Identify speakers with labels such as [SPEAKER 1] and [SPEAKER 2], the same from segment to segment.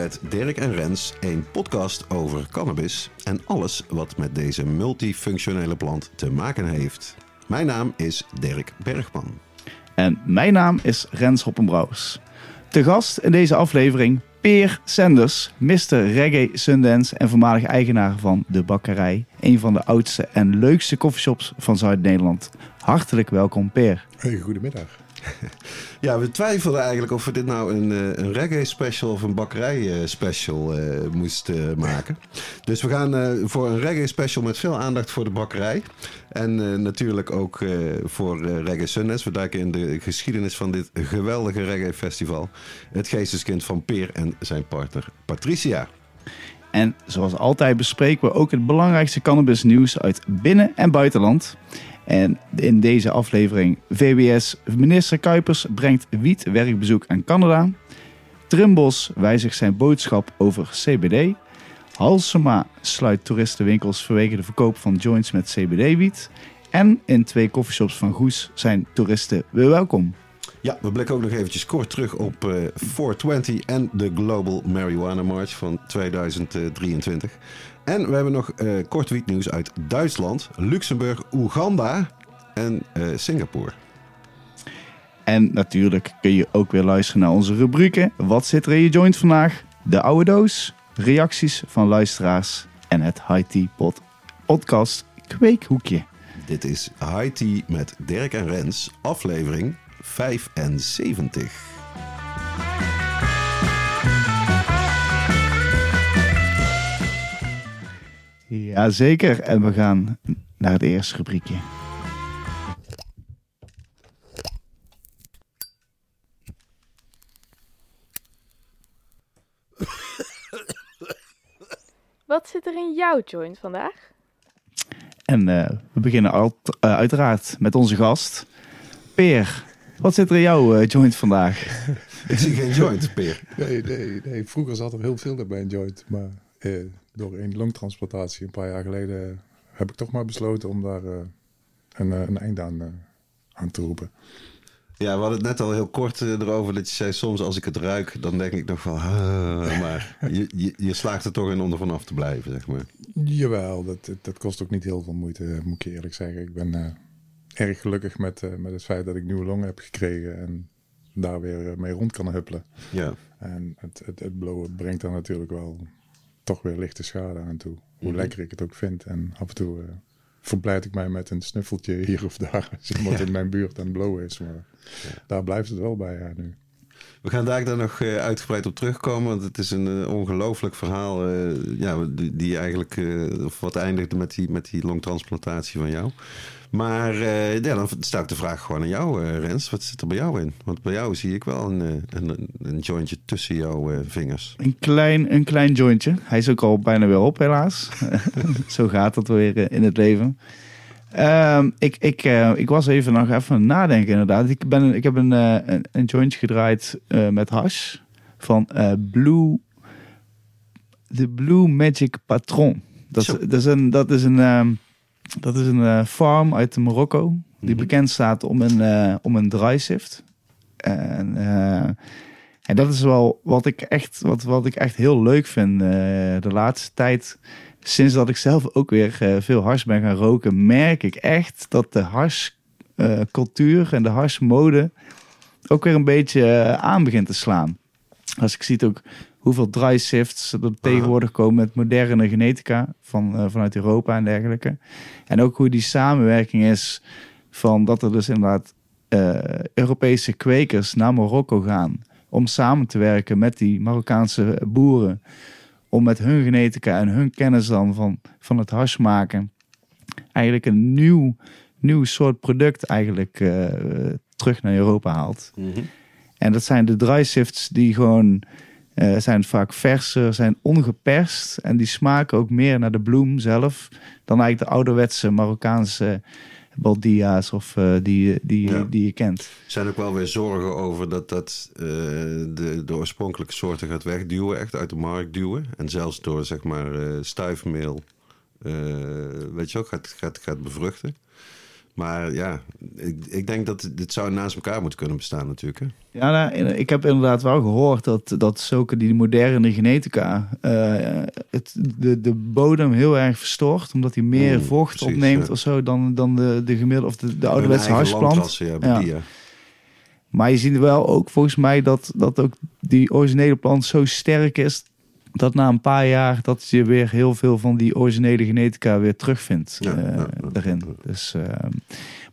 [SPEAKER 1] met Dirk en Rens, een podcast over cannabis en alles wat met deze multifunctionele plant te maken heeft. Mijn naam is Dirk Bergman.
[SPEAKER 2] En mijn naam is Rens Hoppenbrouwers. Te gast in deze aflevering Peer Sanders, Mr. Reggae Sundance en voormalig eigenaar van De Bakkerij. Een van de oudste en leukste coffeeshops van Zuid-Nederland. Hartelijk welkom Peer.
[SPEAKER 3] Hey, goedemiddag.
[SPEAKER 1] Ja, we twijfelden eigenlijk of we dit nou een, eh, een reggae special of een bakkerij eh, special eh, moesten maken. Dus we gaan voor een reggae special met veel aandacht voor de bakkerij. En natuurlijk ook voor Reggae Sundance. We duiken in de geschiedenis van dit geweldige reggae festival. Het geesteskind van Peer en zijn partner Patricia.
[SPEAKER 2] En zoals altijd bespreken we ook het belangrijkste cannabis nieuws uit binnen- en buitenland. En in deze aflevering VWS minister Kuipers brengt wietwerkbezoek aan Canada. Trimbos wijzigt zijn boodschap over CBD. Halsema sluit toeristenwinkels vanwege de verkoop van joints met CBD-wiet. En in twee coffeeshops van Goes zijn toeristen welkom.
[SPEAKER 1] Ja, we blikken ook nog eventjes kort terug op eh 420 en de Global Marijuana March van 2023. En we hebben nog eh, kort wietnieuws uit Duitsland, Luxemburg, Oeganda en eh, Singapore.
[SPEAKER 2] En natuurlijk kun je ook weer luisteren naar onze rubrieken. Wat zit er in je joint vandaag? De oude doos, reacties van luisteraars en het High Tea Pod podcast Kweekhoekje.
[SPEAKER 1] Dit is High Tea met Dirk en Rens, aflevering 75.
[SPEAKER 2] Jazeker, en we gaan naar het eerste rubriekje.
[SPEAKER 4] Wat zit er in jouw joint vandaag?
[SPEAKER 2] En eh, we beginnen alt- eh, uiteraard met onze gast, Peer. Wat zit er in jouw eh, joint vandaag?
[SPEAKER 1] Ik zie geen joint, Peer.
[SPEAKER 3] Nee, nee, nee. Vroeger zat er heel veel bij een joint. Maar eh, door een longtransplantatie een paar jaar geleden heb ik toch maar besloten om daar eh, een, eh, een eind aan, eh, aan te roepen.
[SPEAKER 1] Ja, we hadden het net al heel kort eh, erover dat je zei... soms als ik het ruik, dan denk ik nog van... Maar je, je, je slaagt er toch in om er vanaf te blijven, zeg maar.
[SPEAKER 3] Jawel, dat, dat- kost ook niet heel veel moeite, moet ik je eerlijk zeggen. Ik ben eh, erg gelukkig met, eh, met het feit dat ik nieuwe longen heb gekregen en daar weer eh, mee rond kan huppelen.
[SPEAKER 1] Ja,
[SPEAKER 3] En het, het, het blowen brengt daar natuurlijk wel toch weer lichte schade aan toe. Hoe
[SPEAKER 1] Mhm.
[SPEAKER 3] lekker ik het ook vind. En af en toe verblijd ik mij met een snuffeltje hier of daar. Als iemand in mijn buurt aan het blowen is. Maar daar blijft het wel bij ja, nu.
[SPEAKER 1] we gaan daar dan nog eh, uitgebreid op terugkomen... want het is een eh, ongelooflijk verhaal... ja, die, die eigenlijk... of wat eindigde met die, met die longtransplantatie van jou. Maar eh, ja, dan stel ik de vraag gewoon aan jou, eh, Rens. Wat zit er bij jou in? Want bij jou zie ik wel een, eh, een, een jointje tussen jouw vingers.
[SPEAKER 2] Een klein, een klein jointje. Hij is ook al bijna weer op, helaas. Zo gaat het weer in het leven. Ehm, ik, ik, ik was even nog even aan het nadenken, inderdaad. Ik, ben, ik heb een, een, een jointje gedraaid met hash van Blue, de Blue Magic Patron. Dat is, dat is een, dat is een, ehm, dat is een eh, farm uit Marokko die
[SPEAKER 1] Mhm.
[SPEAKER 2] bekend staat om een, eh, om een dry sift. En, eh, en dat is wel wat ik echt, wat, wat ik echt heel leuk vind. de laatste tijd, sinds dat ik zelf ook weer veel hars ben gaan roken, merk ik echt dat de harscultuur en de harsmode ook weer een beetje aan begint te slaan. Als ik zie ook hoeveel dry sifts er tegenwoordig komen met moderne genetica van, eh, vanuit Europa en dergelijke. En ook hoe die samenwerking is van dat er dus inderdaad eh, Europese kwekers naar Marokko gaan om samen te werken met die Marokkaanse boeren. Om met hun genetica en hun kennis dan van, van het hash maken eigenlijk een nieuw, nieuw soort product eigenlijk eh, terug naar Europa haalt. En dat zijn de dry sifts die gewoon eh, zijn vaak verser, zijn ongeperst. En die smaken ook meer naar de bloem zelf dan eigenlijk de ouderwetse Marokkaanse baldia's of eh, die, die,
[SPEAKER 1] Ja.
[SPEAKER 2] die je kent.
[SPEAKER 1] Er zijn ook wel weer zorgen over dat dat eh, de, de oorspronkelijke soorten gaat wegduwen, echt uit de markt duwen. En zelfs door zeg maar eh stuifmeel, weet je ook, gaat, gaat, gaat bevruchten. Maar ja, ik, ik denk dat dit zou naast elkaar moeten kunnen bestaan natuurlijk. Hè?
[SPEAKER 2] Ja, nou, ik heb inderdaad wel gehoord dat, dat zulke die moderne genetica eh, het, de, de bodem heel erg verstoort. Omdat hij meer
[SPEAKER 1] Mm,
[SPEAKER 2] vocht
[SPEAKER 1] precies,
[SPEAKER 2] opneemt
[SPEAKER 1] ja.
[SPEAKER 2] of zo dan, dan de, de gemiddelde of de, de ouderwetse
[SPEAKER 1] landrassen, ja. Badia.
[SPEAKER 2] Maar je ziet wel ook volgens mij dat, dat ook die originele plant zo sterk is. Dat na een paar jaar dat je weer heel veel van die originele genetica weer terugvindt
[SPEAKER 1] Ja,
[SPEAKER 2] eh,
[SPEAKER 1] ja, ja,
[SPEAKER 2] daarin.
[SPEAKER 1] ja.
[SPEAKER 2] Dus, eh,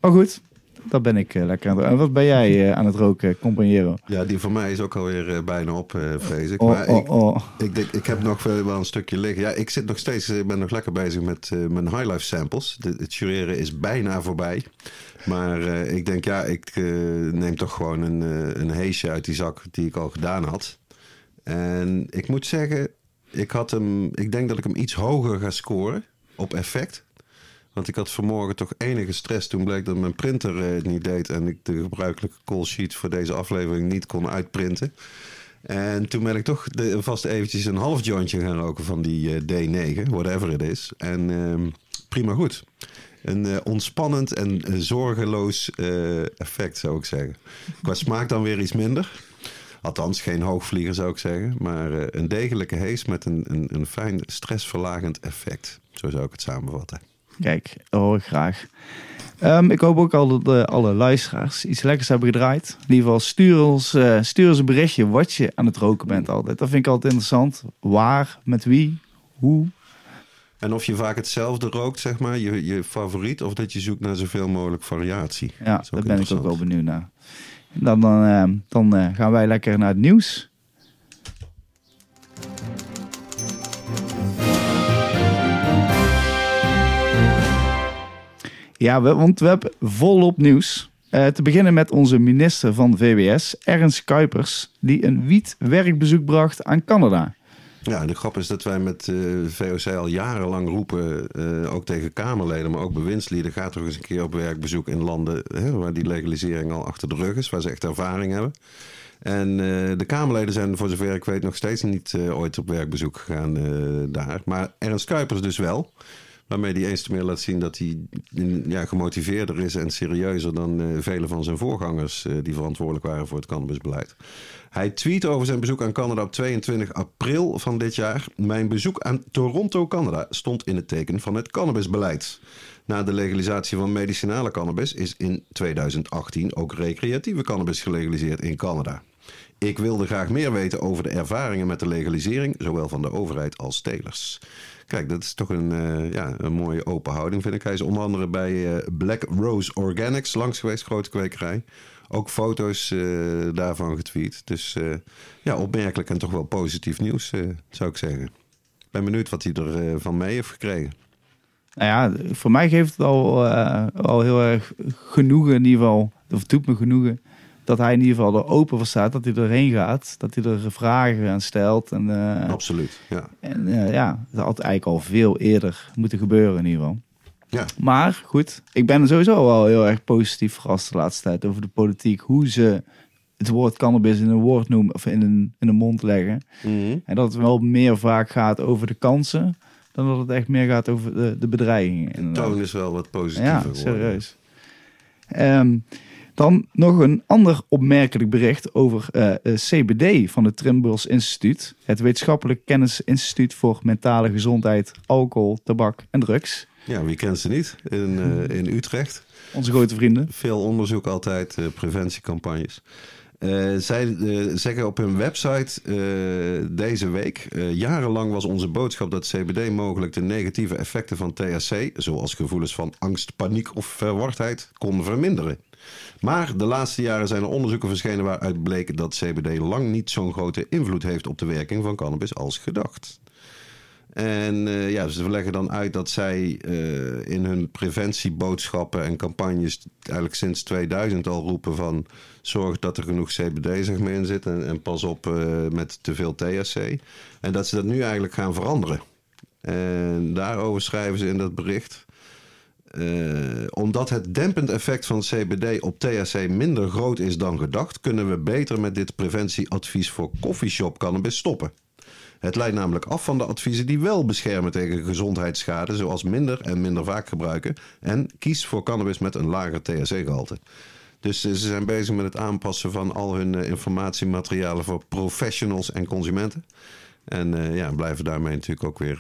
[SPEAKER 2] maar goed, dat ben ik eh, lekker aan het En wat ben jij aan het roken, compagnero?
[SPEAKER 1] Ja, die van mij is ook alweer bijna op, vrees ik.
[SPEAKER 2] Oh,
[SPEAKER 1] maar ik,
[SPEAKER 2] oh, oh.
[SPEAKER 1] Ik, denk, ik heb nog wel een stukje liggen. Ja, ik zit nog steeds, ik ben nog lekker bezig met mijn high life samples. De, het jureren is bijna voorbij. Maar ik denk, ja, ik neem toch gewoon een, een heesje uit die zak die ik al gedaan had. En ik moet zeggen, ik, had hem, ik denk dat ik hem iets hoger ga scoren op effect. Want ik had vanmorgen toch enige stress toen bleek dat mijn printer eh, het niet deed. En ik de gebruikelijke call sheet voor deze aflevering niet kon uitprinten. En toen ben ik toch de, vast eventjes een half jointje gaan roken van die eh, D9, whatever het is. En ehm, prima goed. Een eh, ontspannend en zorgeloos effect zou ik zeggen. Qua smaak dan weer iets minder. Althans, geen hoogvlieger zou ik zeggen. Maar eh, een degelijke hees met een, een, een fijn stressverlagend effect. Zo zou ik het samenvatten.
[SPEAKER 2] Kijk, dat hoor ik graag. Ehm, ik hoop ook al dat eh, alle luisteraars iets lekkers hebben gedraaid. In ieder geval, stuur ons, eh, stuur ons een berichtje wat je aan het roken bent altijd. Dat vind ik altijd interessant. Waar, met wie, hoe.
[SPEAKER 1] En of je vaak hetzelfde rookt, zeg maar, je, je favoriet, of dat je zoekt naar zoveel mogelijk variatie.
[SPEAKER 2] Ja, daar ben ik ook wel benieuwd naar. Dan, dan, eh, dan eh, gaan wij lekker naar het nieuws. Ja, want we hebben volop nieuws. Eh, te beginnen met onze minister van VWS, Ernst Kuipers, die een wietwerkbezoek bracht aan Canada.
[SPEAKER 1] Ja, de grap is dat wij met eh VOC al jarenlang roepen, eh, ook tegen Kamerleden, maar ook bewindslieden, ga toch eens een keer op werkbezoek in landen hè, waar die legalisering al achter de rug is, waar ze echt ervaring hebben. En eh, de Kamerleden zijn voor zover ik weet nog steeds niet ooit op werkbezoek gegaan daar. Maar Ernst Kuipers dus wel. Waarmee hij eens te meer laat zien dat hij ja, gemotiveerder is en serieuzer dan eh, vele van zijn voorgangers eh, die verantwoordelijk waren voor het cannabisbeleid. Hij tweet over zijn bezoek aan Canada op 22 april van dit jaar. Mijn bezoek aan Toronto, Canada stond in het teken van het cannabisbeleid. Na de legalisatie van medicinale cannabis is in 2018 ook recreatieve cannabis gelegaliseerd in Canada. Ik wilde graag meer weten over de ervaringen met de legalisering, zowel van de overheid als telers. Kijk, dat is toch een, eh, ja, een mooie open houding, vind ik. Hij is onder andere bij eh, Black Rose Organics langs geweest, grote kwekerij. Ook foto's eh, daarvan getweet. Dus ja, opmerkelijk en toch wel positief nieuws, zou ik zeggen. Ik ben benieuwd wat hij er eh, van mee heeft gekregen.
[SPEAKER 2] Nou ja, voor mij geeft het al, al heel erg genoegen in ieder geval. Of doet me genoegen dat hij in ieder geval er open voor staat. Dat hij erheen gaat. Dat hij er vragen aan stelt. En, eh,
[SPEAKER 1] Absoluut, ja.
[SPEAKER 2] en eh, ja, dat had eigenlijk al veel eerder moeten gebeuren in ieder geval.
[SPEAKER 1] Ja,
[SPEAKER 2] Maar goed, ik ben sowieso wel heel erg positief verrast de laatste tijd over de politiek. Hoe ze het woord cannabis in een woord noemen of in een, in een mond leggen.
[SPEAKER 1] Mhm.
[SPEAKER 2] En dat het wel meer vaak gaat over de kansen dan dat het echt meer gaat over de, de bedreigingen.
[SPEAKER 1] de toon is wel wat positiever
[SPEAKER 2] Ja,
[SPEAKER 1] geworden.
[SPEAKER 2] serieus. Ehm, dan nog een ander opmerkelijk bericht over eh, eh, CBD van het Trimbos Instituut. Het Wetenschappelijk Kennisinstituut voor Mentale Gezondheid, Alcohol, Tabak en Drugs.
[SPEAKER 1] Ja, wie kent ze niet? In, eh, in Utrecht.
[SPEAKER 2] Onze grote vrienden.
[SPEAKER 1] Veel onderzoek altijd, preventiecampagnes. Zij zeggen op hun website deze week... jarenlang was onze boodschap dat CBD mogelijk de negatieve effecten van THC... zoals gevoelens van angst, paniek of verwardheid, kon verminderen. Maar de laatste jaren zijn er onderzoeken verschenen waaruit bleek dat CBD lang niet zo'n grote invloed heeft op de werking van cannabis als gedacht. En eh, ja, ze leggen dan uit dat zij eh, in hun preventieboodschappen en campagnes eigenlijk sinds 2000 al roepen van zorg dat er genoeg CBD zeg maar, in zit en, pas op eh, met te veel THC. En dat ze dat nu eigenlijk gaan veranderen. En daarover schrijven ze in dat bericht. Eh, omdat het dempend effect van CBD op THC minder groot is dan gedacht, kunnen we beter met dit preventieadvies voor coffeeshop cannabis stoppen. Het leidt namelijk af van de adviezen die wel beschermen tegen gezondheidsschade, zoals minder en minder vaak gebruiken. En kies voor cannabis met een lager THC-gehalte. Dus eh, ze zijn bezig met het aanpassen van al hun eh, informatiematerialen voor professionals en consumenten. En eh, ja, blijven daarmee natuurlijk ook weer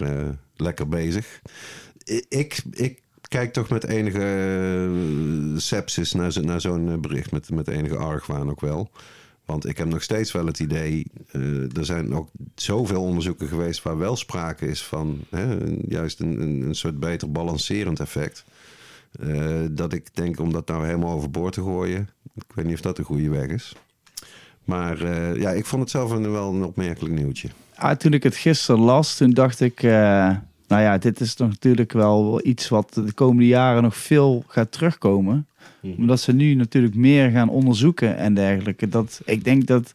[SPEAKER 1] lekker bezig. Ik, ik kijk toch met enige eh, sepsis naar, zo- naar zo'n eh, bericht. Met, met enige argwaan ook wel. Want ik heb nog steeds wel het idee. eh, er zijn ook zoveel onderzoeken geweest waar wel sprake is van hè, juist een, een, een soort beter balancerend effect. Dat ik denk om dat nou helemaal overboord te gooien. Ik weet niet of dat de goede weg is. Maar ja, ik vond het zelf een, wel een opmerkelijk nieuwtje.
[SPEAKER 2] Ah, toen ik het gisteren las, toen dacht ik, nou ja, dit is natuurlijk wel iets wat de komende jaren nog veel gaat terugkomen.
[SPEAKER 1] Mhm.
[SPEAKER 2] Omdat ze nu natuurlijk meer gaan onderzoeken en dergelijke. Dat, ik denk dat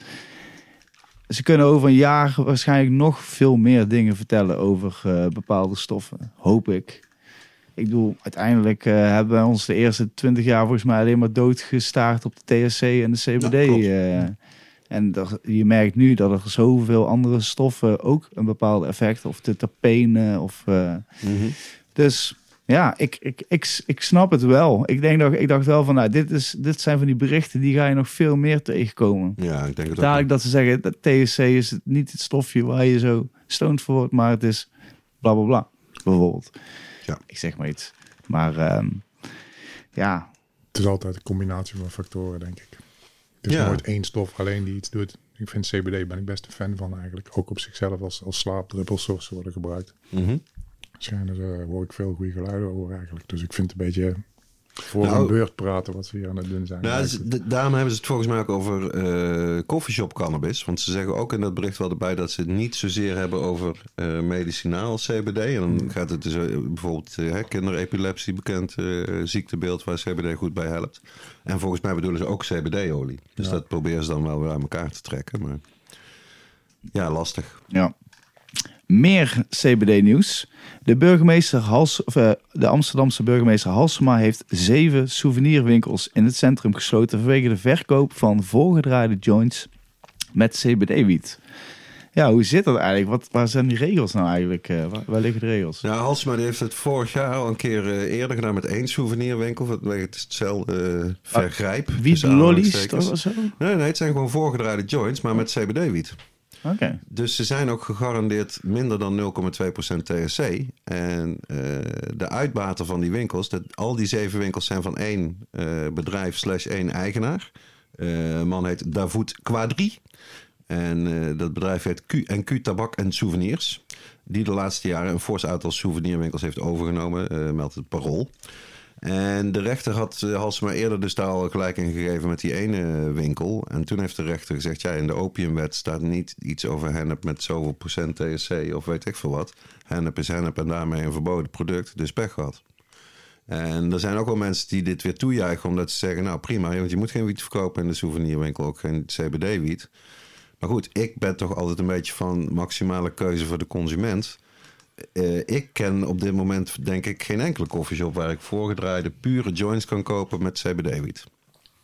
[SPEAKER 2] ze kunnen over een jaar waarschijnlijk nog veel meer dingen vertellen over eh, bepaalde stoffen. Hoop ik. Ik bedoel, uiteindelijk eh, hebben wij ons de eerste twintig jaar volgens mij alleen maar doodgestaard op de THC en de CBD. En dat, je merkt nu dat er zoveel andere stoffen ook een bepaald effect, of de terpenen, of... eh, dus ja, ik, ik, ik, ik snap het wel. Ik, denk dat, ik dacht wel van, nou, dit, is, dit zijn van die berichten die ga je nog veel meer tegenkomen.
[SPEAKER 1] Ja, ik denk het ook.
[SPEAKER 2] Dadelijk dat ze zeggen, dat THC is het niet het stofje waar je zo stoned voor wordt, maar het is bla bla bla, bijvoorbeeld.
[SPEAKER 1] Ja.
[SPEAKER 2] Ik zeg maar iets. Maar ehm, ja,
[SPEAKER 3] Het is altijd een combinatie van factoren, denk ik. Het is
[SPEAKER 1] Ja.
[SPEAKER 3] nooit één stof alleen die iets doet. Ik vind CBD ben ik best een fan van eigenlijk. Ook op zichzelf als, als slaapdruppels zoals ze worden gebruikt. Schijnen ze, hoor ik veel goede geluiden over eigenlijk. Dus ik vind het een beetje voor
[SPEAKER 1] Nou,
[SPEAKER 3] een beurt praten wat ze hier aan het doen zijn.
[SPEAKER 1] Nou, daarom hebben ze het volgens mij ook over eh coffeeshop cannabis. Want ze zeggen ook in dat bericht wel erbij dat ze het niet zozeer hebben over eh, medicinaal CBD. En dan gaat het dus eh, bijvoorbeeld uh, kinderepilepsie, bekend eh, ziektebeeld waar CBD goed bij helpt. En volgens mij bedoelen ze ook CBD-olie. Dus
[SPEAKER 3] Ja.
[SPEAKER 1] dat proberen ze dan wel weer aan elkaar te trekken. Maar ja, lastig.
[SPEAKER 2] ja. Meer CBD-nieuws. De burgemeester Hals, of, eh, de Amsterdamse burgemeester Halsema heeft zeven souvenirwinkels in het centrum gesloten vanwege de verkoop van voorgedraaide joints met CBD-wiet. Ja, hoe zit dat eigenlijk? Wat, waar zijn die regels nou eigenlijk? eh, waar, waar liggen de regels?
[SPEAKER 1] Ja, Halsema die heeft het vorig jaar al een keer eh, eerder gedaan met één souvenirwinkel. Het is hetzelfde eh, vergrijp.
[SPEAKER 2] Wiet
[SPEAKER 1] tussen
[SPEAKER 2] lollies zo?
[SPEAKER 1] Nee, nee, het zijn gewoon voorgedraaide joints, maar met CBD-wiet. Dus ze zijn ook gegarandeerd minder dan 0,2% THC. En eh, de uitbater van die winkels, dat, al die zeven winkels zijn van één eh, bedrijf slash één eigenaar. Een man heet Davoud Quadri. En dat bedrijf heet Q&Q Tabak en Souvenirs. Die de laatste jaren een fors aantal souvenirwinkels heeft overgenomen, meldt het Parool. En de rechter had uh, Halsema eerder dus daar al gelijk in gegeven met die ene winkel. En toen heeft de rechter gezegd, ja, in de opiumwet staat niet iets over hennep met zoveel procent THC of weet ik veel wat. Hennep is hennep en daarmee een verboden product, dus pech gehad. En er zijn ook wel mensen die dit weer toejuichen omdat ze zeggen, nou prima, want je moet geen wiet verkopen in de souvenirwinkel, ook geen CBD-wiet. Maar goed, ik ben toch altijd een beetje van maximale keuze voor de consument. Uh, ik ken op dit moment denk ik geen enkele koffieshop waar ik voorgedraaide pure joints kan kopen met CBD-wiet.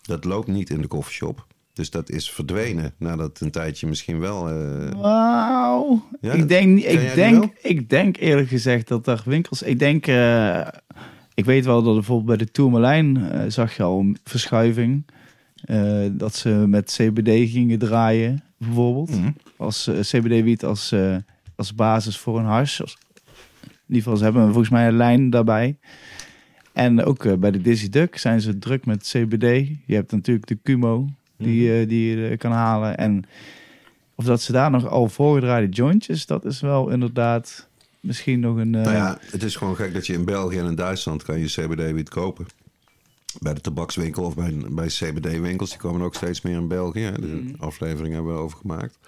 [SPEAKER 1] Dat loopt niet in de koffieshop. Dus dat is verdwenen nadat een tijdje misschien wel. Uh...
[SPEAKER 2] Wauw.
[SPEAKER 1] Ja,
[SPEAKER 2] ik, denk, ik, denk, ik denk eerlijk gezegd dat er winkels. Ik denk. eh, ik weet wel dat bijvoorbeeld bij de Tourmalijn eh, zag je al een verschuiving. Eh, dat ze met CBD gingen draaien, bijvoorbeeld.
[SPEAKER 1] Mhm.
[SPEAKER 2] Als eh, CBD-wiet als, eh, als basis voor een hash. In ieder geval, ze hebben volgens mij een lijn daarbij. En ook eh, bij de Dizzy Duck zijn ze druk met CBD. Je hebt natuurlijk de Cumo die,
[SPEAKER 1] Mhm.
[SPEAKER 2] eh, die je eh, kan halen. En of dat ze daar nog al voorgedraaide jointjes, dat is wel inderdaad misschien nog een...
[SPEAKER 1] Nou ja, het is gewoon gek dat je in België en in Duitsland kan je CBD-wiet kopen. Bij de tabakswinkel of bij, bij CBD-winkels, die komen ook steeds meer in België. De
[SPEAKER 2] Mhm.
[SPEAKER 1] aflevering hebben we over gemaakt.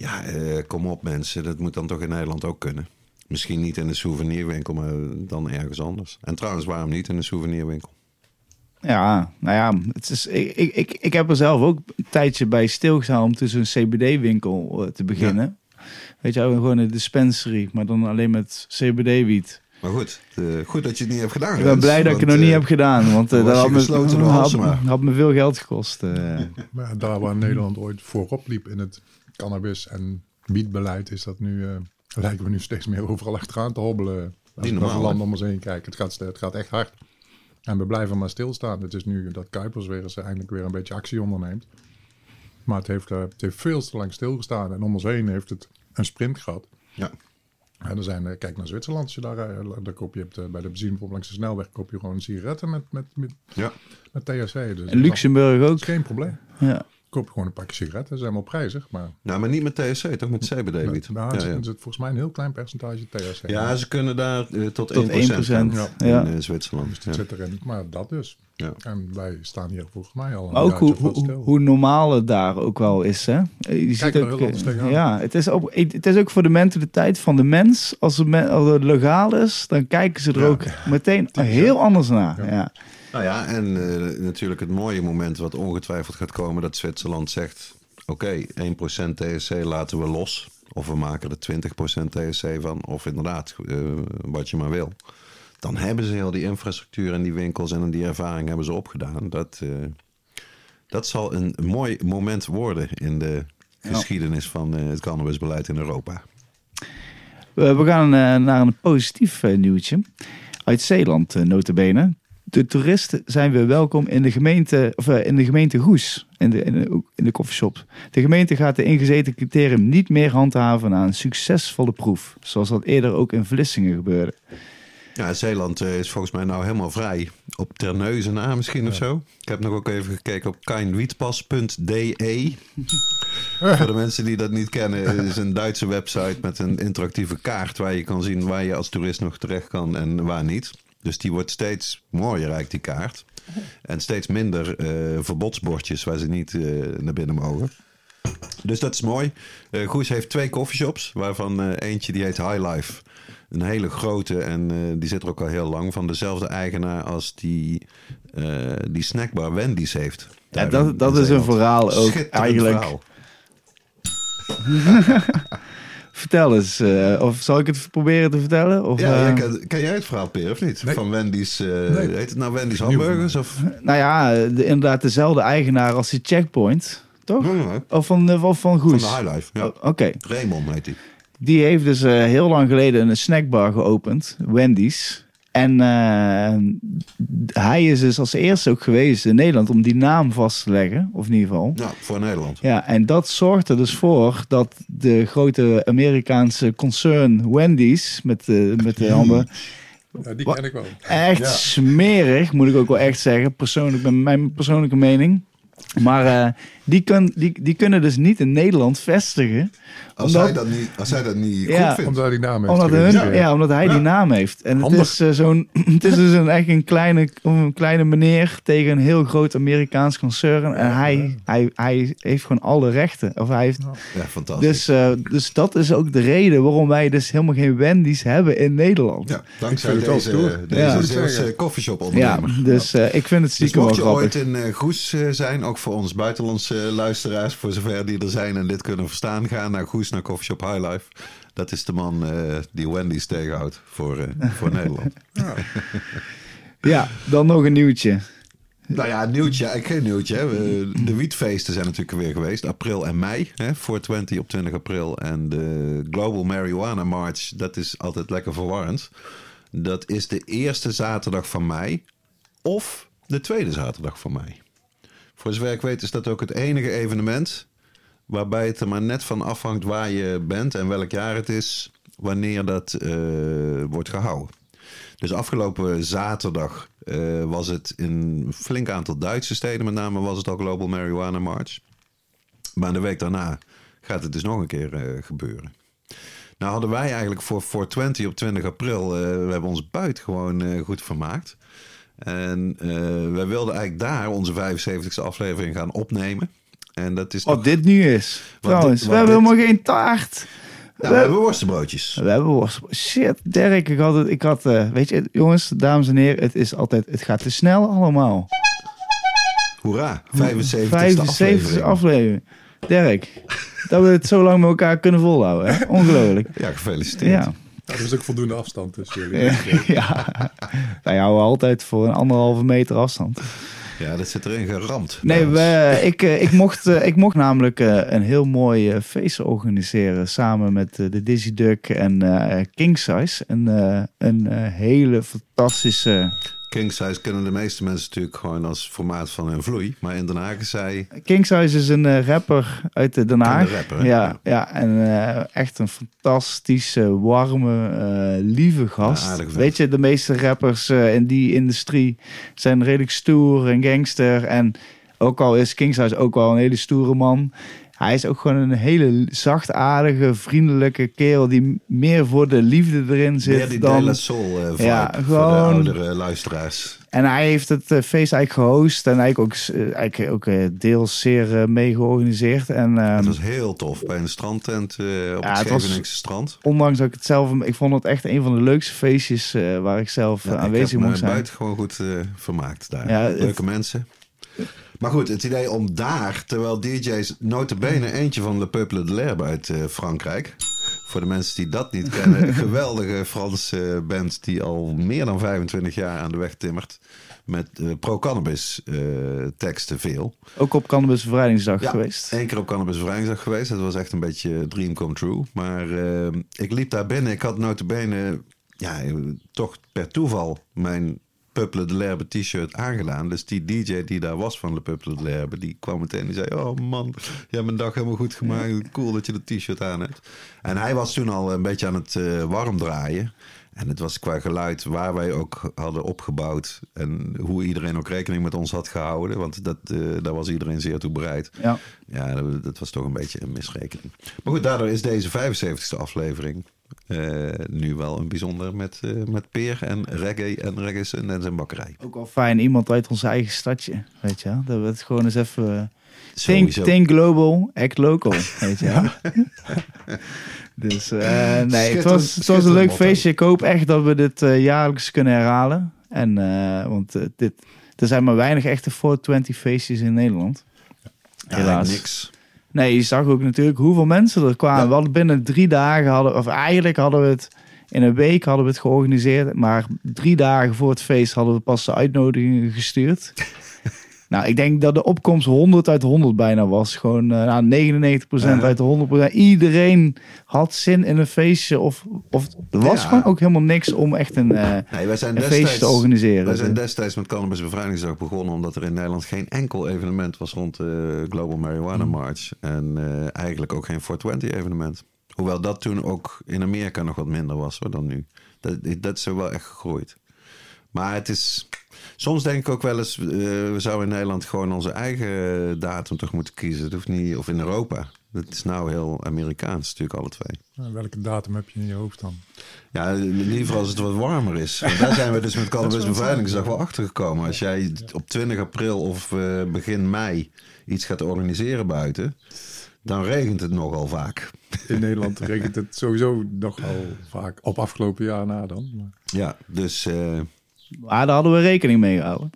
[SPEAKER 1] Ja, eh, kom op mensen, dat moet dan toch in Nederland ook kunnen. Misschien niet in een souvenirwinkel, maar dan ergens anders. En trouwens, waarom niet in een souvenirwinkel?
[SPEAKER 2] Ja, nou ja, het is, ik, ik, ik, ik heb er zelf ook een tijdje bij stilgestaan om tussen een CBD-winkel eh, te beginnen. Weet je, gewoon een dispensary, maar dan alleen met CBD-wiet.
[SPEAKER 1] Maar goed, eh, goed dat je het niet hebt gedaan.
[SPEAKER 2] Ik ben blij dat ik het nog niet heb gedaan, want
[SPEAKER 1] dan
[SPEAKER 2] dat had me, had, me veel geld gekost.
[SPEAKER 3] Maar daar waar Nederland ooit voorop liep in het cannabis- en wietbeleid, is dat nu, eh, lijken we nu steeds meer overal achteraan te hobbelen. Als we naar landen om ons heen kijken. Het gaat, het gaat echt hard. En we blijven maar stilstaan. Het is nu dat Kuipers weer eens eindelijk weer een beetje actie onderneemt. Maar het heeft, eh, het heeft veel te lang stilgestaan. En om ons heen heeft het een sprint gehad.
[SPEAKER 1] Ja.
[SPEAKER 3] En er zijn, eh, kijk naar Zwitserland, als je daar, daar koop je hebt, bij de benzine bijvoorbeeld langs de snelweg, koop je gewoon sigaretten met, met, met,
[SPEAKER 1] Ja.
[SPEAKER 3] met THC. Dus
[SPEAKER 2] En Luxemburg ook.
[SPEAKER 3] geen probleem.
[SPEAKER 2] Ja.
[SPEAKER 3] Koop je gewoon een pakje sigaretten, ze zijn wel prijzig, maar
[SPEAKER 1] Nou, maar niet met THC, toch met CBD-wiet?
[SPEAKER 3] nou,
[SPEAKER 1] ja,
[SPEAKER 3] er
[SPEAKER 1] ja.
[SPEAKER 3] zit volgens mij een heel klein percentage THC.
[SPEAKER 1] ja, ze kunnen daar eh, tot,
[SPEAKER 2] Tot
[SPEAKER 1] 1%,
[SPEAKER 2] 1%,
[SPEAKER 1] gaan
[SPEAKER 2] ja.
[SPEAKER 1] in eh, Zwitserland.
[SPEAKER 3] Dus
[SPEAKER 1] Ja.
[SPEAKER 3] dat zit erin. Maar dat dus.
[SPEAKER 1] Ja.
[SPEAKER 3] En wij staan hier volgens mij al een
[SPEAKER 2] Maar ook hoe, hoe, hoe normaal het daar ook wel is. Hè? Je ziet
[SPEAKER 3] er
[SPEAKER 2] ook,
[SPEAKER 3] heel anders
[SPEAKER 2] eh,
[SPEAKER 3] tegenaan.
[SPEAKER 2] ja, het is, ook, het is ook voor de mentaliteit van de mens. Als het, me- als het legaal is, dan kijken ze er
[SPEAKER 3] Ja.
[SPEAKER 2] ook meteen heel anders naar.
[SPEAKER 3] Ja.
[SPEAKER 1] Nou ja, en eh, natuurlijk het mooie moment wat ongetwijfeld gaat komen... dat Zwitserland zegt, oké, 1% THC laten we los. Of we maken er 20% THC van. Of inderdaad, eh, wat je maar wil. Dan hebben ze heel die infrastructuur en die winkels... en die ervaring hebben ze opgedaan. Dat, eh, dat zal een mooi moment worden in de geschiedenis van eh, het cannabisbeleid in Europa.
[SPEAKER 2] We, we gaan naar een positief nieuwtje. Uit Zeeland, notabene. De toeristen zijn weer welkom in de gemeente, of, eh, in de gemeente Goes, in de, in, de, in de coffeeshop. De gemeente gaat de ingezeten criterium niet meer handhaven na een succesvolle proef. Zoals dat eerder ook in Vlissingen gebeurde.
[SPEAKER 1] Ja, Zeeland eh, is volgens mij nou helemaal vrij. Op Terneuzen na misschien of zo. Ik heb nog ook even gekeken op keinwietpas.de. Voor de mensen die dat niet kennen, het is een Duitse website met een interactieve kaart waar je kan zien waar je als toerist nog terecht kan en waar niet. Dus die wordt steeds mooier, eigenlijk die kaart. En steeds minder eh, verbodsbordjes waar ze niet eh, naar binnen mogen. Dus dat is mooi. Eh Goes heeft twee coffeeshops, waarvan eentje die heet High Life. Een hele grote en die zit er ook al heel lang. Van dezelfde eigenaar als die, die snackbar Wendy's heeft.
[SPEAKER 2] Ja, dat, dat is een verhaal ook eigenlijk.
[SPEAKER 1] verhaal.
[SPEAKER 2] Vertel eens, eh, of zal ik het proberen te vertellen? Of,
[SPEAKER 1] Ja, ja,
[SPEAKER 2] eh,
[SPEAKER 1] ken, ken jij het verhaal, Peer, of niet?
[SPEAKER 3] Nee.
[SPEAKER 1] Van Wendy's, eh,
[SPEAKER 3] Nee.
[SPEAKER 1] heet het nou Wendy's Hamburgers? Of?
[SPEAKER 2] nou ja, de, inderdaad dezelfde eigenaar als die Checkpoint, toch?
[SPEAKER 1] Nee, nee,
[SPEAKER 2] Of van, of van
[SPEAKER 1] van
[SPEAKER 2] Goes?
[SPEAKER 1] de High Life, ja.
[SPEAKER 2] Oh, Oké.
[SPEAKER 1] Raymond heet die.
[SPEAKER 2] Die heeft dus eh, heel lang geleden een snackbar geopend, Wendy's. En eh, hij is dus als eerste ook geweest in Nederland om die naam vast te leggen, of in ieder geval.
[SPEAKER 1] Ja, voor Nederland.
[SPEAKER 2] Ja, en dat zorgt er dus voor dat de grote Amerikaanse concern Wendy's met de, met de handen
[SPEAKER 3] Ja, die ken ik wel.
[SPEAKER 2] echt
[SPEAKER 1] Ja.
[SPEAKER 2] smerig, moet ik ook wel echt zeggen, persoonlijk, met mijn persoonlijke mening. Maar eh, die, kun, die, die kunnen dus niet in Nederland vestigen.
[SPEAKER 1] Als,
[SPEAKER 2] Omdat-
[SPEAKER 1] hij dat niet, als hij dat niet
[SPEAKER 2] Ja.
[SPEAKER 1] goed vindt.
[SPEAKER 3] Omdat hij die naam heeft.
[SPEAKER 2] Omdat, hun, ja, omdat hij die naam heeft. En het is, eh, zo'n, het is dus een, echt een kleine, een kleine meneer tegen een heel groot Amerikaans concern. En hij, hij, hij heeft gewoon alle rechten. Of hij heeft,
[SPEAKER 1] Ja, fantastisch.
[SPEAKER 2] dus, eh, dus dat is ook de reden waarom wij dus helemaal geen Wendy's hebben in Nederland.
[SPEAKER 1] ja, dankzij deze,
[SPEAKER 3] stoer.
[SPEAKER 1] deze
[SPEAKER 2] Ja.
[SPEAKER 1] Zeeuwse coffeeshop
[SPEAKER 2] Ja,
[SPEAKER 1] ondernemer.
[SPEAKER 2] dus eh, ik vind het
[SPEAKER 1] Dus
[SPEAKER 2] stiekem wel
[SPEAKER 1] mocht je ooit in Goes zijn, ook voor ons buitenlandse luisteraars, voor zover die er zijn en dit kunnen verstaan, ga naar Goes, naar Coffeeshop High Life. Dat is de man eh, die Wendy's tegenhoudt voor, eh, voor Nederland.
[SPEAKER 2] Ja, dan nog een nieuwtje.
[SPEAKER 1] Nou ja, nieuwtje, geen nieuwtje. Hè. De wietfeesten zijn natuurlijk weer geweest, april en mei. Hè, 420 op 20 april. En de Global Marijuana March, dat is altijd lekker verwarrend. Dat is de eerste zaterdag van mei of de tweede zaterdag van mei. Voor zover ik weet is dat ook het enige evenement waarbij het er maar net van afhangt waar je bent en welk jaar het is, wanneer dat eh, wordt gehouden. Dus afgelopen zaterdag eh, was het in een flink aantal Duitse steden, met name was het al Global Marijuana March. Maar de week daarna gaat het dus nog een keer eh, gebeuren. Nou hadden wij eigenlijk voor 420 op 20 april, we hebben ons buitengewoon goed vermaakt. En eh, wij wilden eigenlijk daar onze 75ste aflevering gaan opnemen. En dat is
[SPEAKER 2] Wat
[SPEAKER 1] nog-
[SPEAKER 2] dit nu is.
[SPEAKER 1] Wat
[SPEAKER 2] Trouwens,
[SPEAKER 1] dit-
[SPEAKER 2] we hebben
[SPEAKER 1] dit-
[SPEAKER 2] helemaal geen taart.
[SPEAKER 1] Ja, we hebben worstenbroodjes.
[SPEAKER 2] We hebben worst. Shit, Dirk, ik had het, ik had, eh, weet je, jongens, dames en heren, het is altijd, het gaat te snel allemaal.
[SPEAKER 1] Hoera, 75ste
[SPEAKER 2] 75
[SPEAKER 1] aflevering.
[SPEAKER 2] aflevering. Dirk, dat we het zo lang met elkaar kunnen volhouden, hè? Ongelooflijk.
[SPEAKER 1] Ja, gefeliciteerd.
[SPEAKER 2] Ja.
[SPEAKER 3] Ja, er is ook voldoende afstand tussen jullie.
[SPEAKER 2] Ja. Wij houden altijd voor een anderhalve meter afstand.
[SPEAKER 1] Ja, dat zit erin geramd.
[SPEAKER 2] Nee, we, ik, eh, ik, mocht, eh, ik mocht namelijk eh, een heel mooi eh, feest organiseren samen met eh, de Dizzy Duck en eh King Size. Een, eh, een eh, hele fantastische...
[SPEAKER 1] King size kennen de meeste mensen natuurlijk gewoon als formaat van een vloei. Maar in Den Haag is zij...
[SPEAKER 2] King Size is een eh, rapper uit eh, Den Haag.
[SPEAKER 1] Een rapper,
[SPEAKER 2] ja,
[SPEAKER 1] Ja.
[SPEAKER 2] ja. en eh, echt een fantastische, warme, lieve gast.
[SPEAKER 1] Ja.
[SPEAKER 2] Weet je, de meeste rappers in die industrie zijn redelijk stoer en gangster. En ook al is King Size ook wel een hele stoere man. Hij is ook gewoon een hele zachtaardige, vriendelijke kerel die meer voor de liefde erin zit
[SPEAKER 1] Meer die
[SPEAKER 2] dan...
[SPEAKER 1] De Soul eh, voor de oudere luisteraars.
[SPEAKER 2] En hij heeft het eh, feest eigenlijk gehost en eigenlijk ook, eh, eigenlijk ook deels zeer mee georganiseerd. En ehm,
[SPEAKER 1] Het was heel tof bij een strandtent op
[SPEAKER 2] Ja,
[SPEAKER 1] het
[SPEAKER 2] het was-
[SPEAKER 1] Scheveningse strand.
[SPEAKER 2] ondanks dat ik het zelf, ik vond het echt een van de leukste feestjes waar ik zelf
[SPEAKER 1] Ja, ik
[SPEAKER 2] aanwezig
[SPEAKER 1] heb me
[SPEAKER 2] mocht zijn.
[SPEAKER 1] buiten gewoon goed eh, vermaakt daar.
[SPEAKER 2] Ja, het-
[SPEAKER 1] Leuke mensen. Maar goed, het idee om daar, terwijl DJ's notabene eentje van Le Peuple de l'Herbe uit eh, Frankrijk. Voor de mensen die dat niet kennen. Een geweldige Franse band die al meer dan 25 jaar aan de weg timmert. Met eh, pro-cannabis eh, teksten veel.
[SPEAKER 2] Ook op Cannabis Bevrijdingsdag
[SPEAKER 1] Ja,
[SPEAKER 2] geweest.
[SPEAKER 1] Eén keer op Cannabis Bevrijdingsdag geweest. Dat was echt een beetje dream come true. Maar eh, ik liep daar binnen. Ik had notabene, ja, eh, toch per toeval mijn Peuple de l'Herbe t-shirt aangedaan. Dus die DJ die daar was van de Peuple de l'Herbe, die kwam meteen en zei... Oh man, je hebt mijn dag helemaal goed gemaakt. Cool dat je dat t-shirt aan hebt. En hij was toen al een beetje aan het eh, warm draaien. En het was qua geluid waar wij ook hadden opgebouwd. En hoe iedereen ook rekening met ons had gehouden. Want dat, eh, daar was iedereen zeer toe bereid.
[SPEAKER 2] Ja.
[SPEAKER 1] Ja, dat, dat was toch een beetje een misrekening. Maar goed, daardoor is deze 75ste aflevering eh, nu wel een bijzonder met, eh, met Peer en reggae en reggae en zijn bakkerij.
[SPEAKER 2] Ook wel fijn, iemand uit ons eigen stadje, weet je wel. Dat we het gewoon eens even... eh, Think, think global, act local, weet je wel. dus eh, nee, het was, het was een leuk
[SPEAKER 1] motto.
[SPEAKER 2] feestje. Ik hoop echt dat we dit eh, jaarlijks kunnen herhalen. En, eh, want dit, er zijn maar weinig echte 420 feestjes in Nederland.
[SPEAKER 1] Ja,
[SPEAKER 2] helaas.
[SPEAKER 1] niks.
[SPEAKER 2] Nee, je zag ook natuurlijk hoeveel mensen er kwamen.
[SPEAKER 1] Ja.
[SPEAKER 2] We hadden binnen drie dagen, hadden, of eigenlijk hadden we het in een week hadden we het georganiseerd. Maar drie dagen voor het feest hadden we pas de uitnodigingen gestuurd. Nou, ik denk dat de opkomst 100 uit 100 bijna was. Gewoon eh, nou, 99%
[SPEAKER 1] Ja.
[SPEAKER 2] uit de 100%. Iedereen had zin in een feestje. Of, of er was
[SPEAKER 1] Ja.
[SPEAKER 2] gewoon ook helemaal niks om echt een, eh,
[SPEAKER 1] Nee, wij zijn
[SPEAKER 2] een feestje te organiseren.
[SPEAKER 1] wij zijn
[SPEAKER 2] Dus,
[SPEAKER 1] destijds met Cannabis Bevrijdingsdag begonnen omdat er in Nederland geen enkel evenement was rond de Global Marijuana
[SPEAKER 2] Mm.
[SPEAKER 1] March. En eh, eigenlijk ook geen 420 evenement. Hoewel dat toen ook in Amerika nog wat minder was hoor, dan nu. Dat, dat is wel echt gegroeid. Maar het is... Soms denk ik ook wel eens, eh, we zouden in Nederland gewoon onze eigen datum toch moeten kiezen. Het hoeft niet, of in Europa. Dat is nou heel Amerikaans natuurlijk alle twee.
[SPEAKER 3] Welke datum heb je in je hoofd dan?
[SPEAKER 1] Ja, liever als het wat warmer is. En daar zijn we dus met Cannabis Bevrijdingsdag wel achter gekomen. Als jij op 20 april of eh, begin mei iets gaat organiseren buiten, dan regent het nogal vaak.
[SPEAKER 3] In Nederland regent het sowieso nogal vaak op afgelopen jaar na dan. Maar
[SPEAKER 1] Ja, dus eh,
[SPEAKER 2] maar daar hadden we rekening mee gehouden.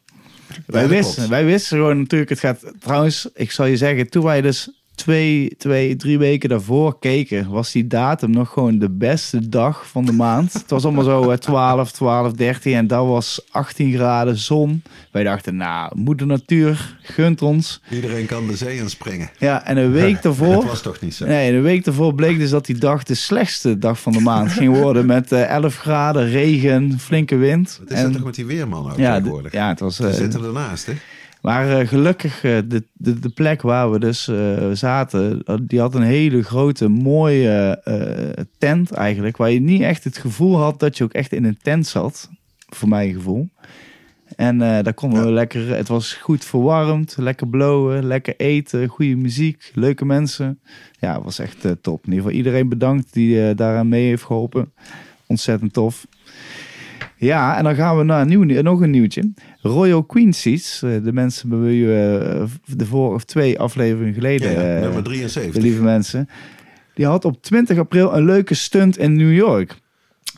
[SPEAKER 2] Wij, wisten, wij wisten gewoon natuurlijk, het gaat... Trouwens, ik zal je zeggen, toen wij dus twee, twee, drie weken daarvoor keken, was die datum nog gewoon de beste dag van de maand. het was allemaal zo eh, 12, 12, 13 en dat was 18 graden zon. Wij dachten, nou, moeder natuur gunt ons.
[SPEAKER 1] iedereen kan de zee in springen.
[SPEAKER 2] Ja, en een week
[SPEAKER 1] Dat
[SPEAKER 2] daarvoor...
[SPEAKER 1] was toch niet zo?
[SPEAKER 2] Nee, een week daarvoor bleek dus dat die dag de slechtste dag van de maand ging worden. Met eh 11 graden, regen, flinke wind.
[SPEAKER 1] Wat is dat toch met die weerman ook
[SPEAKER 2] ja,
[SPEAKER 1] tegenwoordig?
[SPEAKER 2] ja, het was...
[SPEAKER 1] Ze
[SPEAKER 2] eh,
[SPEAKER 1] zitten ernaast, hè?
[SPEAKER 2] Maar eh, gelukkig, eh, de, de, de plek waar we dus eh, zaten, die had een hele grote, mooie tent eigenlijk. Waar je niet echt het gevoel had dat je ook echt in een tent zat. Voor mijn gevoel. En daar konden we lekker, het was goed verwarmd, lekker blowen, lekker eten, goede muziek, leuke mensen. Ja, het was echt top. In ieder geval iedereen bedankt die daaraan mee heeft geholpen. Ontzettend tof. Ja, en dan gaan we naar een nieuw, nog een nieuwtje. Royal Queen Seats. eh, de mensen bij wie we eh, de vorige of twee afleveringen geleden,
[SPEAKER 1] Ja,
[SPEAKER 2] eh,
[SPEAKER 1] nummer
[SPEAKER 2] de
[SPEAKER 1] 73.
[SPEAKER 2] lieve mensen. Die had op 20 april een leuke stunt in New York.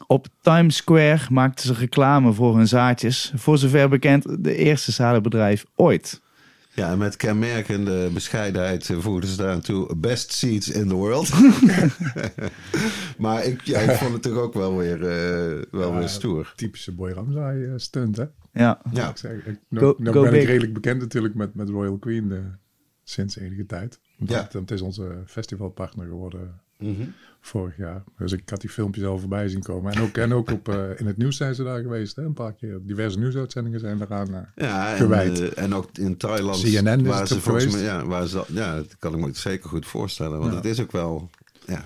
[SPEAKER 2] Op Times Square maakten ze reclame voor hun zaadjes. Voor zover bekend de eerste zadenbedrijf ooit.
[SPEAKER 1] Ja, en met kenmerkende bescheidenheid voegden ze daar aan toe best seats in the world. maar ik, ja, ik vond het toch ook wel weer, eh, wel
[SPEAKER 3] Ja,
[SPEAKER 1] weer stoer.
[SPEAKER 3] Typische Boy Ramsay eh, stunt, hè?
[SPEAKER 2] Ja,
[SPEAKER 1] Ja,
[SPEAKER 3] Ik zeg, ik,
[SPEAKER 2] Go-
[SPEAKER 3] nou, nou
[SPEAKER 2] go
[SPEAKER 3] ben
[SPEAKER 2] big.
[SPEAKER 3] ik redelijk bekend natuurlijk met, met Royal Queen eh, sinds enige tijd. Want
[SPEAKER 1] Ja.
[SPEAKER 3] het, het is onze festivalpartner geworden
[SPEAKER 1] Mhm.
[SPEAKER 3] Vorig jaar. Dus ik had die filmpjes al voorbij zien komen. En ook, en ook op, eh, in het nieuws zijn ze daar geweest. Hè? Een paar keer. Diverse nieuwsuitzendingen zijn daaraan. eh,
[SPEAKER 1] Ja, en,
[SPEAKER 3] Gewijd.
[SPEAKER 1] eh, en ook in Thailand.
[SPEAKER 3] CNN is
[SPEAKER 1] waar ze volgens mij, ja, waar ze, ja, dat kan ik me zeker goed voorstellen. Want
[SPEAKER 3] Ja.
[SPEAKER 1] het is ook wel. Ja.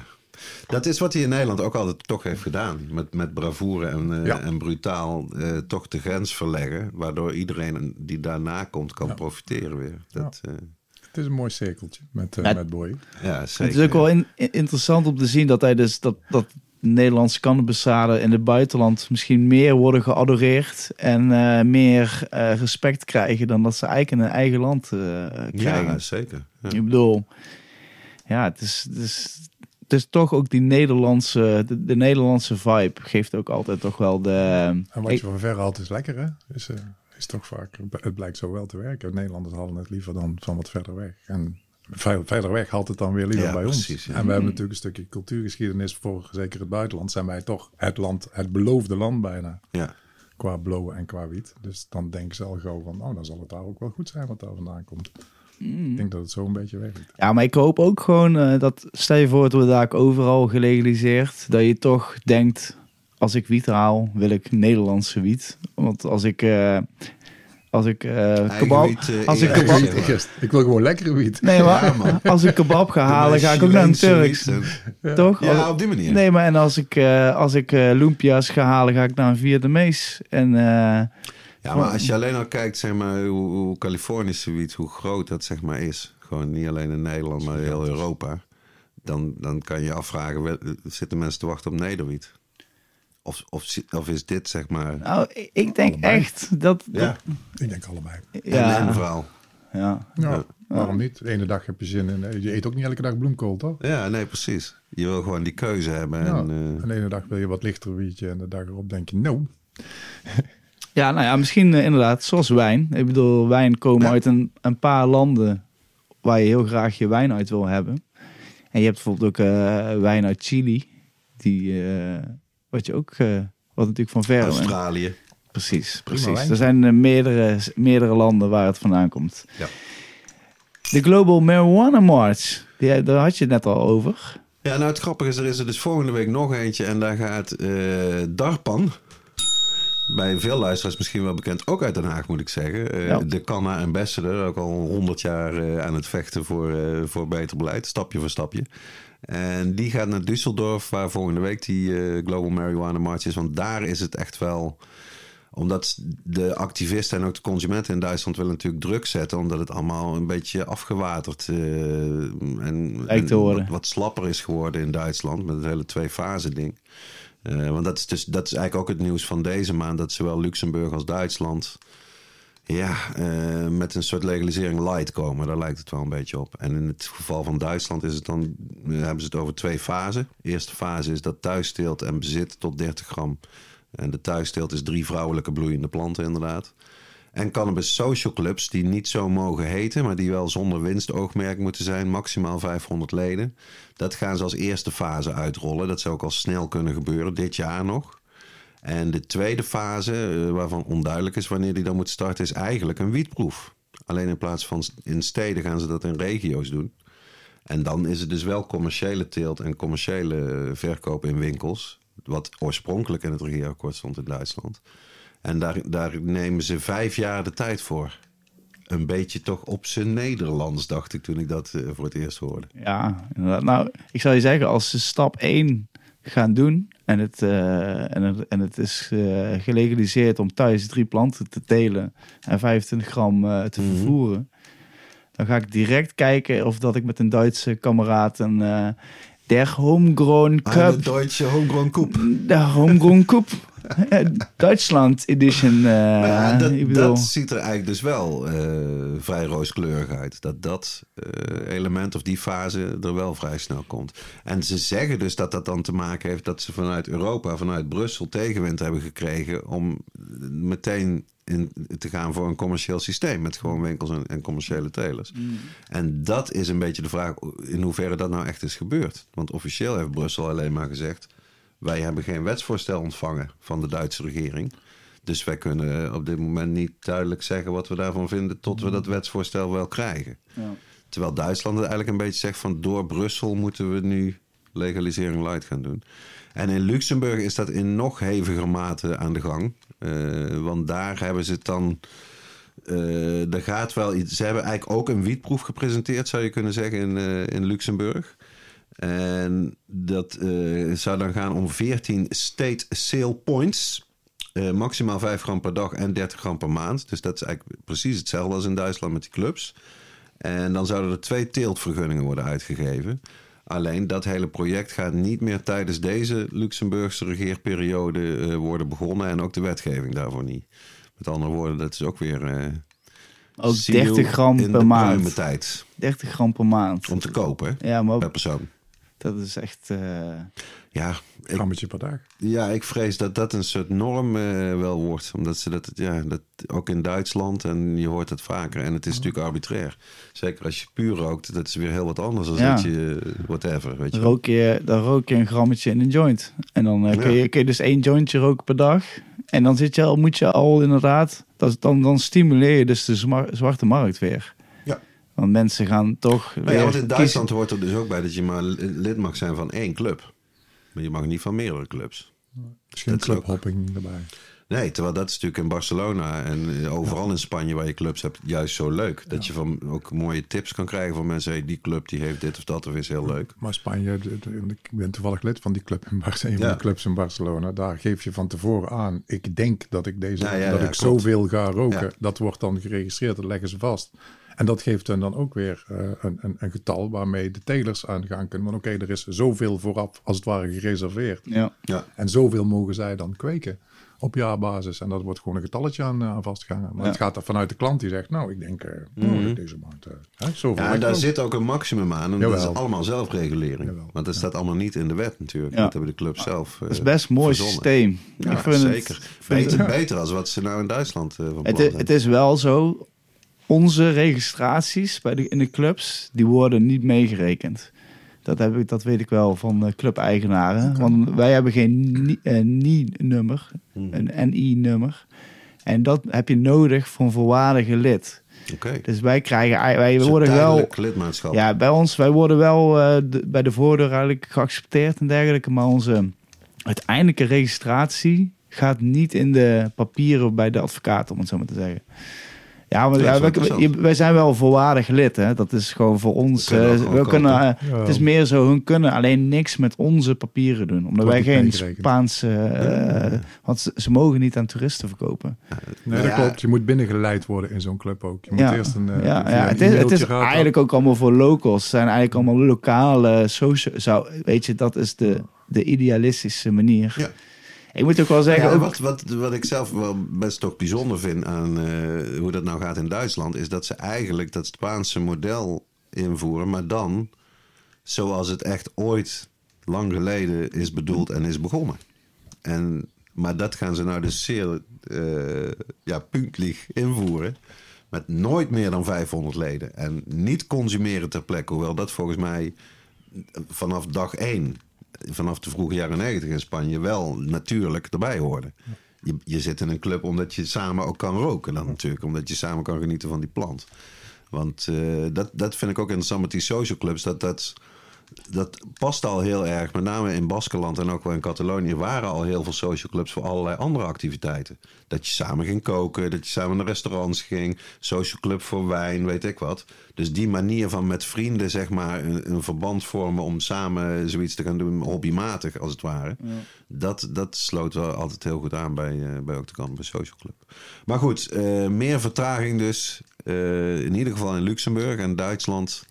[SPEAKER 1] Dat is wat hij in Nederland ook altijd toch heeft gedaan. Met, met bravoure en,
[SPEAKER 3] Ja.
[SPEAKER 1] en brutaal toch de grens verleggen. Waardoor iedereen die daarna komt kan profiteren weer. Dat, ja.
[SPEAKER 3] Het is een mooi cirkeltje met, eh,
[SPEAKER 2] Ja,
[SPEAKER 3] met Boy.
[SPEAKER 1] ja, zeker.
[SPEAKER 2] het is ook wel in- in- interessant om te zien dat hij dus dat, dat Nederlandse cannabiszaden in het buitenland misschien meer worden geadoreerd en eh, meer eh, respect krijgen dan dat ze eigenlijk in hun eigen land eh, krijgen.
[SPEAKER 1] Ja, zeker. Ja.
[SPEAKER 2] Ik bedoel, ja, het is, het is, het is toch ook die Nederlandse, de, de Nederlandse vibe geeft ook altijd toch wel de...
[SPEAKER 3] En wat
[SPEAKER 2] Ik-
[SPEAKER 3] je van ver haalt is lekker, hè? Is, eh, is toch vaak... Het blijkt zo wel te werken. Nederlanders halen het liever dan van wat verder weg. En ver- verder weg haalt het dan weer liever
[SPEAKER 1] Ja,
[SPEAKER 3] bij ons.
[SPEAKER 1] ja.
[SPEAKER 3] En we hebben natuurlijk een stukje cultuurgeschiedenis voor zeker het buitenland. Zijn wij toch het land, het beloofde land bijna.
[SPEAKER 1] Ja.
[SPEAKER 3] Qua blowen en qua wiet. Dus dan denken ze al gauw van, oh, dan zal het daar ook wel goed zijn wat daar vandaan komt.
[SPEAKER 2] Mm.
[SPEAKER 3] Ik denk dat het zo een beetje werkt.
[SPEAKER 2] Ja, maar ik hoop ook gewoon eh, dat, stel je voor, het wordt daar overal gelegaliseerd, dat je toch denkt, als ik wiet haal, wil ik Nederlandse wiet. Want als ik, eh, als ik eh,
[SPEAKER 1] Eigen
[SPEAKER 2] kebab,
[SPEAKER 1] wiet, eh,
[SPEAKER 2] als ik kebab.
[SPEAKER 3] Ik, ik wil gewoon lekkere wiet.
[SPEAKER 2] nee, maar
[SPEAKER 1] Ja, man.
[SPEAKER 2] als ik kebab ga halen, ga ik ook naar een Turks, toch?
[SPEAKER 1] Ja, op die manier.
[SPEAKER 2] Nee, maar en als ik, eh als ik eh lumpia's ga halen, ga ik naar een Vietnamees. En eh,
[SPEAKER 1] Ja, maar als je alleen al kijkt, zeg maar, hoe, hoe Californische wiet, hoe groot dat zeg maar is. Gewoon niet alleen in Nederland, maar heel Europa. Dan, dan kan je je afvragen, zitten mensen te wachten op nederwiet? Of, of, of is dit zeg maar...
[SPEAKER 2] nou, ik- denk
[SPEAKER 3] Allebei.
[SPEAKER 2] echt dat...
[SPEAKER 1] Ja,
[SPEAKER 3] Ik denk allebei.
[SPEAKER 2] ja,
[SPEAKER 1] en, en verhaal.
[SPEAKER 2] ja.
[SPEAKER 3] Ja, waarom niet? De ene dag heb je zin in... Je eet ook niet elke dag bloemkool, toch?
[SPEAKER 1] Ja, nee, precies. Je wil gewoon die keuze hebben.
[SPEAKER 3] Ja.
[SPEAKER 1] En, eh,
[SPEAKER 3] En de ene dag wil je wat lichter wietje en de dag erop denk je, no.
[SPEAKER 2] Ja, nou ja, misschien eh, inderdaad, zoals wijn. Ik bedoel, wijn komen
[SPEAKER 1] Ja.
[SPEAKER 2] uit een, een paar landen waar je heel graag je wijn uit wil hebben. En je hebt bijvoorbeeld ook eh, wijn uit Chili, die, eh, wat je ook, eh, wat natuurlijk van ver...
[SPEAKER 1] Australië.
[SPEAKER 2] Precies, precies. Er zijn eh, meerdere, meerdere landen waar het vandaan komt.
[SPEAKER 1] Ja.
[SPEAKER 2] De Global Marijuana March, die, daar had je het net al over.
[SPEAKER 1] Ja, nou het grappige is, er is er dus volgende week nog eentje. En daar gaat eh, Darpan, bij veel luisteraars misschien wel bekend, ook uit Den Haag moet ik zeggen.
[SPEAKER 2] Ja.
[SPEAKER 1] De Canna Ambassador, ook al honderd jaar aan het vechten voor, eh, voor beter beleid, stapje voor stapje. En die gaat naar Düsseldorf, waar volgende week die eh, Global Marijuana March is. Want daar is het echt wel omdat de activisten en ook de consumenten in Duitsland willen natuurlijk druk zetten. Omdat het allemaal een beetje afgewaterd eh, en, en wat slapper is geworden in Duitsland. Met het hele twee-fase ding. Eh, want dat is, dus, dat is eigenlijk ook het nieuws van deze maand. Dat zowel Luxemburg als Duitsland ja, eh, met een soort legalisering light komen. Daar lijkt het wel een beetje op. En in het geval van Duitsland is het dan, eh, hebben ze het over twee fasen. De eerste fase is dat thuisteelt en bezit tot 30 gram. En de thuisteelt is drie vrouwelijke bloeiende planten inderdaad. En cannabis social clubs die niet zo mogen heten, maar die wel zonder winstoogmerk moeten zijn, maximaal 500 leden. Dat gaan ze als eerste fase uitrollen. Dat zou ook al snel kunnen gebeuren, dit jaar nog. En de tweede fase, eh, waarvan onduidelijk is wanneer die dan moet starten, is eigenlijk een wietproef. Alleen in plaats van in steden gaan ze dat in regio's doen. En dan is het dus wel commerciële teelt en commerciële eh, verkoop in winkels. Wat oorspronkelijk in het regeerakkoord stond in Duitsland. En daar, daar nemen ze vijf jaar de tijd voor. Een beetje toch op zijn Nederlands, dacht ik toen ik dat eh, voor het eerst hoorde.
[SPEAKER 2] Ja, inderdaad. Nou, ik zou je zeggen, als ze stap 1 gaan doen en het, eh, en het, en het is eh, gelegaliseerd om thuis drie planten te telen en 25 gram eh, te
[SPEAKER 1] Mhm.
[SPEAKER 2] vervoeren, dan ga ik direct kijken of dat ik met een Duitse kameraad een eh der Homegrown
[SPEAKER 1] Ah, de
[SPEAKER 2] Cup,
[SPEAKER 1] Deutsche Homegrown Koep.
[SPEAKER 2] de Homegrown Cup, Eh, Duitsland edition. eh,
[SPEAKER 1] ja, dat,
[SPEAKER 2] ik bedoel,
[SPEAKER 1] dat ziet er eigenlijk dus wel eh, vrij rooskleurig uit. Dat dat eh, element of die fase er wel vrij snel komt. En ze zeggen dus dat dat dan te maken heeft dat ze vanuit Europa, vanuit Brussel tegenwind hebben gekregen om meteen in, te gaan voor een commercieel systeem met gewoon winkels en, en commerciële telers. En dat is een beetje de vraag in hoeverre dat nou echt is gebeurd. Want officieel heeft Brussel alleen maar gezegd: wij hebben geen wetsvoorstel ontvangen van de Duitse regering. Dus wij kunnen op dit moment niet duidelijk zeggen wat we daarvan vinden tot we dat wetsvoorstel wel krijgen.
[SPEAKER 2] Ja.
[SPEAKER 1] Terwijl Duitsland het eigenlijk een beetje zegt van door Brussel moeten we nu legalisering light gaan doen. En in Luxemburg is dat in nog heviger mate aan de gang. Eh, want daar hebben ze het dan. eh er gaat wel iets. Ze hebben eigenlijk ook een wietproef gepresenteerd, zou je kunnen zeggen, in, eh, in Luxemburg. En dat eh, zou dan gaan om 14 state sale points. Eh, maximaal 5 gram per dag en 30 gram per maand. Dus dat is eigenlijk precies hetzelfde als in Duitsland met die clubs. En dan zouden er twee teeltvergunningen worden uitgegeven. Alleen dat hele project gaat niet meer tijdens deze Luxemburgse regeerperiode eh, worden begonnen. En ook de wetgeving daarvoor niet. Met andere woorden, dat is ook weer.
[SPEAKER 2] Ook
[SPEAKER 1] see you
[SPEAKER 2] 30 gram
[SPEAKER 1] in
[SPEAKER 2] per
[SPEAKER 1] de
[SPEAKER 2] maand.
[SPEAKER 1] pruime tijd
[SPEAKER 2] 30 gram per maand.
[SPEAKER 1] om te kopen
[SPEAKER 2] Ja, maar
[SPEAKER 1] per persoon.
[SPEAKER 2] Dat is echt... eh,
[SPEAKER 1] Ja, ik,
[SPEAKER 3] Grammetje per dag.
[SPEAKER 1] ja, ik vrees dat dat een soort norm eh, wel wordt. Omdat ze dat, ja, dat ook in Duitsland en je hoort het vaker. En het is natuurlijk arbitrair. Zeker als je puur rookt, dat is weer heel wat anders dan
[SPEAKER 2] Ja.
[SPEAKER 1] dat je whatever. Weet je.
[SPEAKER 2] rook je, dan rook je een grammetje in een joint. En dan eh, kun,
[SPEAKER 1] Ja.
[SPEAKER 2] je, kun je dus één jointje roken per dag. En dan zit je al, moet je al inderdaad... Dat, dan, dan stimuleer je dus de zwa- zwarte markt weer.
[SPEAKER 1] Ja.
[SPEAKER 2] Want mensen gaan toch
[SPEAKER 1] Maar ja,
[SPEAKER 2] weer
[SPEAKER 1] want in
[SPEAKER 2] kiezen.
[SPEAKER 1] Duitsland hoort er dus ook bij dat je maar lid mag zijn van één club. Maar je mag niet van meerdere clubs.
[SPEAKER 3] Misschien clubhopping erbij.
[SPEAKER 1] Nee, terwijl dat is natuurlijk in Barcelona en overal in Spanje waar je clubs hebt, juist zo leuk. Dat je van ook mooie tips kan krijgen van mensen. Hey, die club die heeft dit of dat of is heel leuk.
[SPEAKER 3] Maar Spanje, ik ben toevallig lid van die club in Barcelona, van
[SPEAKER 1] Ja.
[SPEAKER 3] de clubs in Barcelona. Daar geef je van tevoren aan, ik denk dat ik deze,
[SPEAKER 1] Ja, ja,
[SPEAKER 3] dat
[SPEAKER 1] ja,
[SPEAKER 3] ik
[SPEAKER 1] klopt.
[SPEAKER 3] zoveel ga roken.
[SPEAKER 1] Ja.
[SPEAKER 3] Dat wordt dan geregistreerd, dat leggen ze vast. En dat geeft hen dan ook weer eh, een, een, een getal waarmee de telers aan gaan kunnen. Want oké, er is zoveel vooraf als het ware gereserveerd.
[SPEAKER 2] Ja.
[SPEAKER 1] Ja,
[SPEAKER 3] En zoveel mogen zij dan kweken op jaarbasis. En dat wordt gewoon een getalletje aan, eh, aan vastgehangen. Maar
[SPEAKER 2] Ja.
[SPEAKER 3] het gaat er vanuit de klant die zegt, nou, ik denk, eh, oh, dat deze maand eh, hè, zoveel.
[SPEAKER 1] Mhm. ja daar zit ook een maximum aan. En dat is allemaal zelfregulering.
[SPEAKER 3] Jawel.
[SPEAKER 1] Want dat staat allemaal niet in de wet natuurlijk.
[SPEAKER 2] Ja.
[SPEAKER 1] Dat hebben de clubs zelf
[SPEAKER 2] Dat is
[SPEAKER 1] eh,
[SPEAKER 2] best een mooi
[SPEAKER 1] verzonnen.
[SPEAKER 2] systeem.
[SPEAKER 1] Ja,
[SPEAKER 2] ik vind
[SPEAKER 1] zeker.
[SPEAKER 2] Het, vind
[SPEAKER 1] beter,
[SPEAKER 2] het,
[SPEAKER 1] beter als wat ze nou in Duitsland eh, van plan
[SPEAKER 2] het, het is wel zo, onze registraties bij de, in de clubs, die worden niet meegerekend. Dat, heb ik, dat weet ik wel van de clubeigenaren. Want wij hebben geen eh, NI-nummer,
[SPEAKER 1] Hmm.
[SPEAKER 2] een NI-nummer. En dat heb je nodig voor een volwaardige lid.
[SPEAKER 1] Oké.
[SPEAKER 2] Dus wij krijgen, wij
[SPEAKER 1] Dus
[SPEAKER 2] worden wel...
[SPEAKER 1] lidmaatschap.
[SPEAKER 2] Ja, bij ons, wij worden wel eh, de- bij de voordeur eigenlijk geaccepteerd en dergelijke. Maar onze uiteindelijke registratie gaat niet in de papieren bij de advocaat, om het zo maar te zeggen. Ja, maar
[SPEAKER 1] Ja,
[SPEAKER 2] wij, wij zijn wel volwaardig lid. Hè? Dat is gewoon voor ons.
[SPEAKER 1] We kunnen
[SPEAKER 2] eh, we kunnen, eh,
[SPEAKER 3] Ja.
[SPEAKER 2] Het is meer zo, hun kunnen alleen niks met onze papieren doen. Omdat
[SPEAKER 3] Wordt
[SPEAKER 2] wij geen. Spaanse... eh, want ze, ze mogen niet aan toeristen verkopen.
[SPEAKER 3] Nee, dat
[SPEAKER 1] ja.
[SPEAKER 3] klopt. Je moet binnengeleid worden in zo'n club ook. Je moet
[SPEAKER 2] Ja.
[SPEAKER 3] eerst een,
[SPEAKER 2] ja,
[SPEAKER 3] via
[SPEAKER 2] ja,
[SPEAKER 3] een
[SPEAKER 2] het is, het is eigenlijk ook allemaal voor locals. Het zijn eigenlijk allemaal lokale social. Zou, weet je, dat is de, de idealistische manier. Ik moet ook wel zeggen,
[SPEAKER 1] Ja, wat, wat, wat ik zelf wel best toch bijzonder vind aan eh, hoe dat nou gaat in Duitsland, is dat ze eigenlijk dat Spaanse model invoeren, maar dan zoals het echt ooit lang geleden is bedoeld en is begonnen. En, maar dat gaan ze nou dus zeer eh ja, puntlich invoeren. Met nooit meer dan 500 leden. En niet consumeren ter plekke. Hoewel dat volgens mij vanaf dag één, vanaf de vroege jaren 90 in Spanje, wel natuurlijk erbij hoorde. Je, je zit in een club omdat je samen ook kan roken dan natuurlijk. Omdat je samen kan genieten van die plant. Want eh, dat, dat vind ik ook interessant met die social clubs. Dat, dat, dat past al heel erg. Met name in Baskeland en ook wel in Catalonië waren al heel veel social clubs voor allerlei andere activiteiten. Dat je samen ging koken, dat je samen naar restaurants ging. Social club voor wijn, weet ik wat. Dus die manier van met vrienden zeg maar een, een verband vormen om samen zoiets te gaan doen, hobbymatig als het ware. Dat, dat sloot wel altijd heel goed aan bij, eh bij Octagon, bij Social Club. Maar goed, eh, meer vertraging dus. eh, in ieder geval in Luxemburg en Duitsland.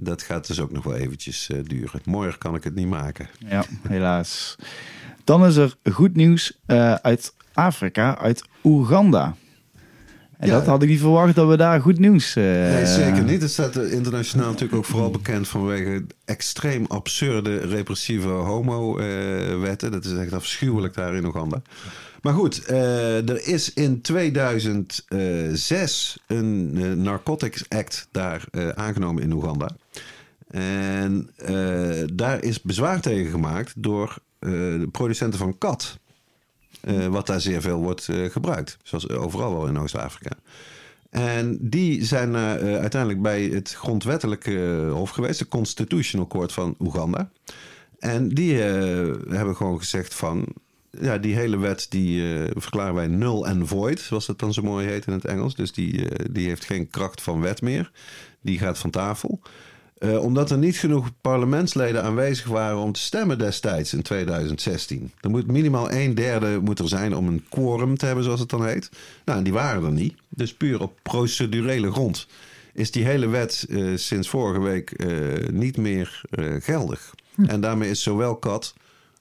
[SPEAKER 1] Dat gaat dus ook nog wel eventjes eh, duren. Mooier kan ik het niet maken.
[SPEAKER 2] ja, helaas. Dan is er goed nieuws eh, uit Afrika, uit Oeganda. En
[SPEAKER 1] Ja.
[SPEAKER 2] dat had ik niet verwacht dat we daar goed nieuws... eh,
[SPEAKER 1] Nee, zeker niet. Het staat internationaal natuurlijk ook vooral bekend vanwege extreem absurde repressieve homo-wetten. dat is echt afschuwelijk daar in Oeganda. Maar goed, eh, er is in 2006 een eh, Narcotics Act daar aangenomen in Oeganda. En daar is bezwaar tegen gemaakt door de producenten van kat. Eh, wat daar zeer veel wordt eh, gebruikt. Zoals overal wel in Oost-Afrika. En die zijn eh, eh, uiteindelijk bij het grondwettelijke eh, hof geweest, de Constitutional Court van Oeganda. En die eh, hebben gewoon gezegd van, ja, die hele wet die eh, verklaren wij null and void, zoals het dan zo mooi heet in het Engels. Dus die, eh, die heeft geen kracht van wet meer. Die gaat van tafel. Eh, omdat er niet genoeg parlementsleden aanwezig waren om te stemmen destijds in 2016. Er moet minimaal een derde moet er zijn om een quorum te hebben, zoals het dan heet. Nou, en die waren er niet. Dus puur op procedurele grond is die hele wet eh, sinds vorige week eh, niet meer geldig. En daarmee is zowel kat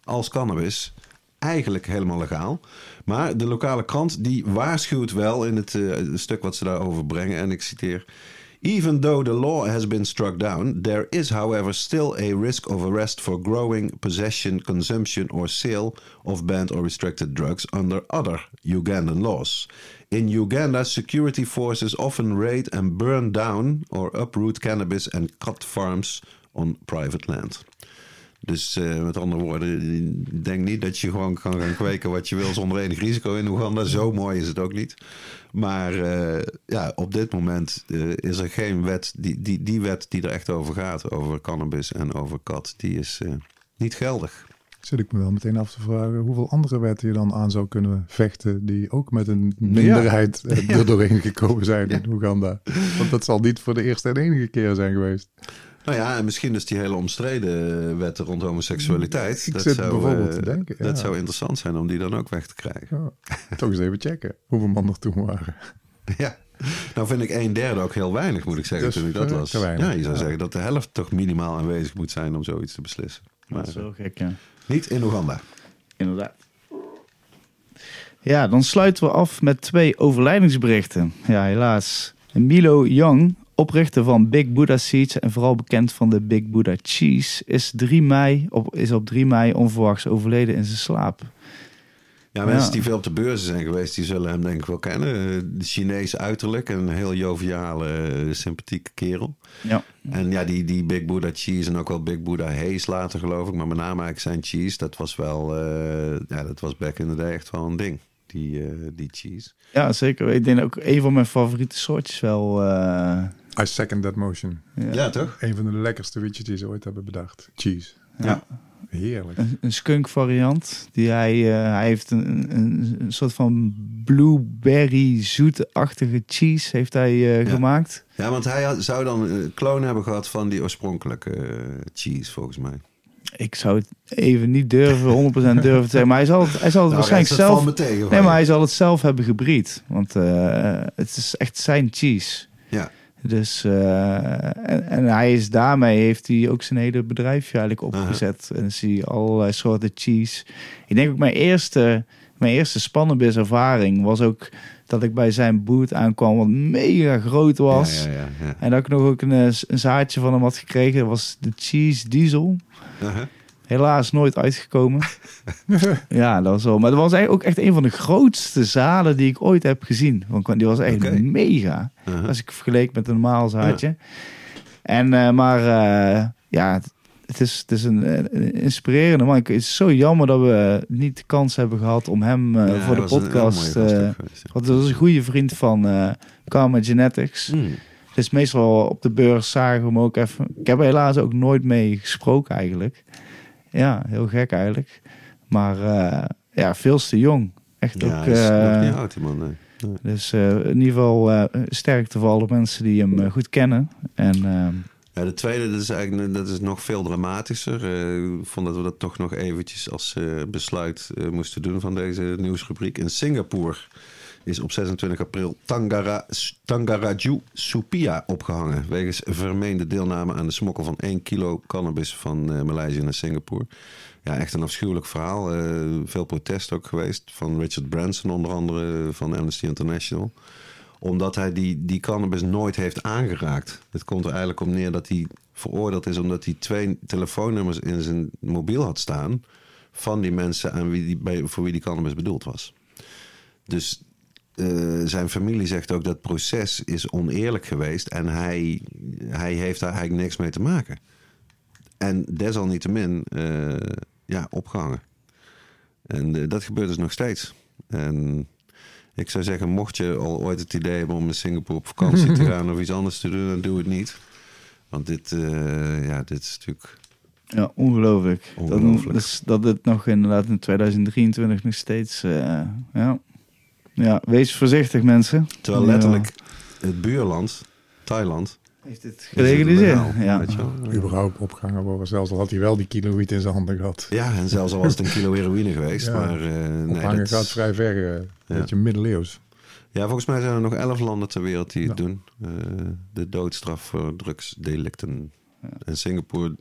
[SPEAKER 1] als cannabis eigenlijk helemaal legaal. Maar de lokale krant die waarschuwt wel in het stuk wat ze daarover brengen. En ik citeer. Even though the law has been struck down, there is, however, still a risk of arrest for growing, possession, consumption, or sale of banned or restricted drugs under other Ugandan laws. In Uganda, security forces often raid and burn down or uproot cannabis and cut farms on private land. Dus eh, met andere woorden, denk niet dat je gewoon kan gaan kweken wat je wil zonder enig risico in Oeganda. Zo mooi is het ook niet. Maar eh, ja, op dit moment eh, is er geen wet, die, die, die wet die er echt over gaat, over cannabis en over kat, die is niet geldig.
[SPEAKER 3] Zit ik me wel meteen af te vragen hoeveel andere wetten je dan aan zou kunnen vechten die ook met een minderheid eh, er doorheen gekomen zijn in Oeganda. Want dat zal niet voor de eerste en enige keer zijn geweest.
[SPEAKER 1] Nou ja, en misschien dus die hele omstreden wetten rond homoseksualiteit.
[SPEAKER 3] Ik
[SPEAKER 1] dat
[SPEAKER 3] zit
[SPEAKER 1] zou,
[SPEAKER 3] bijvoorbeeld
[SPEAKER 1] eh,
[SPEAKER 3] te denken, ja.
[SPEAKER 1] Dat zou interessant zijn om die dan ook weg te krijgen.
[SPEAKER 3] Ja, toch eens even checken hoeveel man er toen waren.
[SPEAKER 1] Ja. Nou vind ik een derde ook heel weinig, moet ik zeggen, toen ik dat
[SPEAKER 3] weinig,
[SPEAKER 1] Ja, je zou
[SPEAKER 3] ja.
[SPEAKER 1] zeggen dat de helft toch minimaal aanwezig moet zijn om zoiets te beslissen. Maar
[SPEAKER 2] Dat is wel gek, ja.
[SPEAKER 1] niet in Oeganda.
[SPEAKER 2] Inderdaad. Ja, dan sluiten we af met twee overlijdingsberichten. Ja, helaas. Milo Young, oprichter van Big Buddha Seeds en vooral bekend van de Big Buddha Cheese, is, 3 mei op, is op 3 mei onverwachts overleden in zijn slaap.
[SPEAKER 1] Ja, mensen
[SPEAKER 2] Ja.
[SPEAKER 1] die veel op de beurzen zijn geweest, die zullen hem denk ik wel kennen. De Chinees uiterlijk en een heel joviale, eh, sympathieke kerel.
[SPEAKER 2] Ja.
[SPEAKER 1] En ja, die, die Big Buddha Cheese en ook wel Big Buddha Haze later geloof ik. Maar met name eigenlijk zijn cheese, dat was wel, eh, ja, dat was back in the day echt wel een ding. Die, eh, die cheese.
[SPEAKER 2] ja, zeker. Ik denk ook een van mijn favoriete soortjes wel.
[SPEAKER 3] I second that motion.
[SPEAKER 2] ja.
[SPEAKER 1] Ja, toch?
[SPEAKER 3] Een van de lekkerste wietjes die ze ooit hebben bedacht. Cheese.
[SPEAKER 1] Ja.
[SPEAKER 3] Heerlijk.
[SPEAKER 2] Een, een skunk variant. Die hij, eh, hij heeft een, een, een soort van blueberry zoetachtige cheese heeft hij eh,
[SPEAKER 1] Ja.
[SPEAKER 2] gemaakt.
[SPEAKER 1] Ja, want hij had- zou dan een kloon hebben gehad van die oorspronkelijke eh, cheese, volgens mij.
[SPEAKER 2] Ik zou het even niet durven, 100% durven te zeggen. Maar hij zal het, hij zal het
[SPEAKER 1] Nou,
[SPEAKER 2] waarschijnlijk zelf...
[SPEAKER 1] tegen.
[SPEAKER 2] Nee, maar hij zal het zelf hebben gebreed. Want eh, het is echt zijn cheese.
[SPEAKER 1] Ja.
[SPEAKER 2] Dus, eh, en, en hij is daarmee, heeft hij ook zijn hele bedrijfje eigenlijk opgezet. En dan zie je allerlei soorten cheese. Ik denk ook mijn eerste, mijn eerste spannenbis ervaring was ook dat ik bij zijn boot aankwam, wat mega groot was.
[SPEAKER 1] Ja, ja, ja, ja.
[SPEAKER 2] En dat ik nog ook een, een zaadje van hem had gekregen. Dat was de cheese diesel. Helaas nooit uitgekomen. ja, dat was wel. Maar dat was eigenlijk ook echt een van de grootste zalen die ik ooit heb gezien. Want die was echt mega.
[SPEAKER 1] Uh-huh.
[SPEAKER 2] Als ik vergeleek met een normaal zaadje. En, eh, maar eh, ja, het, is, het is een, een inspirerende man. Het is zo jammer dat we niet de kans hebben gehad om hem eh,
[SPEAKER 1] Ja,
[SPEAKER 2] voor de
[SPEAKER 1] was een
[SPEAKER 2] podcast... eh,
[SPEAKER 1] ja.
[SPEAKER 2] want dat is een goede vriend van eh Karma Genetics.
[SPEAKER 1] Hmm.
[SPEAKER 2] Dus meestal op de beurs zagen we hem ook even. Ik heb er helaas ook nooit mee gesproken eigenlijk. Ja, heel gek eigenlijk. Maar eh, ja, veel te jong. Echt
[SPEAKER 1] Ja,
[SPEAKER 2] ook.
[SPEAKER 1] hij is
[SPEAKER 2] eh,
[SPEAKER 1] nog niet oud, die man. nee. Nee.
[SPEAKER 2] dus eh, in ieder geval eh sterkte voor alle mensen die hem eh, goed kennen. En ehm,
[SPEAKER 1] Ja, de tweede, dat is eigenlijk dat is nog veel dramatischer. Eh, ik vond dat we dat toch nog eventjes als eh, besluit eh, moesten doen van deze nieuwsrubriek. In Singapore is op 26 april Tangara, Tangaraju Supia opgehangen. Wegens vermeende deelname aan de smokkel van 1 kilo cannabis van uh, Maleisië naar Singapore. Ja, echt een afschuwelijk verhaal. Uh, veel protest ook geweest van Richard Branson, onder andere van Amnesty International. Omdat hij die, die cannabis nooit heeft aangeraakt. Het komt er eigenlijk om neer dat hij veroordeeld is omdat hij twee telefoonnummers in zijn mobiel had staan. van die mensen aan wie die, bij, voor wie die cannabis bedoeld was. Dus uh, zijn familie zegt ook dat het proces is oneerlijk geweest en hij, hij heeft daar eigenlijk niks mee te maken. En desalniettemin uh, ja, opgehangen. En uh, dat gebeurt dus nog steeds. En ik zou zeggen, mocht je al ooit het idee hebben om in Singapore op vakantie te gaan of iets anders te doen, dan doe het niet. Want dit, ja, dit is natuurlijk.
[SPEAKER 2] Ja, ongelooflijk. ongelooflijk. Dat, dus dat het nog inderdaad in 2023 nog steeds. ja. Ja, wees voorzichtig mensen.
[SPEAKER 1] Terwijl letterlijk het buurland, Thailand...
[SPEAKER 2] Heeft het gelegaliseerd. Ja.
[SPEAKER 3] Überhaupt opgehangen worden, zelfs al had hij wel die kilo wiet in zijn handen gehad.
[SPEAKER 1] Ja, en zelfs al was het een kilo heroïne geweest. Maar, uh,
[SPEAKER 3] nee, dat... gaat vrij ver, uh, een beetje middeleeuws.
[SPEAKER 1] Ja, volgens mij zijn er nog elf landen ter wereld die het doen. Uh, de doodstraf voor drugsdelicten. Ja. En Singapore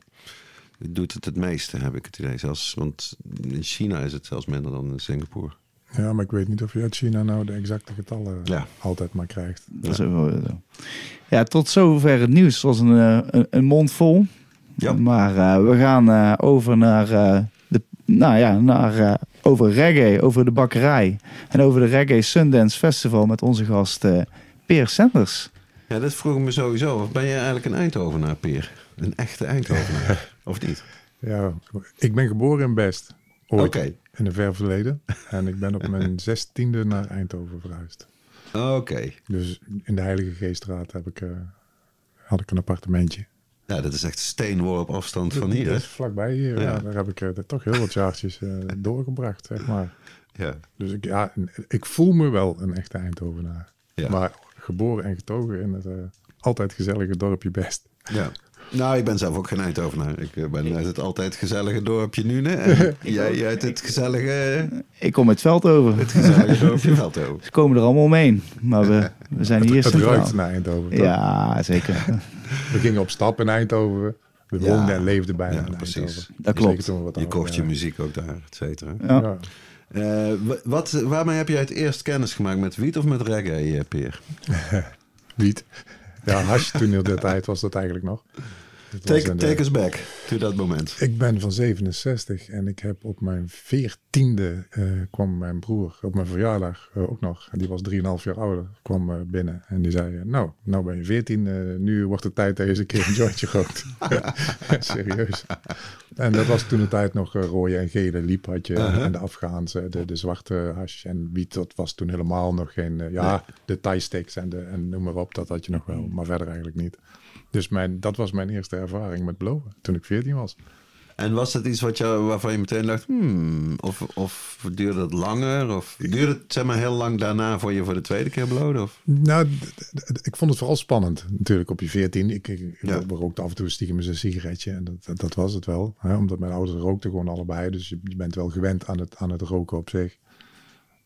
[SPEAKER 1] doet het het meeste, heb ik het idee. Zelfs, want in China is het zelfs minder dan in Singapore.
[SPEAKER 3] Ja, maar ik weet niet of je uit China nou de exacte getallen altijd maar krijgt.
[SPEAKER 2] Dat is wel zo. Ja, tot zover het nieuws. was een, eh, een, een mond vol. Ja. Maar uh, we gaan uh, over naar, uh, de, nou ja, naar over reggae, over de bakkerij. En over de Reggae Sundance Festival met onze gast Peer Sanders.
[SPEAKER 1] Ja, dat vroeg ik me sowieso. Of ben je eigenlijk een Eindhovenaar, Peer? Een echte Eindhovenaar, of niet?
[SPEAKER 3] Ja, ik ben geboren in Best. Oké in de ver verleden. En ik ben op mijn zestiende naar Eindhoven verhuisd.
[SPEAKER 1] Oké.
[SPEAKER 3] Dus in de Heilige Geestraat heb ik, uh, had ik een appartementje.
[SPEAKER 1] Ja, dat is echt steenworp afstand van hier. Dat
[SPEAKER 3] is vlakbij hier. Ja. daar heb ik uh, toch heel wat jaartjes uh, doorgebracht, zeg maar.
[SPEAKER 1] Ja.
[SPEAKER 3] Dus ik, ja, ik voel me wel een echte Eindhovenaar. Ja. Maar geboren en getogen in het altijd gezellige dorpje Best.
[SPEAKER 1] Ja. Nou, ik ben zelf ook geen Eindhovenaar. Ik eh, ben uit het altijd gezellige dorpje Nune. En jij uit het gezellige...
[SPEAKER 2] Ik kom uit Veldhoven.
[SPEAKER 1] Het gezellige dorpje Veldhoven.
[SPEAKER 2] Ze komen er allemaal omheen. Maar we, we zijn hier
[SPEAKER 3] Het, het ruikt naar Eindhoven, toch?
[SPEAKER 2] Ja, zeker.
[SPEAKER 3] we gingen op stap in Eindhoven. We woonden en leefden bijna ja, in
[SPEAKER 1] precies.
[SPEAKER 2] Dat klopt.
[SPEAKER 1] Je kocht je muziek ook daar, et cetera. Ja. Uh, wat, waarmee heb jij het eerst kennis gemaakt? Met wiet of met reggae, Peer?
[SPEAKER 3] wiet. Ja, hash toen in de tijd was dat eigenlijk nog.
[SPEAKER 1] Take, take us back to dat moment.
[SPEAKER 3] Ik ben van 67 en ik heb op mijn veertiende uh, kwam mijn broer op mijn verjaardag uh, ook nog. En die was 3,5 jaar ouder, kwam uh, binnen. En die zei, nou, nou ben je 14, nu wordt het tijd een keer een jointje rookt. Serieus. En dat was toen de tijd nog rode en gele liep had je. -huh. En de Afghaanse, de, de zwarte hash en wiet, dat was toen helemaal nog geen... ja, nee. de Thai sticks en, de, en noem maar op, dat had je nog wel. Maar verder eigenlijk niet. Dus mijn, dat was mijn eerste ervaring met blowen toen ik 14 was.
[SPEAKER 1] En was dat iets wat je, waarvan je meteen dacht, hmm, of, of duurde het langer? Of duurde het zeg maar heel lang daarna voor je voor de tweede keer blowen? Of?
[SPEAKER 3] Nou, ik vond het vooral spannend natuurlijk op je 14. Ik, ik ja. rookte af en toe stiekem eens een sigaretje en dat, dat, was het wel. Hè? Omdat mijn ouders rookten gewoon allebei, dus je, je bent wel gewend aan het, aan het roken op zich.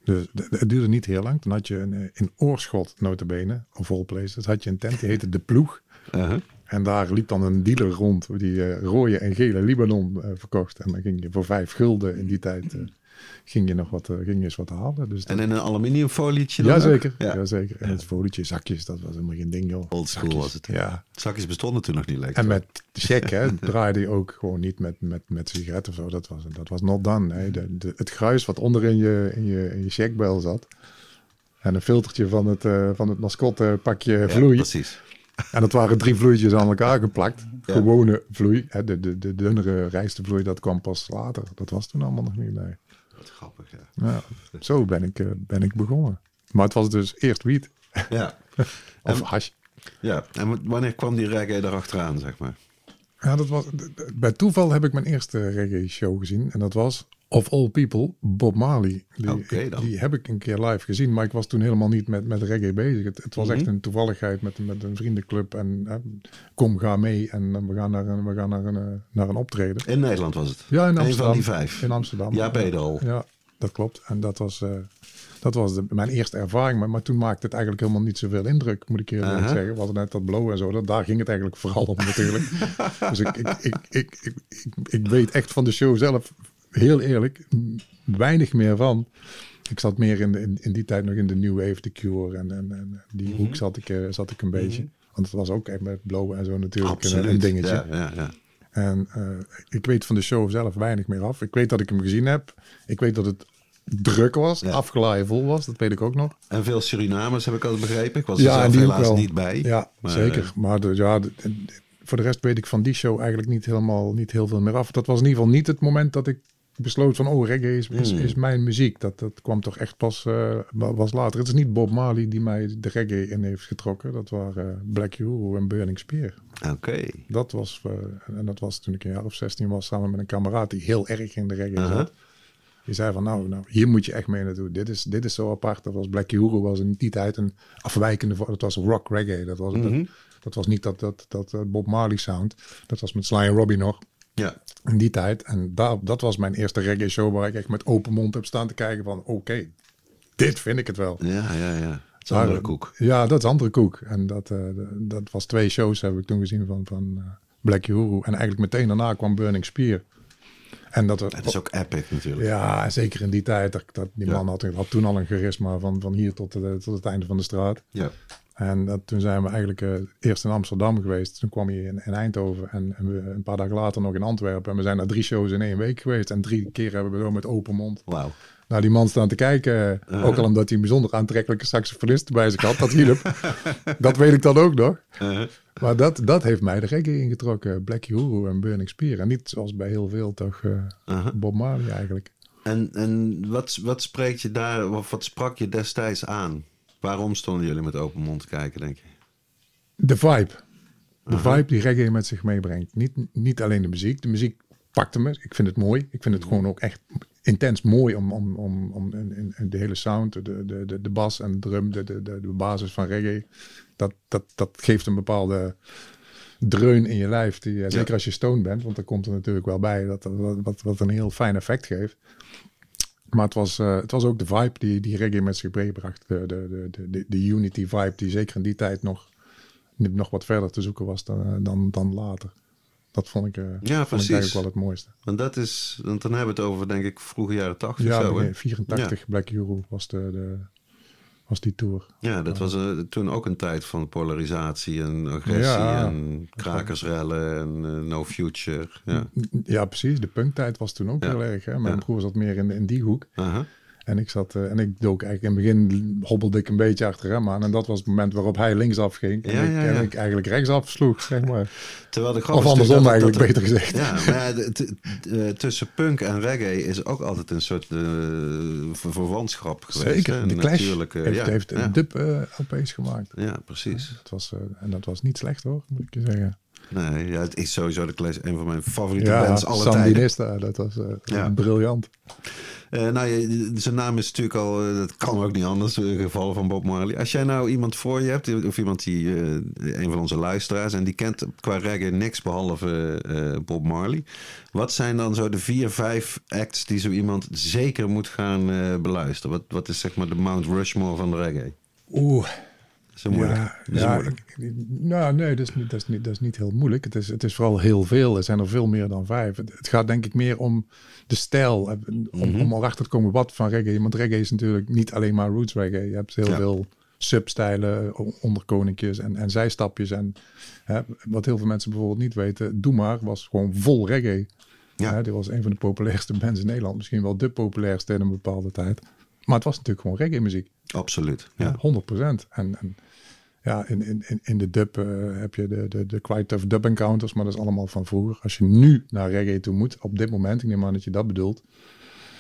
[SPEAKER 3] Dus het duurde niet heel lang. Toen had je een, in Oorschot, notabene, of all places, had je een tent die heette De Ploeg. Uh -huh. En daar liep dan een dealer rond die uh, rode en gele Libanon uh, verkocht. En dan ging je voor vijf gulden in die tijd uh, ging je nog wat, ging je eens wat halen. Dus
[SPEAKER 1] en in een aluminiumfolietje
[SPEAKER 3] dan Jazeker, ja. jazeker. En het folietje, zakjes, dat was helemaal geen ding joh.
[SPEAKER 1] Old school zakjes, was het. Ja. Zakjes bestonden toen nog niet lekker.
[SPEAKER 3] En met check hè, draaide je ook gewoon niet met, met, met sigaretten of zo. Dat was, dat was not done. Hè. De, de, het gruis wat onder in je, in je, in je checkbel zat. En een filtertje van het, van het mascotte pakje
[SPEAKER 1] ja,
[SPEAKER 3] vloei.
[SPEAKER 1] precies.
[SPEAKER 3] En dat waren drie vloeitjes aan elkaar geplakt. Ja. Gewone vloei. Hè, de, de, de dunnere rijstevloei, dat kwam pas later. Dat was toen allemaal nog niet. Nee.
[SPEAKER 1] Wat grappig, ja.
[SPEAKER 3] ja zo ben ik, uh, ben ik begonnen. Maar het was dus eerst wiet.
[SPEAKER 1] Ja.
[SPEAKER 3] of en, hash.
[SPEAKER 1] Ja, en wanneer kwam die reggae erachteraan, zeg maar?
[SPEAKER 3] Ja, dat was, bij toeval heb ik mijn eerste reggae show gezien. En dat was of all people, Bob Marley. Die,
[SPEAKER 1] okay,
[SPEAKER 3] ik, die, heb ik een keer live gezien, maar ik was toen helemaal niet met, met reggae bezig. Het, het was mm -hmm. echt een toevalligheid met, met een vriendenclub. En eh, kom, ga mee en we gaan, naar een, we gaan naar, een, naar een optreden.
[SPEAKER 1] In Nederland was het?
[SPEAKER 3] Ja, in Amsterdam.
[SPEAKER 1] Een van die vijf?
[SPEAKER 3] In Amsterdam.
[SPEAKER 1] Ja, Pedal.
[SPEAKER 3] Ja, dat klopt. En dat was... Uh, Dat was de, mijn eerste ervaring. Maar, maar toen maakte het eigenlijk helemaal niet zoveel indruk, moet ik eerlijk zeggen. Hadden net dat blow en zo. Dat, daar ging het eigenlijk vooral om natuurlijk. dus ik, ik, ik, ik, ik, ik, ik weet echt van de show zelf, heel eerlijk, weinig meer van. Ik zat meer in, de- in, in die tijd nog in de New Wave, The Cure. En, en, en die hoek zat ik, eh, zat ik een beetje. Want het was ook echt met blowen en zo natuurlijk een, een dingetje.
[SPEAKER 1] Ja, ja, ja.
[SPEAKER 3] En eh, ik weet van de show zelf weinig meer af. Ik weet dat ik hem gezien heb. Ik weet dat het druk was,
[SPEAKER 1] Ja.
[SPEAKER 3] afgeladen vol was. Dat weet ik ook nog.
[SPEAKER 1] En veel Surinamers heb ik al begrepen. Ik was er
[SPEAKER 3] Ja,
[SPEAKER 1] zelf helaas
[SPEAKER 3] wel.
[SPEAKER 1] niet bij.
[SPEAKER 3] Ja,
[SPEAKER 1] Maar,
[SPEAKER 3] zeker.
[SPEAKER 1] eh,
[SPEAKER 3] Maar de, ja, de- de- voor de rest weet ik van die show eigenlijk niet helemaal niet heel veel meer af. Dat was in ieder geval niet het moment dat ik besloot van oh reggae is, is,
[SPEAKER 1] Hmm.
[SPEAKER 3] is mijn muziek. Dat, dat kwam toch echt pas uh, was later. Het is niet Bob Marley die mij de reggae in heeft getrokken. Dat waren uh, Black Uhuru en Burning Spear.
[SPEAKER 1] Oké.
[SPEAKER 3] Dat was uh, en dat was toen ik een jaar of 16 was samen met een kameraad die heel erg in de reggae
[SPEAKER 1] Uh-huh.
[SPEAKER 3] zat. Die zei van nou, nou, hier moet je echt mee naartoe. Dit is, dit is zo apart. Dat was Black Uhuru was in die tijd een afwijkende. Dat was rock reggae. Dat was,
[SPEAKER 1] Mhm.
[SPEAKER 3] dat, dat was niet dat, dat, dat Bob Marley sound. Dat was met Sly en Robbie nog.
[SPEAKER 1] Ja.
[SPEAKER 3] In die tijd. En daar, dat was mijn eerste reggae show waar ik echt met open mond heb staan te kijken van oké, dit vind ik het wel.
[SPEAKER 1] Ja, ja, ja. Het is andere koek.
[SPEAKER 3] Ja, dat is andere koek. En dat, uh, dat was twee shows heb ik toen gezien van, van uh, Black Uhuru. En eigenlijk meteen daarna kwam Burning Spear. En dat,
[SPEAKER 1] Het is ook epic natuurlijk.
[SPEAKER 3] Ja, zeker in die tijd. Dat, dat die
[SPEAKER 1] Ja.
[SPEAKER 3] man had, had toen al een charisma van, van hier tot, de, tot het einde van de straat.
[SPEAKER 1] Ja.
[SPEAKER 3] En dat, toen zijn we eigenlijk uh, eerst in Amsterdam geweest. Toen kwam hij in, in Eindhoven. En, en we, een paar dagen later nog in Antwerpen. En we zijn naar drie shows in één week geweest. En drie keer hebben we zo met open mond
[SPEAKER 1] Wauw.
[SPEAKER 3] naar die man staan te kijken.
[SPEAKER 1] Uh-huh.
[SPEAKER 3] Ook al omdat hij een bijzonder aantrekkelijke saxofonist bij zich had. Dat hielp. dat weet ik dan ook nog.
[SPEAKER 1] Uh,
[SPEAKER 3] Maar dat, dat heeft mij de reggae ingetrokken. Black Uhuru en Burning Spear. En niet zoals bij heel veel toch uh,
[SPEAKER 1] uh-huh.
[SPEAKER 3] Bob Marley eigenlijk.
[SPEAKER 1] En, en wat, wat spreekt je daar, of wat sprak je destijds aan? Waarom stonden jullie met open mond te kijken, denk je?
[SPEAKER 3] De vibe. De vibe die reggae met zich meebrengt. Niet, niet alleen de muziek. De muziek pakte me. Ik vind het mooi. Ik vind het gewoon ook echt intens mooi om, om, om, om in, in de hele sound, de, de, de, de bas en de drum, de, de, de, basis van reggae. Dat, dat, dat geeft een bepaalde dreun in je lijf. Die, ja, zeker als je stoned bent, want dat komt er natuurlijk wel bij. Dat, wat, wat een heel fijn effect geeft. Maar het was, uh, het was ook de vibe die, die reggae met zich meebracht. De, de, de, de, de unity vibe die zeker in die tijd nog, nog wat verder te zoeken was dan, dan, dan later. Dat vond ik, uh,
[SPEAKER 1] ja,
[SPEAKER 3] vond ik eigenlijk wel het mooiste.
[SPEAKER 1] Want dat is, want dan hebben we het over, denk ik, vroege jaren 80
[SPEAKER 3] ja,
[SPEAKER 1] zo. hè?
[SPEAKER 3] 84 ja. Black Euro was, de, de, was die tour.
[SPEAKER 1] Ja, dat was uh, toen ook een tijd van polarisatie en agressie ja, en krakersrellen en uh, no future. Ja.
[SPEAKER 3] ja, precies. De punktijd was toen ook heel erg. Hè? Mijn broer zat meer in, in die hoek.
[SPEAKER 1] -huh.
[SPEAKER 3] En ik zat uh, en ik dook eigenlijk in het begin hobbelde ik een beetje achter hem aan. En dat was het moment waarop hij linksaf ging. En,
[SPEAKER 1] ja,
[SPEAKER 3] ik,
[SPEAKER 1] ja, ja.
[SPEAKER 3] en ik eigenlijk rechtsaf sloeg, zeg maar.
[SPEAKER 1] Terwijl de
[SPEAKER 3] of andersom eigenlijk, dat, beter gezegd.
[SPEAKER 1] Ja, maar ja, tussen punk en reggae is ook altijd een soort uh, verwantschap geweest.
[SPEAKER 3] Zeker,
[SPEAKER 1] hè?
[SPEAKER 3] de Clash
[SPEAKER 1] Natuurlijke,
[SPEAKER 3] heeft,
[SPEAKER 1] ja.
[SPEAKER 3] dub uh, LP's gemaakt.
[SPEAKER 1] Ja, precies.
[SPEAKER 3] Het was, uh, en dat was niet slecht hoor, moet ik je zeggen.
[SPEAKER 1] Nee, ja, het is sowieso de Clash een van mijn favoriete
[SPEAKER 3] ja,
[SPEAKER 1] bands alle
[SPEAKER 3] Sandinista,
[SPEAKER 1] tijden.
[SPEAKER 3] dat was ja. briljant.
[SPEAKER 1] Uh, nou, je, zijn naam is natuurlijk al, uh, dat kan ook niet anders, in het geval van Bob Marley. Als jij nou iemand voor je hebt, of iemand die, uh, een van onze luisteraars, en die kent qua reggae niks behalve uh, Bob Marley. Wat zijn dan zo de vier, vijf acts die zo iemand zeker moet gaan uh, beluisteren? Wat, wat is zeg maar de Mount Rushmore van de reggae?
[SPEAKER 3] Oeh.
[SPEAKER 1] Zo moeilijk.
[SPEAKER 3] Ja,
[SPEAKER 1] dat is
[SPEAKER 3] ja,
[SPEAKER 1] moeilijk.
[SPEAKER 3] Ik, nou, nee, dat is, niet, dat, is niet, dat is niet heel moeilijk. Het is, het is vooral heel veel. Er zijn er veel meer dan vijf. Het, gaat denk ik meer om de stijl. Om, mm -hmm. om erachter te komen wat van reggae. Want reggae is natuurlijk niet alleen maar roots reggae. Je hebt heel ja. veel substijlen, onderkoninkjes en, en zijstapjes. En hè, wat heel veel mensen bijvoorbeeld niet weten. Doe maar was gewoon vol reggae. Ja. Hè, dit was een van de populairste bands in Nederland. Misschien wel de populairste in een bepaalde tijd. Maar het was natuurlijk gewoon reggae muziek.
[SPEAKER 1] Absoluut. Ja.
[SPEAKER 3] 100 procent. En, en, ja, in, in, in de dub uh, heb je de, de, de Quite Tough Dub Encounters, maar dat is allemaal van vroeger. Als je nu naar reggae toe moet, op dit moment, ik neem aan dat je dat bedoelt.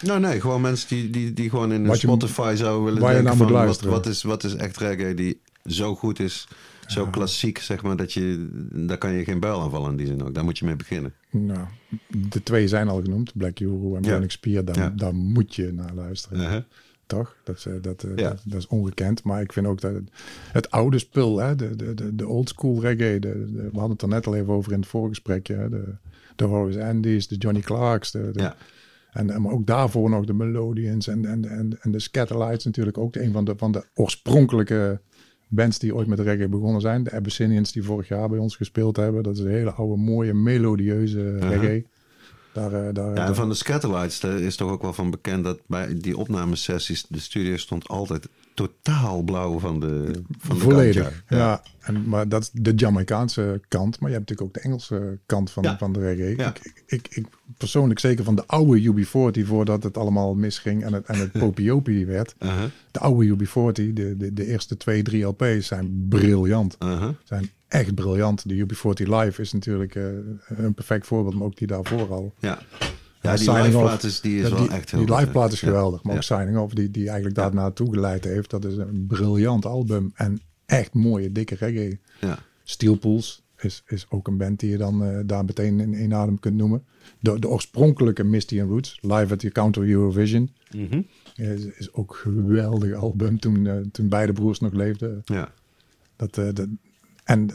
[SPEAKER 1] Nou nee, gewoon mensen die, die, die gewoon in Spotify zouden willen
[SPEAKER 3] waar
[SPEAKER 1] denken
[SPEAKER 3] je naar
[SPEAKER 1] van,
[SPEAKER 3] moet
[SPEAKER 1] wat,
[SPEAKER 3] luisteren.
[SPEAKER 1] wat, is, wat is echt reggae die zo goed is, zo ja. klassiek, zeg maar, dat je, daar kan je geen buil aanvallen in die zin ook. Daar moet je mee beginnen.
[SPEAKER 3] Nou, de twee zijn al genoemd, Black Euro en Burning ja. Spear, daar, ja. daar moet je naar luisteren.
[SPEAKER 1] Uh -huh
[SPEAKER 3] toch? Dat, dat, ja. dat, dat, is ongekend. Maar ik vind ook dat het, het oude spul, hè? de, de, de, de old school reggae, de, we hadden het er net al even over in het voorgesprekje, hè? de, de Horace Andy's, de Johnny Clarks, de,
[SPEAKER 1] ja.
[SPEAKER 3] En, en maar ook daarvoor nog de Melodians en, en, en, en de Scatterlights natuurlijk ook een van de, van de oorspronkelijke bands die ooit met reggae begonnen zijn. De Abyssinians die vorig jaar bij ons gespeeld hebben. Dat is een hele oude, mooie, melodieuze reggae. Daar, eh, daar,
[SPEAKER 1] Ja, en van de Scatterlights daar is toch ook wel van bekend dat bij die opnamesessies de studio stond altijd totaal blauw van de van de
[SPEAKER 3] Volledig.
[SPEAKER 1] kantje.
[SPEAKER 3] Ja, en, maar dat is de Jamaicaanse kant. Maar je hebt natuurlijk ook de Engelse kant van,
[SPEAKER 1] Ja.
[SPEAKER 3] van de reggae.
[SPEAKER 1] Ja.
[SPEAKER 3] Ik, ik, ik persoonlijk zeker van de oude UB40 voordat het allemaal misging en het, en het popiopi werd.
[SPEAKER 1] Uh-huh,
[SPEAKER 3] De oude UB40, de, de, de eerste twee, drie LP's zijn briljant.
[SPEAKER 1] uh-huh.
[SPEAKER 3] Zijn echt briljant. De UB40 Live is natuurlijk eh, een perfect voorbeeld, maar ook die daarvoor al.
[SPEAKER 1] Ja.
[SPEAKER 3] Ja,
[SPEAKER 1] die
[SPEAKER 3] Signing
[SPEAKER 1] live plaat is, die is
[SPEAKER 3] Ja,
[SPEAKER 1] wel
[SPEAKER 3] die,
[SPEAKER 1] echt heel
[SPEAKER 3] Die live plaat is
[SPEAKER 1] Ja.
[SPEAKER 3] geweldig. Maar
[SPEAKER 1] Ja.
[SPEAKER 3] ook Signing Off, die, die eigenlijk daar naartoe geleid heeft. Dat is een briljant album. En echt mooie, dikke reggae.
[SPEAKER 1] Ja.
[SPEAKER 3] Steel Pools is, is ook een band die je dan eh, daar meteen in één adem kunt noemen. De, de oorspronkelijke Misty and Roots, live at the Counter Eurovision.
[SPEAKER 1] Mhm.
[SPEAKER 3] Is, is ook een geweldig album toen, eh, toen beide broers nog leefden.
[SPEAKER 1] Ja.
[SPEAKER 3] Dat, eh, dat, en,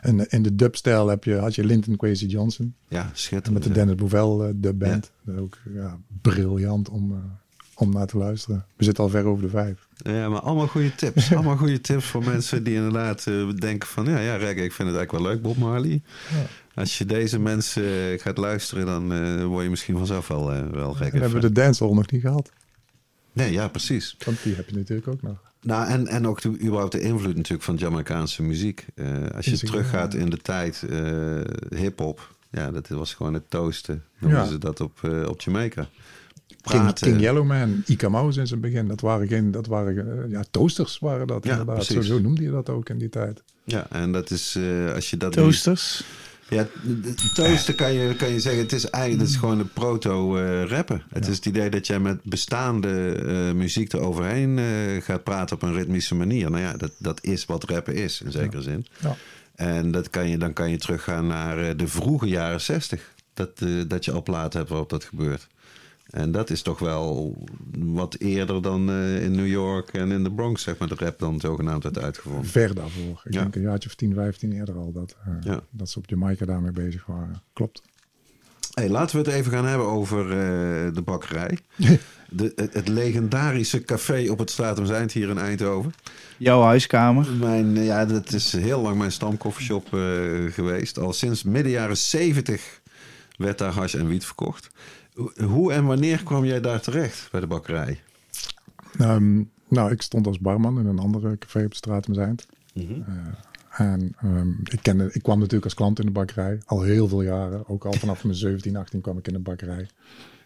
[SPEAKER 3] en in de dubstijl heb je, had je Linton Kwesi Johnson.
[SPEAKER 1] ja,
[SPEAKER 3] En
[SPEAKER 1] schitterend.
[SPEAKER 3] met de
[SPEAKER 1] ja.
[SPEAKER 3] Dennis Bouvel eh, de band. Dat is ook ja, briljant om, eh, om naar te luisteren. We zitten al ver over de vijf.
[SPEAKER 1] Ja, maar allemaal goede tips. allemaal goede tips voor mensen die inderdaad eh, denken van... Ja, ja, reggae, ik vind het eigenlijk wel leuk, Bob Marley. Als je deze mensen gaat luisteren, dan word je misschien vanzelf wel, wel
[SPEAKER 3] En
[SPEAKER 1] reggae.
[SPEAKER 3] hebben we de dancehall nog niet gehad.
[SPEAKER 1] Nee, ja, precies.
[SPEAKER 3] Want die heb je natuurlijk ook nog.
[SPEAKER 1] Nou, en, en ook de, überhaupt de invloed natuurlijk van Jamaicaanse muziek. Eh, als je teruggaat
[SPEAKER 3] ja.
[SPEAKER 1] in de tijd, eh hip-hop, ja, dat was gewoon het toasten. Noemen
[SPEAKER 3] Ja.
[SPEAKER 1] ze dat op, eh, op Jamaica.
[SPEAKER 3] King,
[SPEAKER 1] Praten.
[SPEAKER 3] King Yellowman, Ika Mouse in zijn begin. Dat waren geen, dat waren ja, toasters waren dat
[SPEAKER 1] Ja,
[SPEAKER 3] inderdaad. Zo, zo noemde je dat ook in die tijd.
[SPEAKER 1] Ja, en dat is eh, als je dat. nu-
[SPEAKER 2] Toasters.
[SPEAKER 1] Ja, toasten kan je, kan je zeggen, het is eigenlijk het is gewoon de proto-rappen. het is het idee dat jij met bestaande eh, muziek eroverheen eh gaat praten op een ritmische manier. Nou ja, dat, dat is wat rappen is, in zekere zin.
[SPEAKER 3] Ja.
[SPEAKER 1] En dat kan je, dan kan je teruggaan naar eh, de vroege jaren zestig. Dat, eh, dat je al platen hebt waarop dat gebeurt. En dat is toch wel wat eerder dan eh, in New York en in de Bronx, zeg maar, de rap dan zogenaamd werd uitgevonden.
[SPEAKER 3] Ver daarvoor. Ik
[SPEAKER 1] Ja.
[SPEAKER 3] denk een jaartje of 10, 15 eerder al dat, eh,
[SPEAKER 1] Ja.
[SPEAKER 3] dat ze op Jamaica daarmee bezig waren. Klopt.
[SPEAKER 1] Hey, laten we het even gaan hebben over eh, de bakkerij. De, het, het legendarische café op het Stratum Eind hier in Eindhoven.
[SPEAKER 2] Jouw huiskamer.
[SPEAKER 1] Mijn, ja, dat is heel lang mijn stamkoffieshop eh, geweest. Al sinds midden jaren 70 werd daar hash en wiet verkocht. Ho- Hoe en wanneer kwam jij daar terecht bij de bakkerij?
[SPEAKER 3] Ehm, nou, ik stond als barman in een andere café op de straat in Zijnd. En ehm, ik, kende, ik kwam natuurlijk als klant in de bakkerij. Al heel veel jaren. Ook al vanaf mijn 17, 18 kwam ik in de bakkerij.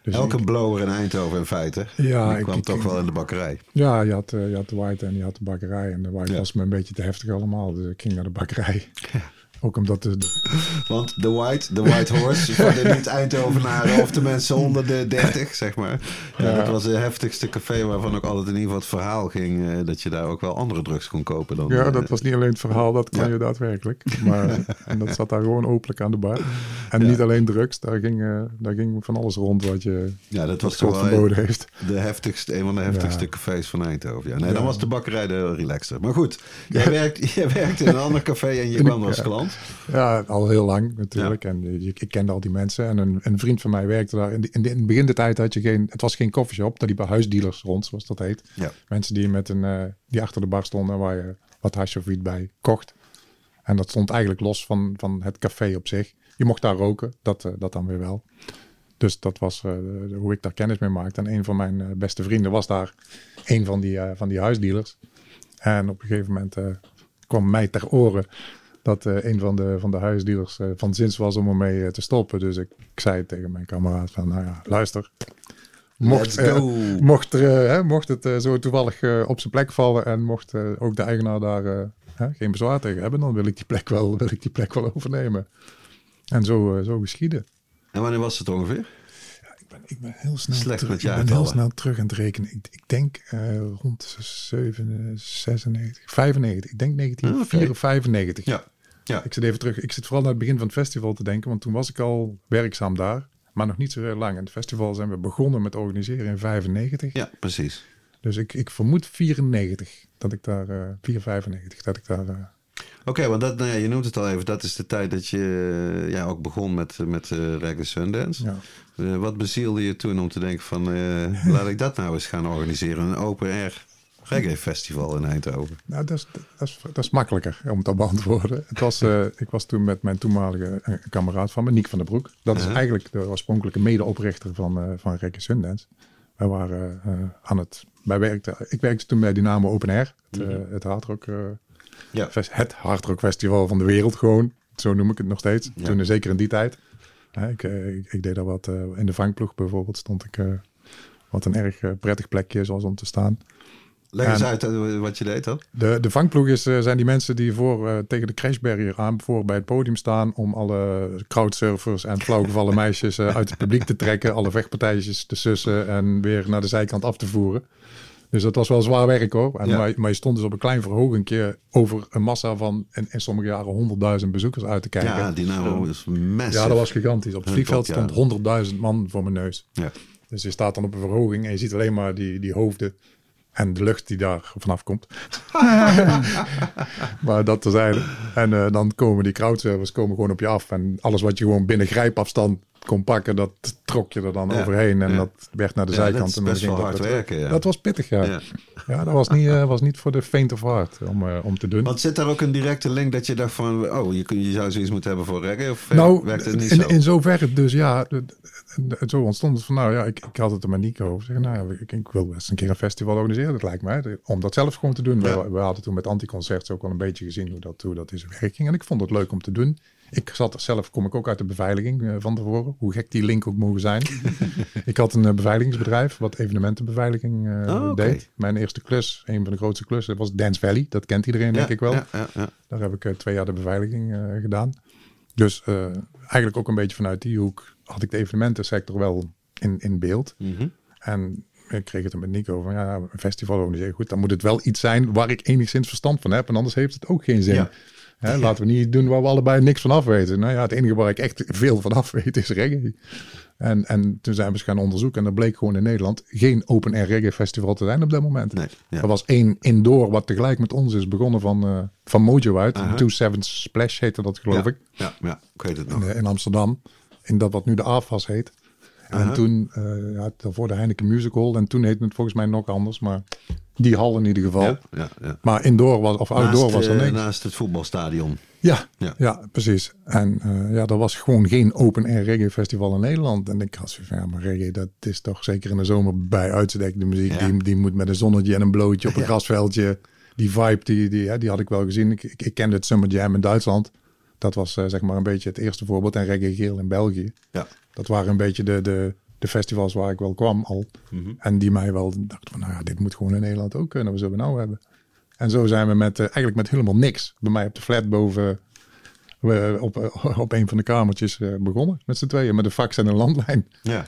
[SPEAKER 3] Dus
[SPEAKER 1] Elke
[SPEAKER 3] ik-
[SPEAKER 1] blower in Eindhoven in feite.
[SPEAKER 3] Ja,
[SPEAKER 1] die
[SPEAKER 3] ik-
[SPEAKER 1] kwam
[SPEAKER 3] ik-
[SPEAKER 1] toch wel in de bakkerij.
[SPEAKER 3] ja, je had, eh, je had de White en je had de bakkerij. En de White
[SPEAKER 1] Ja.
[SPEAKER 3] was me een beetje te heftig allemaal. Dus ik ging naar de bakkerij. Ook omdat de, de-
[SPEAKER 1] Want de White, de White Horse, voor de niet-Eindhovenaren of de mensen onder de 30, zeg maar. Ja,
[SPEAKER 3] Ja.
[SPEAKER 1] Dat was de heftigste café waarvan ook altijd in ieder geval het verhaal ging... eh, dat je daar ook wel andere drugs kon kopen dan...
[SPEAKER 3] ja,
[SPEAKER 1] eh,
[SPEAKER 3] dat was niet alleen het verhaal, dat kan
[SPEAKER 1] Ja.
[SPEAKER 3] je daadwerkelijk. Maar en dat zat daar gewoon openlijk aan de bar. En niet alleen drugs, daar ging, eh, daar ging van alles rond wat je
[SPEAKER 1] ja, dat was toch
[SPEAKER 3] verboden heeft.
[SPEAKER 1] de heftigste, een van de heftigste cafés van Eindhoven. Ja, nee, dan was de bakkerij de relaxter. Maar goed, jij, werkt, jij werkt in een ander café en je kwam als klant.
[SPEAKER 3] Ja, al heel lang natuurlijk. En eh, ik, ik kende al die mensen. En een, een vriend van mij werkte daar. In, de- in, de- in het begin de tijd had je geen... Het was geen koffieshop. Daar liepen huisdealers rond, zoals dat heet.
[SPEAKER 1] Ja.
[SPEAKER 3] Mensen die, met een, eh, die achter de bar stonden waar je wat hash of wiet bij kocht. En dat stond eigenlijk los van, van het café op zich. Je mocht daar roken, dat, eh, dat dan weer wel. Dus dat was hoe ik daar kennis mee maakte. En een van mijn beste vrienden was daar een van die, van die huisdealers. En op een gegeven moment kwam mij ter oren dat eh, een van de, van de huisdealers eh, van zins was om ermee eh, te stoppen. Dus ik, ik zei tegen mijn kameraad van, nou ja, luister. Mocht, mocht, hè, mocht het zo toevallig op zijn plek vallen en mocht ook de eigenaar daar hè, geen bezwaar tegen hebben, dan wil ik die plek wel, wil ik die plek wel overnemen. En zo, zo geschieden.
[SPEAKER 1] En wanneer was het ongeveer?
[SPEAKER 3] Ik ben, ik ben heel snel,
[SPEAKER 1] Slecht
[SPEAKER 3] terug, ik ben heel snel terug aan het rekenen. Ik, ik denk eh, rond 7, 96, 95. Ik denk 1994 of 95.
[SPEAKER 1] Ja. Ja.
[SPEAKER 3] Ik zit even terug. Ik zit vooral naar het begin van het festival te denken, want toen was ik al werkzaam daar, maar nog niet zo heel lang. En het festival zijn we begonnen met organiseren in 95.
[SPEAKER 1] Ja, precies.
[SPEAKER 3] Dus ik, ik vermoed 94 dat ik daar, eh 495, dat ik daar. Eh,
[SPEAKER 1] Oké, want dat, nou ja, je noemt het al even. Dat is de tijd dat je eh, ja, ook begon met, met uh, Reggae Sundance.
[SPEAKER 3] Ja.
[SPEAKER 1] Uh, wat bezielde je toen om te denken van... Uh, laat ik dat nou eens gaan organiseren. Een open-air reggae festival in Eindhoven.
[SPEAKER 3] Nou, dat is, dat is, dat is makkelijker om te beantwoorden. Het was, ik was toen met mijn toenmalige kameraad van me, Niek van der Broek. Dat is eigenlijk de oorspronkelijke medeoprichter van, van Reggae Sundance. Wij waren aan het... Wij werkten, ik werkte toen bij Dynamo Open Air. Het, mm -hmm. het hardrock...
[SPEAKER 1] Ja.
[SPEAKER 3] Het hardrock festival van de wereld gewoon. Zo noem ik het nog steeds.
[SPEAKER 1] Ja.
[SPEAKER 3] Toen, zeker in die tijd. Ik, ik, ik, deed daar wat uh, in de vangploeg bijvoorbeeld stond ik wat een erg prettig plekje zoals om te staan.
[SPEAKER 1] Leg eens en uit wat je deed dan.
[SPEAKER 3] De, de vangploeg is, zijn die mensen die voor, tegen de crashbarrier aan voor bij het podium staan om alle crowdsurfers en flauwgevallen meisjes uit het publiek te trekken, alle vechtpartijtjes te sussen en weer naar de zijkant af te voeren. Dus dat was wel zwaar werk hoor. En
[SPEAKER 1] Ja.
[SPEAKER 3] maar, maar je stond dus op een klein verhogingje over een massa van in, in sommige jaren honderdduizend bezoekers uit te kijken.
[SPEAKER 1] Ja, Dynamo is massive.
[SPEAKER 3] Ja, dat was gigantisch. Op het vliegveld
[SPEAKER 1] ja.
[SPEAKER 3] stond 100.000 man voor mijn neus.
[SPEAKER 1] Ja.
[SPEAKER 3] Dus je staat dan op een verhoging en je ziet alleen maar die, die hoofden en de lucht die daar vanaf komt. maar dat terzijde. En eh, dan komen die crowdservers komen gewoon op je af. En alles wat je gewoon binnen grijpafstand kon pakken, dat trok je er dan
[SPEAKER 1] Ja,
[SPEAKER 3] overheen. En
[SPEAKER 1] ja.
[SPEAKER 3] dat werd naar de
[SPEAKER 1] Ja,
[SPEAKER 3] zijkant.
[SPEAKER 1] dat is
[SPEAKER 3] en
[SPEAKER 1] best wel
[SPEAKER 3] dat
[SPEAKER 1] hard
[SPEAKER 3] weer
[SPEAKER 1] werken, ja.
[SPEAKER 3] Dat was pittig, ja.
[SPEAKER 1] Ja.
[SPEAKER 3] Dat was niet, eh, was niet voor de faint of heart om, eh, om te doen.
[SPEAKER 1] Want zit daar ook een directe link dat je dacht van... oh, je, kun- je zou zoiets moeten hebben voor reggae? Of eh,
[SPEAKER 3] nou,
[SPEAKER 1] werkt het niet
[SPEAKER 3] in,
[SPEAKER 1] zo?
[SPEAKER 3] in zoverre dus ja, zo ontstond het van nou ja, ik, ik had het er met Nico over. Zeg, nou, ik, ik wil best een keer een festival organiseren, dat lijkt mij. Om dat zelf gewoon te doen. We, we hadden toen met Anticoncerts ook wel een beetje gezien hoe dat, hoe dat in zijn werk ging. En ik vond het leuk om te doen. Ik zat zelf, kom ik ook uit de beveiliging eh, van tevoren. Hoe gek die link ook mogen zijn. ik had een eh, beveiligingsbedrijf wat evenementenbeveiliging eh,
[SPEAKER 1] Oh,
[SPEAKER 3] deed. Mijn eerste klus, een van de grootste klussen, was Dance Valley. Dat kent iedereen denk ik wel.
[SPEAKER 1] Ja, ja, ja.
[SPEAKER 3] Daar heb ik twee jaar de beveiliging gedaan. Dus eigenlijk ook een beetje vanuit die hoek had ik de evenementensector wel in, in beeld.
[SPEAKER 1] Mhm.
[SPEAKER 3] En ik kreeg het er met Nico van ja, een festival organiseren. Goed, dan moet het wel iets zijn waar ik enigszins verstand van heb. En anders heeft het ook geen zin.
[SPEAKER 1] Ja.
[SPEAKER 3] Hè, laten we niet doen waar we allebei niks van af weten. Nou ja, het enige waar ik echt veel van af weet is reggae. En, en toen zijn we eens gaan onderzoeken. En er bleek gewoon in Nederland geen open air reggae festival te zijn op dat moment.
[SPEAKER 1] Nee, ja.
[SPEAKER 3] Er was één indoor wat tegelijk met ons is begonnen van, eh, van Mojo uit.
[SPEAKER 1] Aha.
[SPEAKER 3] Two Sevens Splash heette dat geloof
[SPEAKER 1] ja,
[SPEAKER 3] ik.
[SPEAKER 1] Ja, ja, ik weet het
[SPEAKER 3] In,
[SPEAKER 1] nog.
[SPEAKER 3] eh, in Amsterdam. In dat wat nu de AFAS heet. En
[SPEAKER 1] Aha.
[SPEAKER 3] toen, eh ja, daarvoor de Heineken Music Hall. En toen heette het volgens mij nog anders. Maar die hal in ieder geval.
[SPEAKER 1] Ja, ja, ja.
[SPEAKER 3] Maar indoor was, of outdoor was er
[SPEAKER 1] eh,
[SPEAKER 3] niks.
[SPEAKER 1] naast het voetbalstadion.
[SPEAKER 3] Ja,
[SPEAKER 1] Ja.
[SPEAKER 3] ja. precies. En eh, ja, er was gewoon geen open air reggae festival in Nederland. En ik had zoiets van, ja, maar reggae, dat is toch zeker in de zomer bij uitstek de muziek.
[SPEAKER 1] Ja.
[SPEAKER 3] Die, die moet met een zonnetje en een blootje op een
[SPEAKER 1] Ja.
[SPEAKER 3] grasveldje. Die vibe, die, die, ja, die had ik wel gezien. Ik, ik, ik kende het Summer Jam in Duitsland. Dat was zeg maar een beetje het eerste voorbeeld. En Reggae Geel in België.
[SPEAKER 1] Ja.
[SPEAKER 3] Dat waren een beetje de, de, de festivals waar ik wel kwam al.
[SPEAKER 1] Mhm.
[SPEAKER 3] En die mij wel dachten van, nou ja, dit moet gewoon in Nederland ook kunnen. Wat zullen we nou hebben? En zo zijn we met, eh, eigenlijk met helemaal niks. Bij mij op de flat boven, we op, eh, op een van de kamertjes eh, begonnen. Met z'n tweeën, met een fax en een landlijn.
[SPEAKER 1] ja.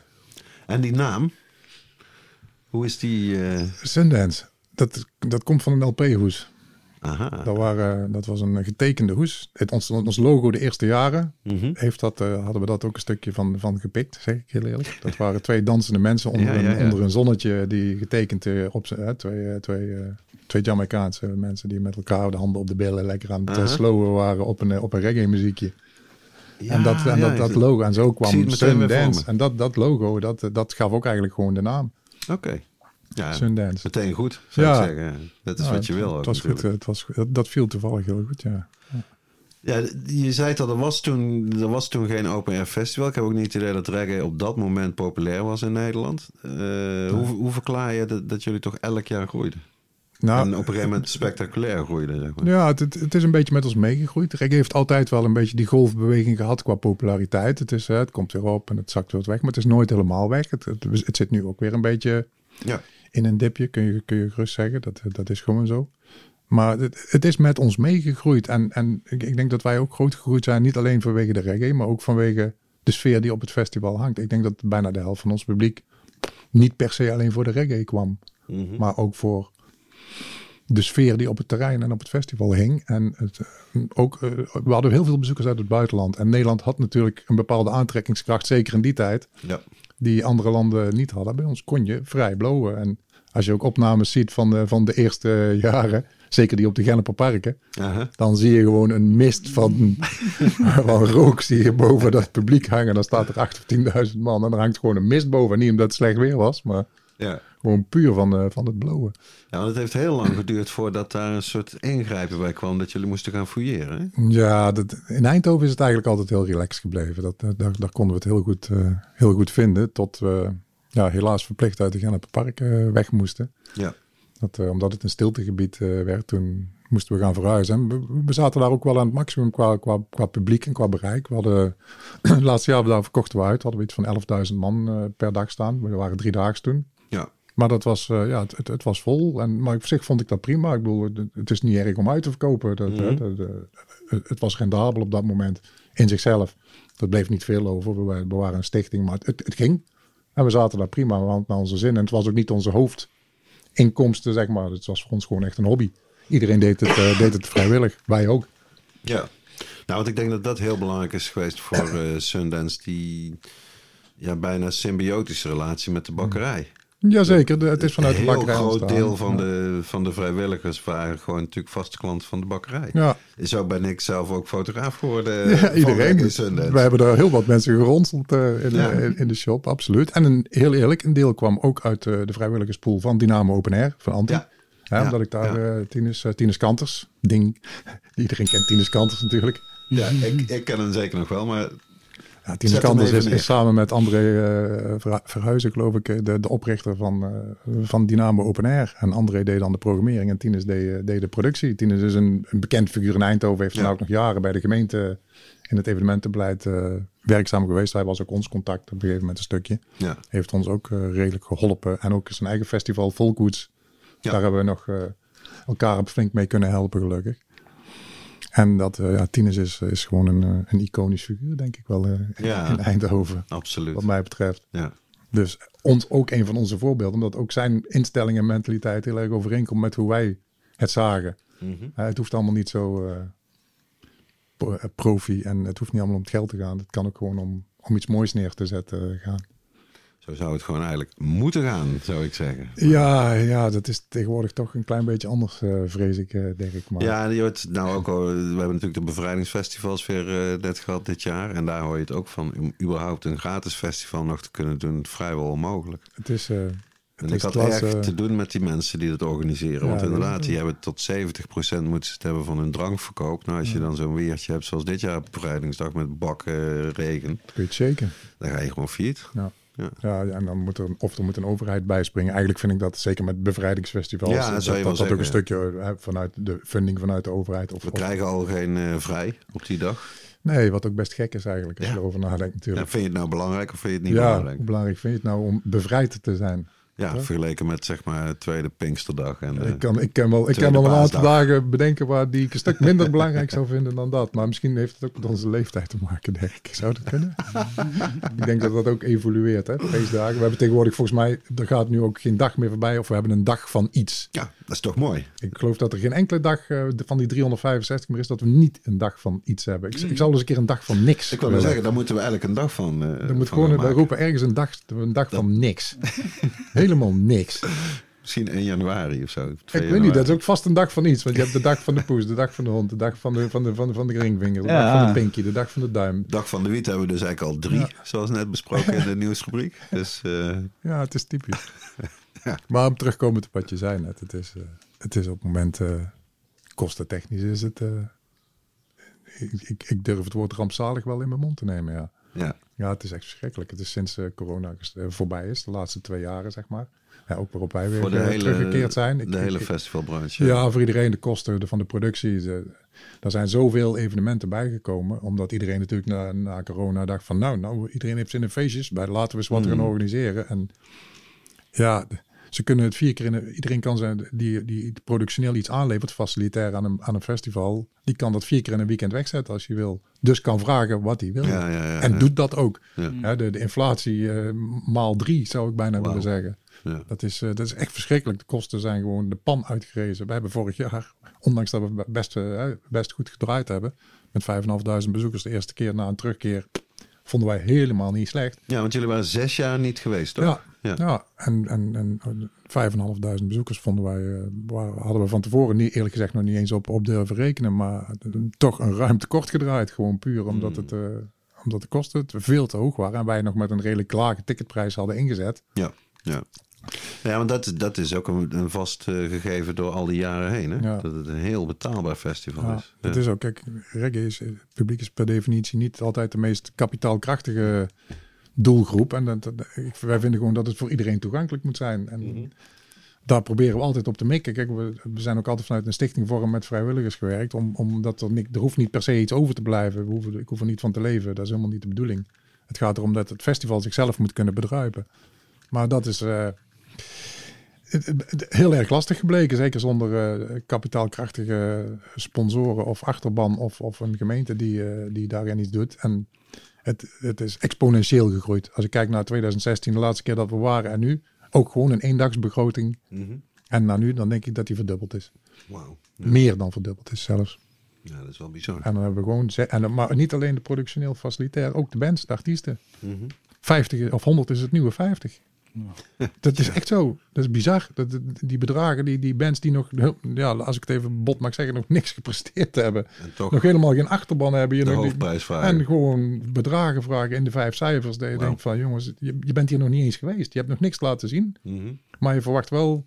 [SPEAKER 1] En die naam? Hoe is die... eh,
[SPEAKER 3] Sundance, dat, dat komt van een LP-hoes.
[SPEAKER 1] Aha.
[SPEAKER 3] Dat, waren, dat was een getekende hoes. Het, ons, ons logo de eerste jaren
[SPEAKER 1] Mhm.
[SPEAKER 3] heeft dat, eh, hadden we dat ook een stukje van, van gepikt, zeg ik heel eerlijk. Dat waren twee dansende mensen onder,
[SPEAKER 1] Ja, ja,
[SPEAKER 3] Een, onder een zonnetje die getekend eh, op zijn, twee, eh, twee, eh, twee Jamaicaanse mensen die met elkaar de handen op de billen lekker aan het
[SPEAKER 1] Aha.
[SPEAKER 3] slowen waren op een, op een reggae muziekje. En dat, en dat, dat logo, en zo kwam Sundance.
[SPEAKER 1] me.
[SPEAKER 3] En dat, dat logo, dat, dat gaf ook eigenlijk gewoon de naam.
[SPEAKER 1] Oké. Ja,
[SPEAKER 3] Sundance.
[SPEAKER 1] meteen goed, zou
[SPEAKER 3] Ja.
[SPEAKER 1] ik zeggen. Dat is
[SPEAKER 3] Ja,
[SPEAKER 1] wat je wil
[SPEAKER 3] Het was goed,
[SPEAKER 1] natuurlijk.
[SPEAKER 3] het was, dat, viel toevallig heel goed, ja.
[SPEAKER 1] Ja, je zei het al, er was, toen, er was toen geen open air festival. Ik heb ook niet het idee dat reggae op dat moment populair was in Nederland. Eh, hoe, hoe verklaar je dat, dat jullie toch elk jaar groeiden?
[SPEAKER 3] Nou,
[SPEAKER 1] en op een gegeven moment spectaculair groeiden, zeg maar.
[SPEAKER 3] Ja, het, het, is een beetje met ons meegegroeid. Reggae heeft altijd wel een beetje die golfbeweging gehad qua populariteit. Het, is, het komt weer op en het zakt weer weg, maar het is nooit helemaal weg. Het, het, het zit nu ook weer een beetje
[SPEAKER 1] Ja.
[SPEAKER 3] In een dipje, kun je, kun je gerust zeggen. Dat, dat is gewoon zo. Maar het, het is met ons meegegroeid. En, en ik, ik denk dat wij ook groot gegroeid zijn, niet alleen vanwege de reggae, maar ook vanwege de sfeer die op het festival hangt. Ik denk dat bijna de helft van ons publiek niet per se alleen voor de reggae kwam,
[SPEAKER 1] Mhm.
[SPEAKER 3] maar ook voor de sfeer die op het terrein en op het festival hing. En het, eh, ook, eh, we hadden heel veel bezoekers uit het buitenland. En Nederland had natuurlijk een bepaalde aantrekkingskracht, zeker in die tijd,
[SPEAKER 1] ja.
[SPEAKER 3] die andere landen niet hadden. Bij ons kon je vrij blowen. En als je ook opnames ziet van de, van de eerste jaren, zeker die op de Genneperparken, dan zie je gewoon een mist van, van rook zie je boven dat publiek hangen. Dan staat er 8 of 10.000 man en er hangt gewoon een mist boven. Niet omdat het slecht weer was, maar
[SPEAKER 1] Ja.
[SPEAKER 3] gewoon puur van, eh, van het blowen.
[SPEAKER 1] ja, want het heeft heel lang geduurd voordat daar een soort ingrijpen bij kwam dat jullie moesten gaan fouilleren. hè?
[SPEAKER 3] Ja, dat, in Eindhoven is het eigenlijk altijd heel relaxed gebleven. Dat, daar, daar konden we het heel goed, eh, heel goed vinden. Tot we ja, helaas verplicht uit de Genneperpark eh weg moesten.
[SPEAKER 1] Ja.
[SPEAKER 3] Dat, eh, omdat het een stiltegebied eh, werd, toen moesten we gaan verhuizen. En we, we zaten daar ook wel aan het maximum qua, qua, qua publiek en qua bereik. We hadden, het laatste jaar daar verkochten we uit, hadden we iets van 11.000 man per dag staan. We waren drie dagen toen.
[SPEAKER 1] Ja.
[SPEAKER 3] Maar dat was, ja, het, het, het was vol. En, maar op zich vond ik dat prima. Ik bedoel, het, het is niet erg om uit te verkopen. Dat,
[SPEAKER 1] Mhm.
[SPEAKER 3] dat, het, was rendabel op dat moment in zichzelf. Dat bleef niet veel over. We, waren- we waren een stichting, maar het ging. En we zaten daar prima, hadden naar onze zin. En het was ook niet onze hoofdinkomsten, zeg maar. Het was voor ons gewoon echt een hobby. Iedereen deed het, eh, deed het vrijwillig. Wij ook.
[SPEAKER 1] Ja. Nou, want ik denk dat dat heel belangrijk is geweest voor eh, Sundance, die ja, bijna symbiotische relatie met de bakkerij.
[SPEAKER 3] Jazeker, de, het is vanuit de
[SPEAKER 1] Een
[SPEAKER 3] bakkerij
[SPEAKER 1] groot
[SPEAKER 3] ontstaan.
[SPEAKER 1] deel van,
[SPEAKER 3] Ja.
[SPEAKER 1] de, van de vrijwilligers waren gewoon natuurlijk vaste klanten van de bakkerij.
[SPEAKER 3] Ja,
[SPEAKER 1] Zo ben ik zelf ook fotograaf geworden.
[SPEAKER 3] Ja,
[SPEAKER 1] van
[SPEAKER 3] iedereen. We hebben er heel wat mensen geronseld eh, in,
[SPEAKER 1] Ja.
[SPEAKER 3] eh, in, in de shop, absoluut. En een, heel eerlijk, een deel kwam ook uit eh, de vrijwilligerspool van Dynamo Open Air, van.
[SPEAKER 1] Ja.
[SPEAKER 3] Ja, Omdat ik daar eh Tinus, eh, Tinus Kanters, ding. Iedereen kent Tinus Kanters natuurlijk.
[SPEAKER 1] Ja, ik, ik ken hem zeker nog wel, maar
[SPEAKER 3] Ja, Kanters
[SPEAKER 1] even
[SPEAKER 3] is, samen met André Verha- Verhuizen, geloof ik, eh, de, de oprichter van, eh, van Dynamo Open Air. En André deed dan de programmering en Tinus deed, deed de productie. Tinus is een, een bekend figuur in Eindhoven, heeft
[SPEAKER 1] Ja.
[SPEAKER 3] dan ook nog jaren bij de gemeente in het evenementenbeleid werkzaam geweest. Hij was ook ons contact op een gegeven moment een stukje.
[SPEAKER 1] ja.
[SPEAKER 3] Heeft ons ook redelijk geholpen. En ook zijn eigen festival Volkoets.
[SPEAKER 1] Ja.
[SPEAKER 3] Daar hebben we nog elkaar op flink mee kunnen helpen, gelukkig. En dat, eh, ja, Tinus is, is gewoon een, eh, een iconisch figuur, denk ik wel, eh,
[SPEAKER 1] Ja.
[SPEAKER 3] in Eindhoven.
[SPEAKER 1] absoluut.
[SPEAKER 3] Wat mij betreft.
[SPEAKER 1] Ja.
[SPEAKER 3] Dus ons ook een van onze voorbeelden. Omdat ook zijn instelling en mentaliteit heel erg overeenkomt met hoe wij het zagen.
[SPEAKER 1] Mhm.
[SPEAKER 3] Het hoeft allemaal niet zo pro- profi en het hoeft niet allemaal om het geld te gaan. Het kan ook gewoon om, om iets moois neer te zetten gaan.
[SPEAKER 1] Zo zou het gewoon eigenlijk moeten gaan, zou ik zeggen.
[SPEAKER 3] Ja, ja, dat is tegenwoordig toch een klein beetje anders, eh, vrees ik, eh Dirk. Maar
[SPEAKER 1] Ja, je hoort nou ook al, we hebben natuurlijk de bevrijdingsfestivals weer eh, net gehad dit jaar. En daar hoor je het ook van. Om überhaupt een gratis festival nog te kunnen doen, vrijwel onmogelijk.
[SPEAKER 3] het is...
[SPEAKER 1] En
[SPEAKER 3] het
[SPEAKER 1] ik had
[SPEAKER 3] klasse.
[SPEAKER 1] echt te doen met die mensen die dat organiseren.
[SPEAKER 3] Ja,
[SPEAKER 1] Want inderdaad, die hebben tot 70% moeten ze hebben van hun drankverkoop. Nou, als je dan zo'n weertje hebt zoals dit jaar op bevrijdingsdag met bakken, regen.
[SPEAKER 3] Kun je het shaken.
[SPEAKER 1] Dan ga je gewoon failliet.
[SPEAKER 3] Ja, en dan moet er, of er moet een overheid bijspringen. Eigenlijk vind ik dat zeker met bevrijdingsfestivals.
[SPEAKER 1] Ja,
[SPEAKER 3] dat,
[SPEAKER 1] zou je
[SPEAKER 3] dat, dat ook een stukje vanuit de funding vanuit de overheid. Of,
[SPEAKER 1] We
[SPEAKER 3] of-
[SPEAKER 1] krijgen al geen eh, vrij op die dag.
[SPEAKER 3] nee, wat ook best gek is eigenlijk, als
[SPEAKER 1] Ja.
[SPEAKER 3] je erover nadenkt
[SPEAKER 1] Ja,
[SPEAKER 3] natuurlijk.
[SPEAKER 1] vind je het nou belangrijk of vind je het niet
[SPEAKER 3] Ja,
[SPEAKER 1] belangrijk?
[SPEAKER 3] hoe belangrijk vind je het nou om bevrijd te zijn?
[SPEAKER 1] Ja, vergeleken met zeg maar de tweede Pinksterdag. En, eh,
[SPEAKER 3] ik, kan, ik kan wel, ik kan wel een aantal dagen bedenken waar die ik een stuk minder belangrijk zou vinden dan dat. Maar misschien heeft het ook met onze leeftijd te maken, denk ik. Zou dat kunnen? ik denk dat dat ook evolueert, hè, feestdagen. We hebben tegenwoordig volgens mij, er gaat nu ook geen dag meer voorbij of we hebben een dag van iets.
[SPEAKER 1] ja, dat is toch mooi.
[SPEAKER 3] Ik geloof dat er geen enkele dag eh, van die 365 meer is dat we niet een dag van iets hebben. Ik, ik zal dus een keer een dag van niks.
[SPEAKER 1] Ik wil maar
[SPEAKER 3] willen.
[SPEAKER 1] zeggen, daar moeten we eigenlijk een dag van. eh,
[SPEAKER 3] Er moet
[SPEAKER 1] van
[SPEAKER 3] gewoon,
[SPEAKER 1] gaan
[SPEAKER 3] we
[SPEAKER 1] maken.
[SPEAKER 3] roepen ergens een dag, een dag van niks. Helemaal niks.
[SPEAKER 1] Misschien 1 januari of zo.
[SPEAKER 3] Ik weet niet, dat is ook vast een dag van iets. Want je hebt de dag van de poes, de dag van de hond, de dag van de, van de, van de, van de ringvinger, de
[SPEAKER 2] Ja.
[SPEAKER 3] dag van de pinky, de dag van de duim.
[SPEAKER 1] Dag van de Wiet hebben we dus eigenlijk al drie, zoals net besproken in de nieuwsrubriek. Dus eh,
[SPEAKER 3] Ja, het is typisch. Maar om terugkomen op wat je zei net, het is, eh, het is op het moment, eh kostentechnisch is het, eh, ik, ik, ik durf het woord rampzalig wel in mijn mond te nemen, ja.
[SPEAKER 1] ja,
[SPEAKER 3] Ja, het is echt verschrikkelijk. Het is sinds corona voorbij is, de laatste twee jaren, zeg maar. Ja, ook waarop wij weer
[SPEAKER 1] voor de hele,
[SPEAKER 3] teruggekeerd zijn. Ik-
[SPEAKER 1] de hele festivalbranche.
[SPEAKER 3] Ja, voor iedereen de kosten van de productie. De, er zijn zoveel evenementen bijgekomen. Omdat iedereen natuurlijk na, na corona dacht van... Nou, nou, iedereen heeft zin in feestjes. Bij, laten we eens wat gaan organiseren. En ja, ze kunnen het vier keer in... een- Iedereen kan zijn, die, die productioneel iets aanlevert, facilitair aan een, aan een festival... Die kan dat vier keer in een weekend wegzetten als je wil. Dus kan vragen wat hij wil.
[SPEAKER 1] Ja, ja, ja,
[SPEAKER 3] en doet dat ook. De, de inflatie eh, maal drie, zou ik bijna willen zeggen. Dat is, eh, dat is echt verschrikkelijk. De kosten zijn gewoon de pan uitgerezen. We hebben vorig jaar, ondanks dat we best, eh, best goed gedraaid hebben, met 5.500 bezoekers de eerste keer na een terugkeer, vonden wij helemaal niet slecht.
[SPEAKER 1] Ja, want jullie waren zes jaar niet geweest, toch?
[SPEAKER 3] Ja,
[SPEAKER 1] Ja.
[SPEAKER 3] ja. en, en, en 5.500 bezoekers vonden wij, eh, hadden we van tevoren niet, eerlijk gezegd nog niet eens op, op durven rekenen. Maar toch een ruim tekort gedraaid. Gewoon puur omdat, het, eh, omdat de kosten veel te hoog waren. En wij nog met een redelijk lage ticketprijs hadden ingezet.
[SPEAKER 1] Ja, ja. Ja, want dat, dat is ook een, een vast eh, gegeven door al die jaren heen. Hè?
[SPEAKER 3] Ja.
[SPEAKER 1] Dat het een heel betaalbaar festival
[SPEAKER 3] Ja,
[SPEAKER 1] is.
[SPEAKER 3] Het
[SPEAKER 1] Ja.
[SPEAKER 3] is ook, kijk, reggae is, het publiek is per definitie niet altijd de meest kapitaalkrachtige doelgroep. En dat, dat- ik- wij vinden gewoon dat het voor iedereen toegankelijk moet zijn. En
[SPEAKER 1] Mhm.
[SPEAKER 3] daar proberen we altijd op te mikken. Kijk, we, we zijn ook altijd vanuit een stichtingvorm met vrijwilligers gewerkt. Om, omdat er, niet, er hoeft niet per se iets over te blijven. We hoeven, ik hoef er niet van te leven. Dat is helemaal niet de bedoeling. Het gaat erom dat het festival zichzelf moet kunnen bedruipen. Maar dat is eh, heel erg lastig gebleken. Zeker zonder eh, kapitaalkrachtige sponsoren of achterban of, of een gemeente die, eh, die daarin iets doet. En het, het is exponentieel gegroeid. Als ik kijk naar 2016, de laatste keer dat we waren en nu, ook gewoon een eendagsbegroting.
[SPEAKER 1] Mhm.
[SPEAKER 3] En naar nu, dan denk ik dat die verdubbeld is.
[SPEAKER 1] Wauw.
[SPEAKER 3] Meer dan verdubbeld is zelfs.
[SPEAKER 1] Ja, dat is wel bizar.
[SPEAKER 3] En dan hebben we gewoon, en, maar niet alleen de productioneel facilitair, ook de bands, de artiesten.
[SPEAKER 1] Mhm.
[SPEAKER 3] 50 of 100 is het nieuwe 50. Dat is echt zo. Dat is bizar. Dat, die bedragen, die, die bands die nog, ja, als ik het even bot mag zeggen, nog niks gepresteerd hebben.
[SPEAKER 1] En toch
[SPEAKER 3] Nog helemaal geen achterban hebben.
[SPEAKER 1] De
[SPEAKER 3] nog
[SPEAKER 1] hoofdprijs
[SPEAKER 3] en gewoon bedragen vragen in de vijf cijfers. Dat je denkt van jongens, je, je bent hier nog niet eens geweest. Je hebt nog niks laten zien.
[SPEAKER 1] Mhm.
[SPEAKER 3] Maar je verwacht wel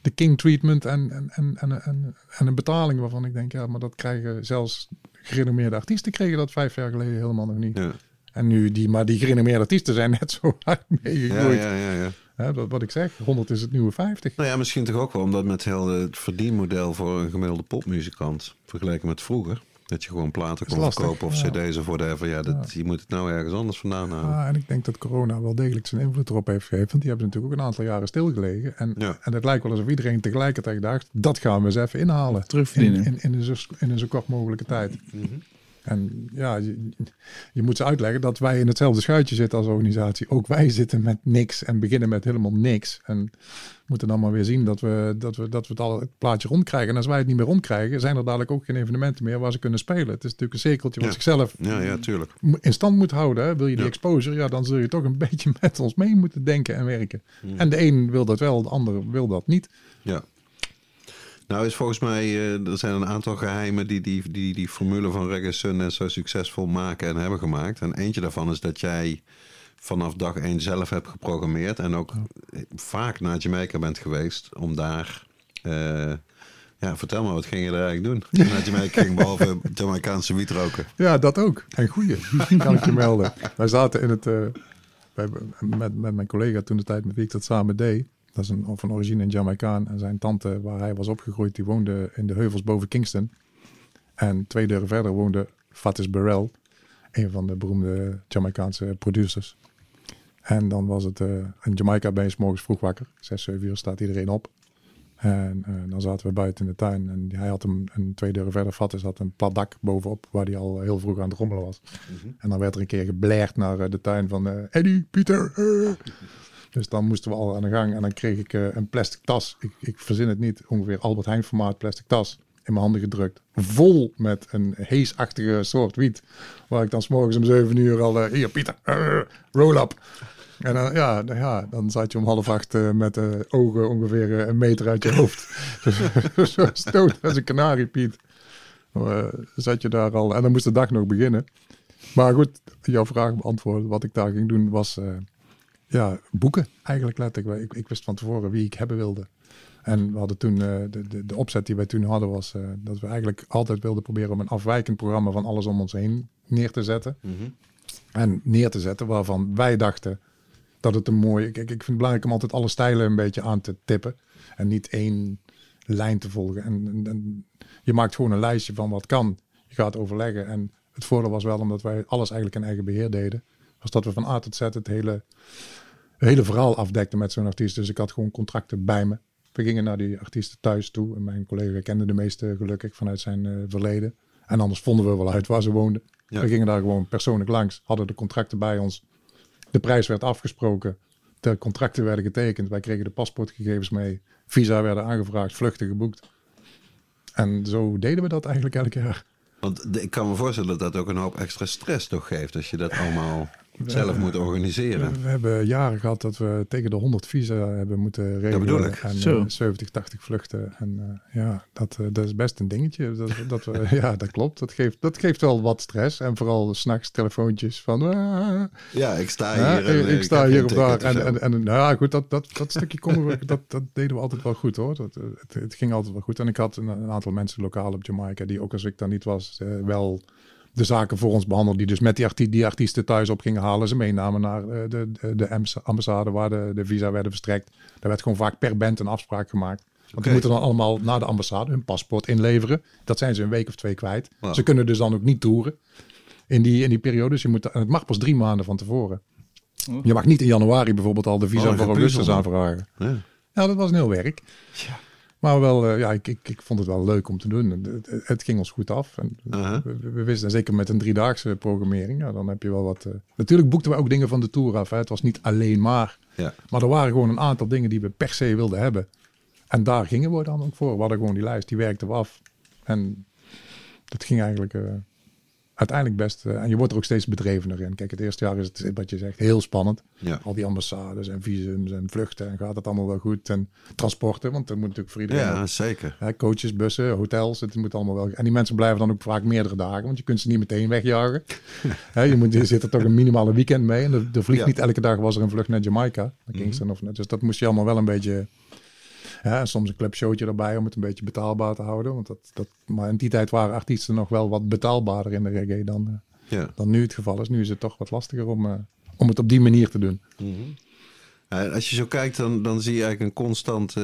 [SPEAKER 3] de king treatment en, en, en, en, en, en een betaling waarvan ik denk, ja, maar dat krijgen zelfs gerenommeerde artiesten kregen dat vijf jaar geleden helemaal nog niet.
[SPEAKER 1] Ja.
[SPEAKER 3] En nu, die, maar die gerenommeerde artiesten zijn net zo hard
[SPEAKER 1] Ja,
[SPEAKER 3] meegegroeid.
[SPEAKER 1] ja, ja, ja.
[SPEAKER 3] Hè, dat, wat ik zeg, 100 is het nieuwe 50.
[SPEAKER 1] Nou ja, misschien toch ook wel omdat met heel het verdienmodel voor een gemiddelde popmuzikant vergeleken met vroeger. Dat je gewoon platen kon
[SPEAKER 3] lastig,
[SPEAKER 1] verkopen of
[SPEAKER 3] ja.
[SPEAKER 1] cd's of whatever. Ja, dat, je moet het nou ergens anders vandaan halen.
[SPEAKER 3] Ah, en ik denk dat corona wel degelijk zijn invloed erop heeft gegeven. Want die hebben natuurlijk ook een aantal jaren stilgelegen. En,
[SPEAKER 1] Ja.
[SPEAKER 3] en het lijkt wel alsof iedereen tegelijkertijd dacht, dat gaan we eens even inhalen. In,
[SPEAKER 2] Terugverdienen.
[SPEAKER 3] in, in, een zo, in een zo kort mogelijke tijd.
[SPEAKER 1] Mhm.
[SPEAKER 3] En ja, je, je moet ze uitleggen dat wij in hetzelfde schuitje zitten als organisatie. Ook wij zitten met niks en beginnen met helemaal niks. En moeten dan maar weer zien dat we, dat we, dat we het, al, het plaatje rondkrijgen. En als wij het niet meer rondkrijgen, zijn er dadelijk ook geen evenementen meer waar ze kunnen spelen. Het is natuurlijk een cirkeltje wat
[SPEAKER 1] Ja.
[SPEAKER 3] zichzelf
[SPEAKER 1] Ja, ja, tuurlijk.
[SPEAKER 3] in stand moet houden. Hè? Wil je die
[SPEAKER 1] Ja.
[SPEAKER 3] exposure, ja, dan zul je toch een beetje met ons mee moeten denken en werken. En de een wil dat wel, de ander wil dat niet.
[SPEAKER 1] Ja. Nou is volgens mij, eh, er zijn een aantal geheimen die die, die die formule van Reggae Sun zo succesvol maken en hebben gemaakt. En eentje daarvan is dat jij vanaf dag één zelf hebt geprogrammeerd en ook vaak naar Jamaica bent geweest om daar... eh, ja, vertel me, wat ging je daar eigenlijk doen? Naar Jamaica ging behalve Jamaicaanse wiet roken.
[SPEAKER 3] Ja, dat ook. En goeie, kan ik je melden. Wij zaten in het, wij, met, met mijn collega toen de tijd met wie ik dat samen deed. Dat is een, van origine een Jamaicaan. En zijn tante, waar hij was opgegroeid, die woonde in de heuvels boven Kingston. En twee deuren verder woonde Fatis Burrell, een van de beroemde Jamaicaanse producers. En dan was het, eh, in Jamaica ben je morgens vroeg wakker. Zes, zeven uur staat iedereen op. En eh, dan zaten we buiten in de tuin. En hij had een, een twee deuren verder, Fatis had een plat dak bovenop, waar hij al heel vroeg aan het rommelen was. En dan werd er een keer geblaerd naar eh, de tuin van Eddie, Pieter. Dus dan moesten we al aan de gang. En dan kreeg ik eh, een plastic tas. Ik, ik verzin het niet. Ongeveer Albert Heijn formaat plastic tas. In mijn handen gedrukt. Vol met een heesachtige soort wiet. Waar ik dan s'morgens om zeven uur al... eh, Hier Pieter, eh, roll up. En dan, ja, nou ja, dan zat je om half acht met de ogen ongeveer een meter uit je hoofd. Zo stoot als een kanarie, Piet. Eh, zat je daar al. En dan moest de dag nog beginnen. Maar goed, jouw vraag beantwoorden. Wat ik daar ging doen was ja, boeken eigenlijk letterlijk. Ik, ik wist van tevoren wie ik hebben wilde. En we hadden toen, eh, de, de, de opzet die wij toen hadden was eh, dat we eigenlijk altijd wilden proberen om een afwijkend programma van alles om ons heen neer te zetten. En neer te zetten waarvan wij dachten dat het een mooie... Kijk, ik vind het belangrijk om altijd alle stijlen een beetje aan te tippen. En niet één lijn te volgen. En, en, en je maakt gewoon een lijstje van wat kan. Je gaat overleggen. En het voordeel was wel, omdat wij alles eigenlijk in eigen beheer deden, was dat we van A tot Z het hele, het hele verhaal afdekten met zo'n artiest. Dus ik had gewoon contracten bij me. We gingen naar die artiesten thuis toe. En mijn collega kende de meeste gelukkig vanuit zijn eh, verleden. En anders vonden we wel uit waar ze woonden.
[SPEAKER 1] Ja.
[SPEAKER 3] We gingen daar gewoon persoonlijk langs, hadden de contracten bij ons. De prijs werd afgesproken. De contracten werden getekend. Wij kregen de paspoortgegevens mee. Visa werden aangevraagd, vluchten geboekt. En zo deden we dat eigenlijk elk jaar.
[SPEAKER 1] Want ik kan me voorstellen dat dat ook een hoop extra stress toch geeft als je dat allemaal zelf moet organiseren.
[SPEAKER 3] We, we hebben jaren gehad dat we tegen de 100 visa hebben moeten regelen.
[SPEAKER 1] bedoel ik.
[SPEAKER 3] En
[SPEAKER 2] Zo.
[SPEAKER 3] eh, 70, 80 vluchten. En eh, ja, dat, eh, dat is best een dingetje. Dat, dat we, ja, dat klopt. Dat geeft, dat geeft wel wat stress. En vooral s'nachts telefoontjes van... ah,
[SPEAKER 1] Ja, ik sta hier. en,
[SPEAKER 3] ik,
[SPEAKER 1] eh,
[SPEAKER 3] ik sta hier of daar. En, en, en nou ja, goed, dat, dat, dat stukje konden we, dat, dat deden we altijd wel goed hoor. Dat, eh, het, het ging altijd wel goed. En ik had een, een aantal mensen lokaal op Jamaica, die ook als ik daar niet was, eh, wel de zaken voor ons behandelden. Die dus met die, arti die artiesten thuis op gingen halen. Ze meenamen naar eh, de, de, de ambass- ambassade waar de, de visa werden verstrekt. Daar werd gewoon vaak per band een afspraak gemaakt. Want
[SPEAKER 1] Oké.
[SPEAKER 3] die moeten dan allemaal naar de ambassade hun paspoort inleveren. Dat zijn ze een week of twee kwijt. Ze kunnen dus dan ook niet toeren in die, in die periode. Dus je moet, en het mag pas drie maanden van tevoren.
[SPEAKER 2] Oh.
[SPEAKER 3] Je mag niet in januari bijvoorbeeld al de visa
[SPEAKER 1] Oh,
[SPEAKER 3] voor augustus aanvragen.
[SPEAKER 1] Ja.
[SPEAKER 3] Ja, dat was een heel werk. Maar wel, eh, ja, ik, ik, ik vond het wel leuk om te doen. Het, ging ons goed af. En
[SPEAKER 1] Aha.
[SPEAKER 3] we, we- we wisten, en zeker met een driedaagse programmering, ja, dan heb je wel wat... eh, Natuurlijk boekten we ook dingen van de Tour af. Hè. Het was niet alleen maar.
[SPEAKER 1] Ja.
[SPEAKER 3] Maar er waren gewoon een aantal dingen die we per se wilden hebben. En daar gingen we dan ook voor. We hadden gewoon die lijst, die werkten we af. En dat ging eigenlijk eh, uiteindelijk best... eh, en je wordt er ook steeds bedrevener in. Kijk, het eerste jaar is het, wat je zegt, heel spannend.
[SPEAKER 1] Ja.
[SPEAKER 3] Al die ambassades en visums en vluchten. En gaat het allemaal wel goed. En transporten, want dat moet natuurlijk voor iedereen.
[SPEAKER 1] ja,
[SPEAKER 3] ook.
[SPEAKER 1] zeker.
[SPEAKER 3] Hè, coaches, bussen, hotels, het moet allemaal wel. En die mensen blijven dan ook vaak meerdere dagen, want je kunt ze niet meteen wegjagen. Je, moet, je zit er toch een minimale weekend mee. En er, er vliegt
[SPEAKER 1] Ja.
[SPEAKER 3] niet elke dag was er een vlucht naar Jamaica, naar Kingston. Of, dus dat moest je allemaal wel een beetje. Hè, soms een clubshowtje erbij om het een beetje betaalbaar te houden. Want dat, dat, maar in die tijd waren artiesten nog wel wat betaalbaarder in de reggae dan, eh,
[SPEAKER 1] Ja.
[SPEAKER 3] dan nu het geval is. Nu is het toch wat lastiger om, eh, om het op die manier te doen.
[SPEAKER 1] Ja, als je zo kijkt, dan, dan zie je eigenlijk een constante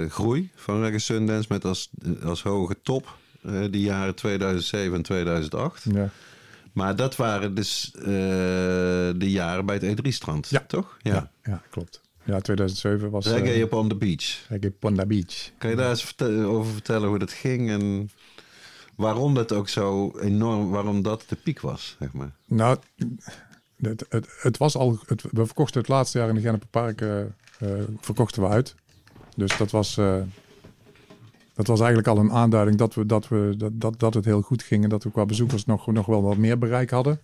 [SPEAKER 1] eh, groei van Reggae Sundance met als, als hoge top eh de jaren 2007 en 2008.
[SPEAKER 3] Ja.
[SPEAKER 1] Maar dat waren dus de jaren bij het E3-strand,
[SPEAKER 3] Ja.
[SPEAKER 1] toch?
[SPEAKER 3] Ja. Ja, klopt. Ja, 2007 was
[SPEAKER 1] Reggae
[SPEAKER 3] eh,
[SPEAKER 1] op on the beach.
[SPEAKER 3] Reggae Ponda Beach.
[SPEAKER 1] Kan je daar eens over vertellen hoe dat ging en waarom dat ook zo enorm, waarom dat de piek was, zeg maar?
[SPEAKER 3] Nou, het, het, het was al. Het, we verkochten het laatste jaar in de Gennepenpark. eh eh, verkochten we uit. Dus dat was. dat was eigenlijk al een aanduiding dat, we, dat, we, dat, dat, dat het heel goed ging. En dat we qua bezoekers nog, nog wel wat meer bereik hadden.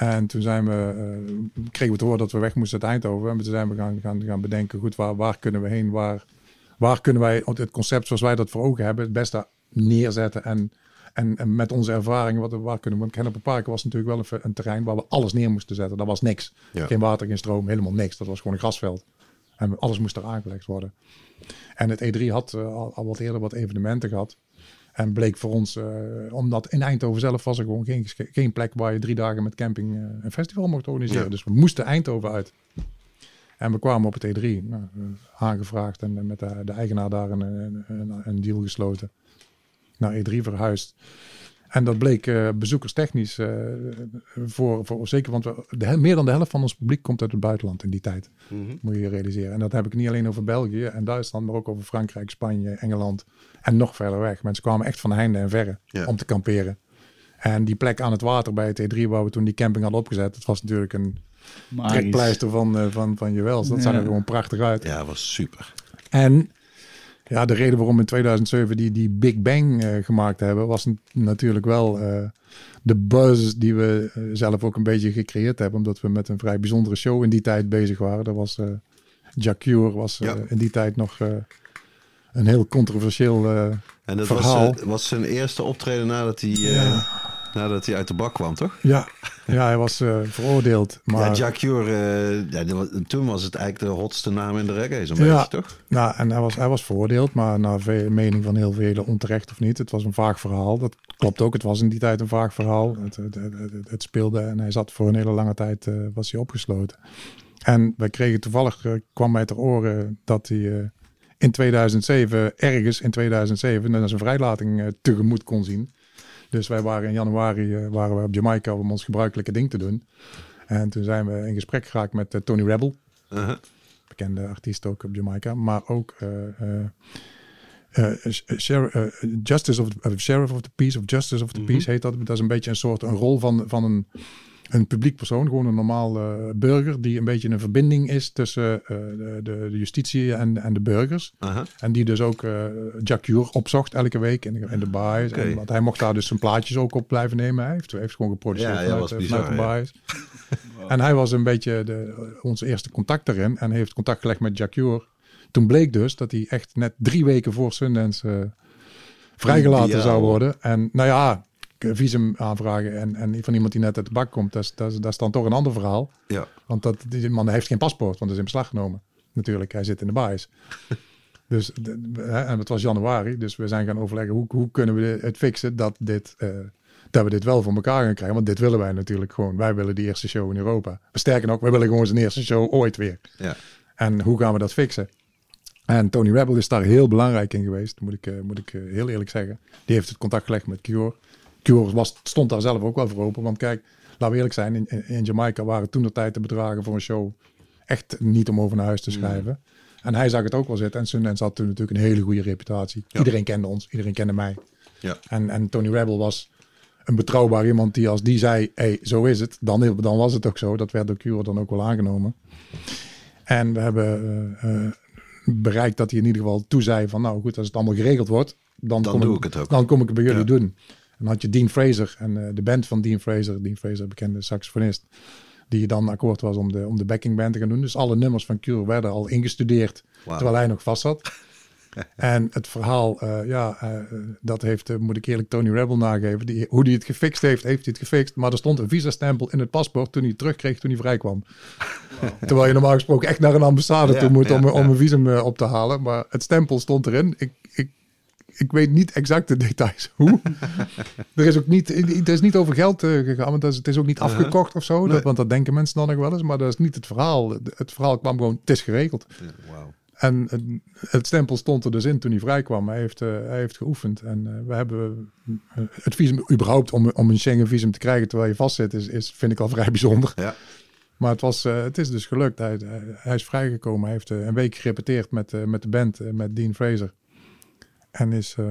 [SPEAKER 3] En toen zijn we, eh, kregen we te horen dat we weg moesten uit Eindhoven. En toen zijn we gaan, gaan, gaan bedenken, goed, waar, waar kunnen we heen? Waar, waar kunnen wij het concept zoals wij dat voor ogen hebben, het beste neerzetten? En, en, en met onze ervaringen, wat, waar kunnen we? Want Kennepenpark was natuurlijk wel een, een terrein waar we alles neer moesten zetten. Dat was niks.
[SPEAKER 1] Ja.
[SPEAKER 3] Geen water, geen stroom, helemaal niks. Dat was gewoon een grasveld. En alles moest er aangelegd worden. En het E3 had eh, al, al wat eerder wat evenementen gehad. En bleek voor ons, eh, omdat in Eindhoven zelf was er gewoon geen, geen plek waar je drie dagen met camping eh, een festival mocht organiseren.
[SPEAKER 1] Ja.
[SPEAKER 3] Dus we moesten Eindhoven uit. En we kwamen op het E3, nou, eh, aangevraagd en met de, de eigenaar daar een, een, een, deal gesloten. Naar E3 verhuisd. En dat bleek bezoekerstechnisch voor, voor zeker, want we, de, meer dan de helft van ons publiek komt uit het buitenland in die tijd. Moet je je realiseren. En dat heb ik niet alleen over België en Duitsland, maar ook over Frankrijk, Spanje, Engeland en nog verder weg. Mensen kwamen echt van heinde en verre
[SPEAKER 1] Ja.
[SPEAKER 3] om te kamperen. En die plek aan het water bij het E3, waar we toen die camping hadden opgezet, dat was natuurlijk een
[SPEAKER 2] Magisch.
[SPEAKER 3] trekpleister van, eh, van, van Jewels. Dat zag er gewoon prachtig uit.
[SPEAKER 1] Ja, was super.
[SPEAKER 3] En ja, de reden waarom we in 2007 die, die Big Bang eh, gemaakt hebben, was natuurlijk wel eh, de buzz die we zelf ook een beetje gecreëerd hebben. Omdat we met een vrij bijzondere show in die tijd bezig waren. Dat was eh Jacure was eh,
[SPEAKER 1] Ja.
[SPEAKER 3] in die tijd nog eh, een heel controversieel eh,
[SPEAKER 1] En dat
[SPEAKER 3] verhaal.
[SPEAKER 1] was, was zijn eerste optreden nadat hij, eh, nadat hij uit de bak kwam, toch?
[SPEAKER 3] ja, ja, hij was eh, veroordeeld. Maar
[SPEAKER 1] Ja, Jack Cure, eh, ja, toen was het eigenlijk de hotste naam in de reggae, zo'n
[SPEAKER 3] Ja.
[SPEAKER 1] beetje, toch?
[SPEAKER 3] Nou, en hij was, hij was veroordeeld, maar naar mening van heel velen onterecht of niet. Het was een vaag verhaal. Dat klopt ook. Het was in die tijd een vaag verhaal. Het, het, het, speelde en hij zat voor een hele lange tijd was hij opgesloten. En wij kregen toevallig, kwam mij ter oren dat hij in 2007, ergens in 2007, naar zijn vrijlating eh, tegemoet kon zien. Dus wij waren in januari eh, waren we op Jamaica om ons gebruikelijke ding te doen. En toen zijn we in gesprek geraakt met eh, Tony Rebel
[SPEAKER 1] Uh-huh.
[SPEAKER 3] bekende artiest ook op Jamaica, maar ook eh, Justice of the, Sheriff of the Peace of Justice of the
[SPEAKER 1] Mhm.
[SPEAKER 3] Peace heet dat. Dat is een beetje een soort een rol van, van een, een publiek persoon, gewoon een normaal eh, burger, die een beetje een verbinding is tussen eh, de, de, justitie en, en de burgers. En die dus ook uh, Jacques opzocht elke week in de, in de baais.
[SPEAKER 1] Oké.
[SPEAKER 3] En, want hij mocht daar dus zijn plaatjes ook op blijven nemen. Hij heeft, heeft gewoon geproduceerd
[SPEAKER 1] Ja, ja,
[SPEAKER 3] vanuit,
[SPEAKER 1] was
[SPEAKER 3] eh,
[SPEAKER 1] bizar,
[SPEAKER 3] vanuit de. En hij was een beetje de, ons eerste contact daarin. En heeft contact gelegd met Jacques. Toen bleek dus dat hij echt net drie weken voor Sundance eh, vrijgelaten zou worden. En nou ja, visum aanvragen en, en van iemand die net uit de bak komt, dat is, dat is, dat is dan toch een ander verhaal.
[SPEAKER 1] Ja.
[SPEAKER 3] Want dat, die man heeft geen paspoort, want dat is in beslag genomen. Natuurlijk, hij zit in de baais. dus, en het was januari, dus we zijn gaan overleggen hoe, hoe kunnen we het fixen dat, dit, eh, dat we dit wel voor elkaar gaan krijgen. Want dit willen wij natuurlijk gewoon. Wij willen die eerste show in Europa. Sterker nog, wij willen gewoon zijn eerste show ooit weer.
[SPEAKER 1] Ja.
[SPEAKER 3] En hoe gaan we dat fixen? En Tony Rebel is daar heel belangrijk in geweest, moet ik, eh, moet ik eh, heel eerlijk zeggen. Die heeft het contact gelegd met Cure. Cure was, stond daar zelf ook wel voor open. Want kijk, laten we eerlijk zijn, in, in- Jamaica waren toen de tijd de bedragen voor een show echt niet om over naar huis te schrijven. En hij zag het ook wel zitten. En Sundance had toen natuurlijk een hele goede reputatie.
[SPEAKER 1] Ja.
[SPEAKER 3] Iedereen kende ons, iedereen kende mij.
[SPEAKER 1] Ja.
[SPEAKER 3] En, en Tony Rebel was een betrouwbaar iemand die als die zei, hey, zo is het, dan, dan was het ook zo. Dat werd door Cure dan ook wel aangenomen. En we hebben eh, eh, bereikt dat hij in ieder geval toezei van, nou goed, als het allemaal geregeld wordt, dan,
[SPEAKER 1] Dan
[SPEAKER 3] kom
[SPEAKER 1] doe ik het ook.
[SPEAKER 3] Dan kom ik het bij jullie
[SPEAKER 1] Ja.
[SPEAKER 3] doen. En dan had je Dean Fraser en eh, de band van Dean Fraser, Dean Fraser, bekende saxofonist, die dan akkoord was om de, om de backing band te gaan doen. Dus alle nummers van Cure werden al ingestudeerd, terwijl hij nog vast zat. En het verhaal, eh, ja, eh, dat heeft, moet ik eerlijk Tony Rebel nageven. Die, hoe hij het gefixt heeft, heeft hij het gefixt. Maar er stond een visa-stempel in het paspoort toen hij het terugkreeg toen hij vrijkwam. Terwijl je normaal gesproken echt naar een ambassade
[SPEAKER 1] Ja,
[SPEAKER 3] toe moet om,
[SPEAKER 1] ja,
[SPEAKER 3] om een visum op te halen. Maar het stempel stond erin. Ik, ik, weet niet exact de details hoe. er is ook niet, het is niet over geld eh, gegaan, want het is, het is ook niet
[SPEAKER 1] Uh-huh.
[SPEAKER 3] afgekocht of zo.
[SPEAKER 1] Nee.
[SPEAKER 3] Dat, want dat denken mensen dan nog wel eens. Maar dat is niet het verhaal. Het verhaal kwam gewoon, het is geregeld.
[SPEAKER 1] Ja.
[SPEAKER 3] En het, het stempel stond er dus in toen hij vrijkwam. Hij heeft, eh, hij heeft geoefend. En eh, we hebben het visum überhaupt om, om een Schengen visum te krijgen terwijl je vastzit, is, is, vind ik al vrij bijzonder.
[SPEAKER 1] Ja.
[SPEAKER 3] Maar het, was, het is dus gelukt. Hij, is vrijgekomen. Hij heeft een week gerepeteerd met, met de band, met Dean Fraser. En is eh,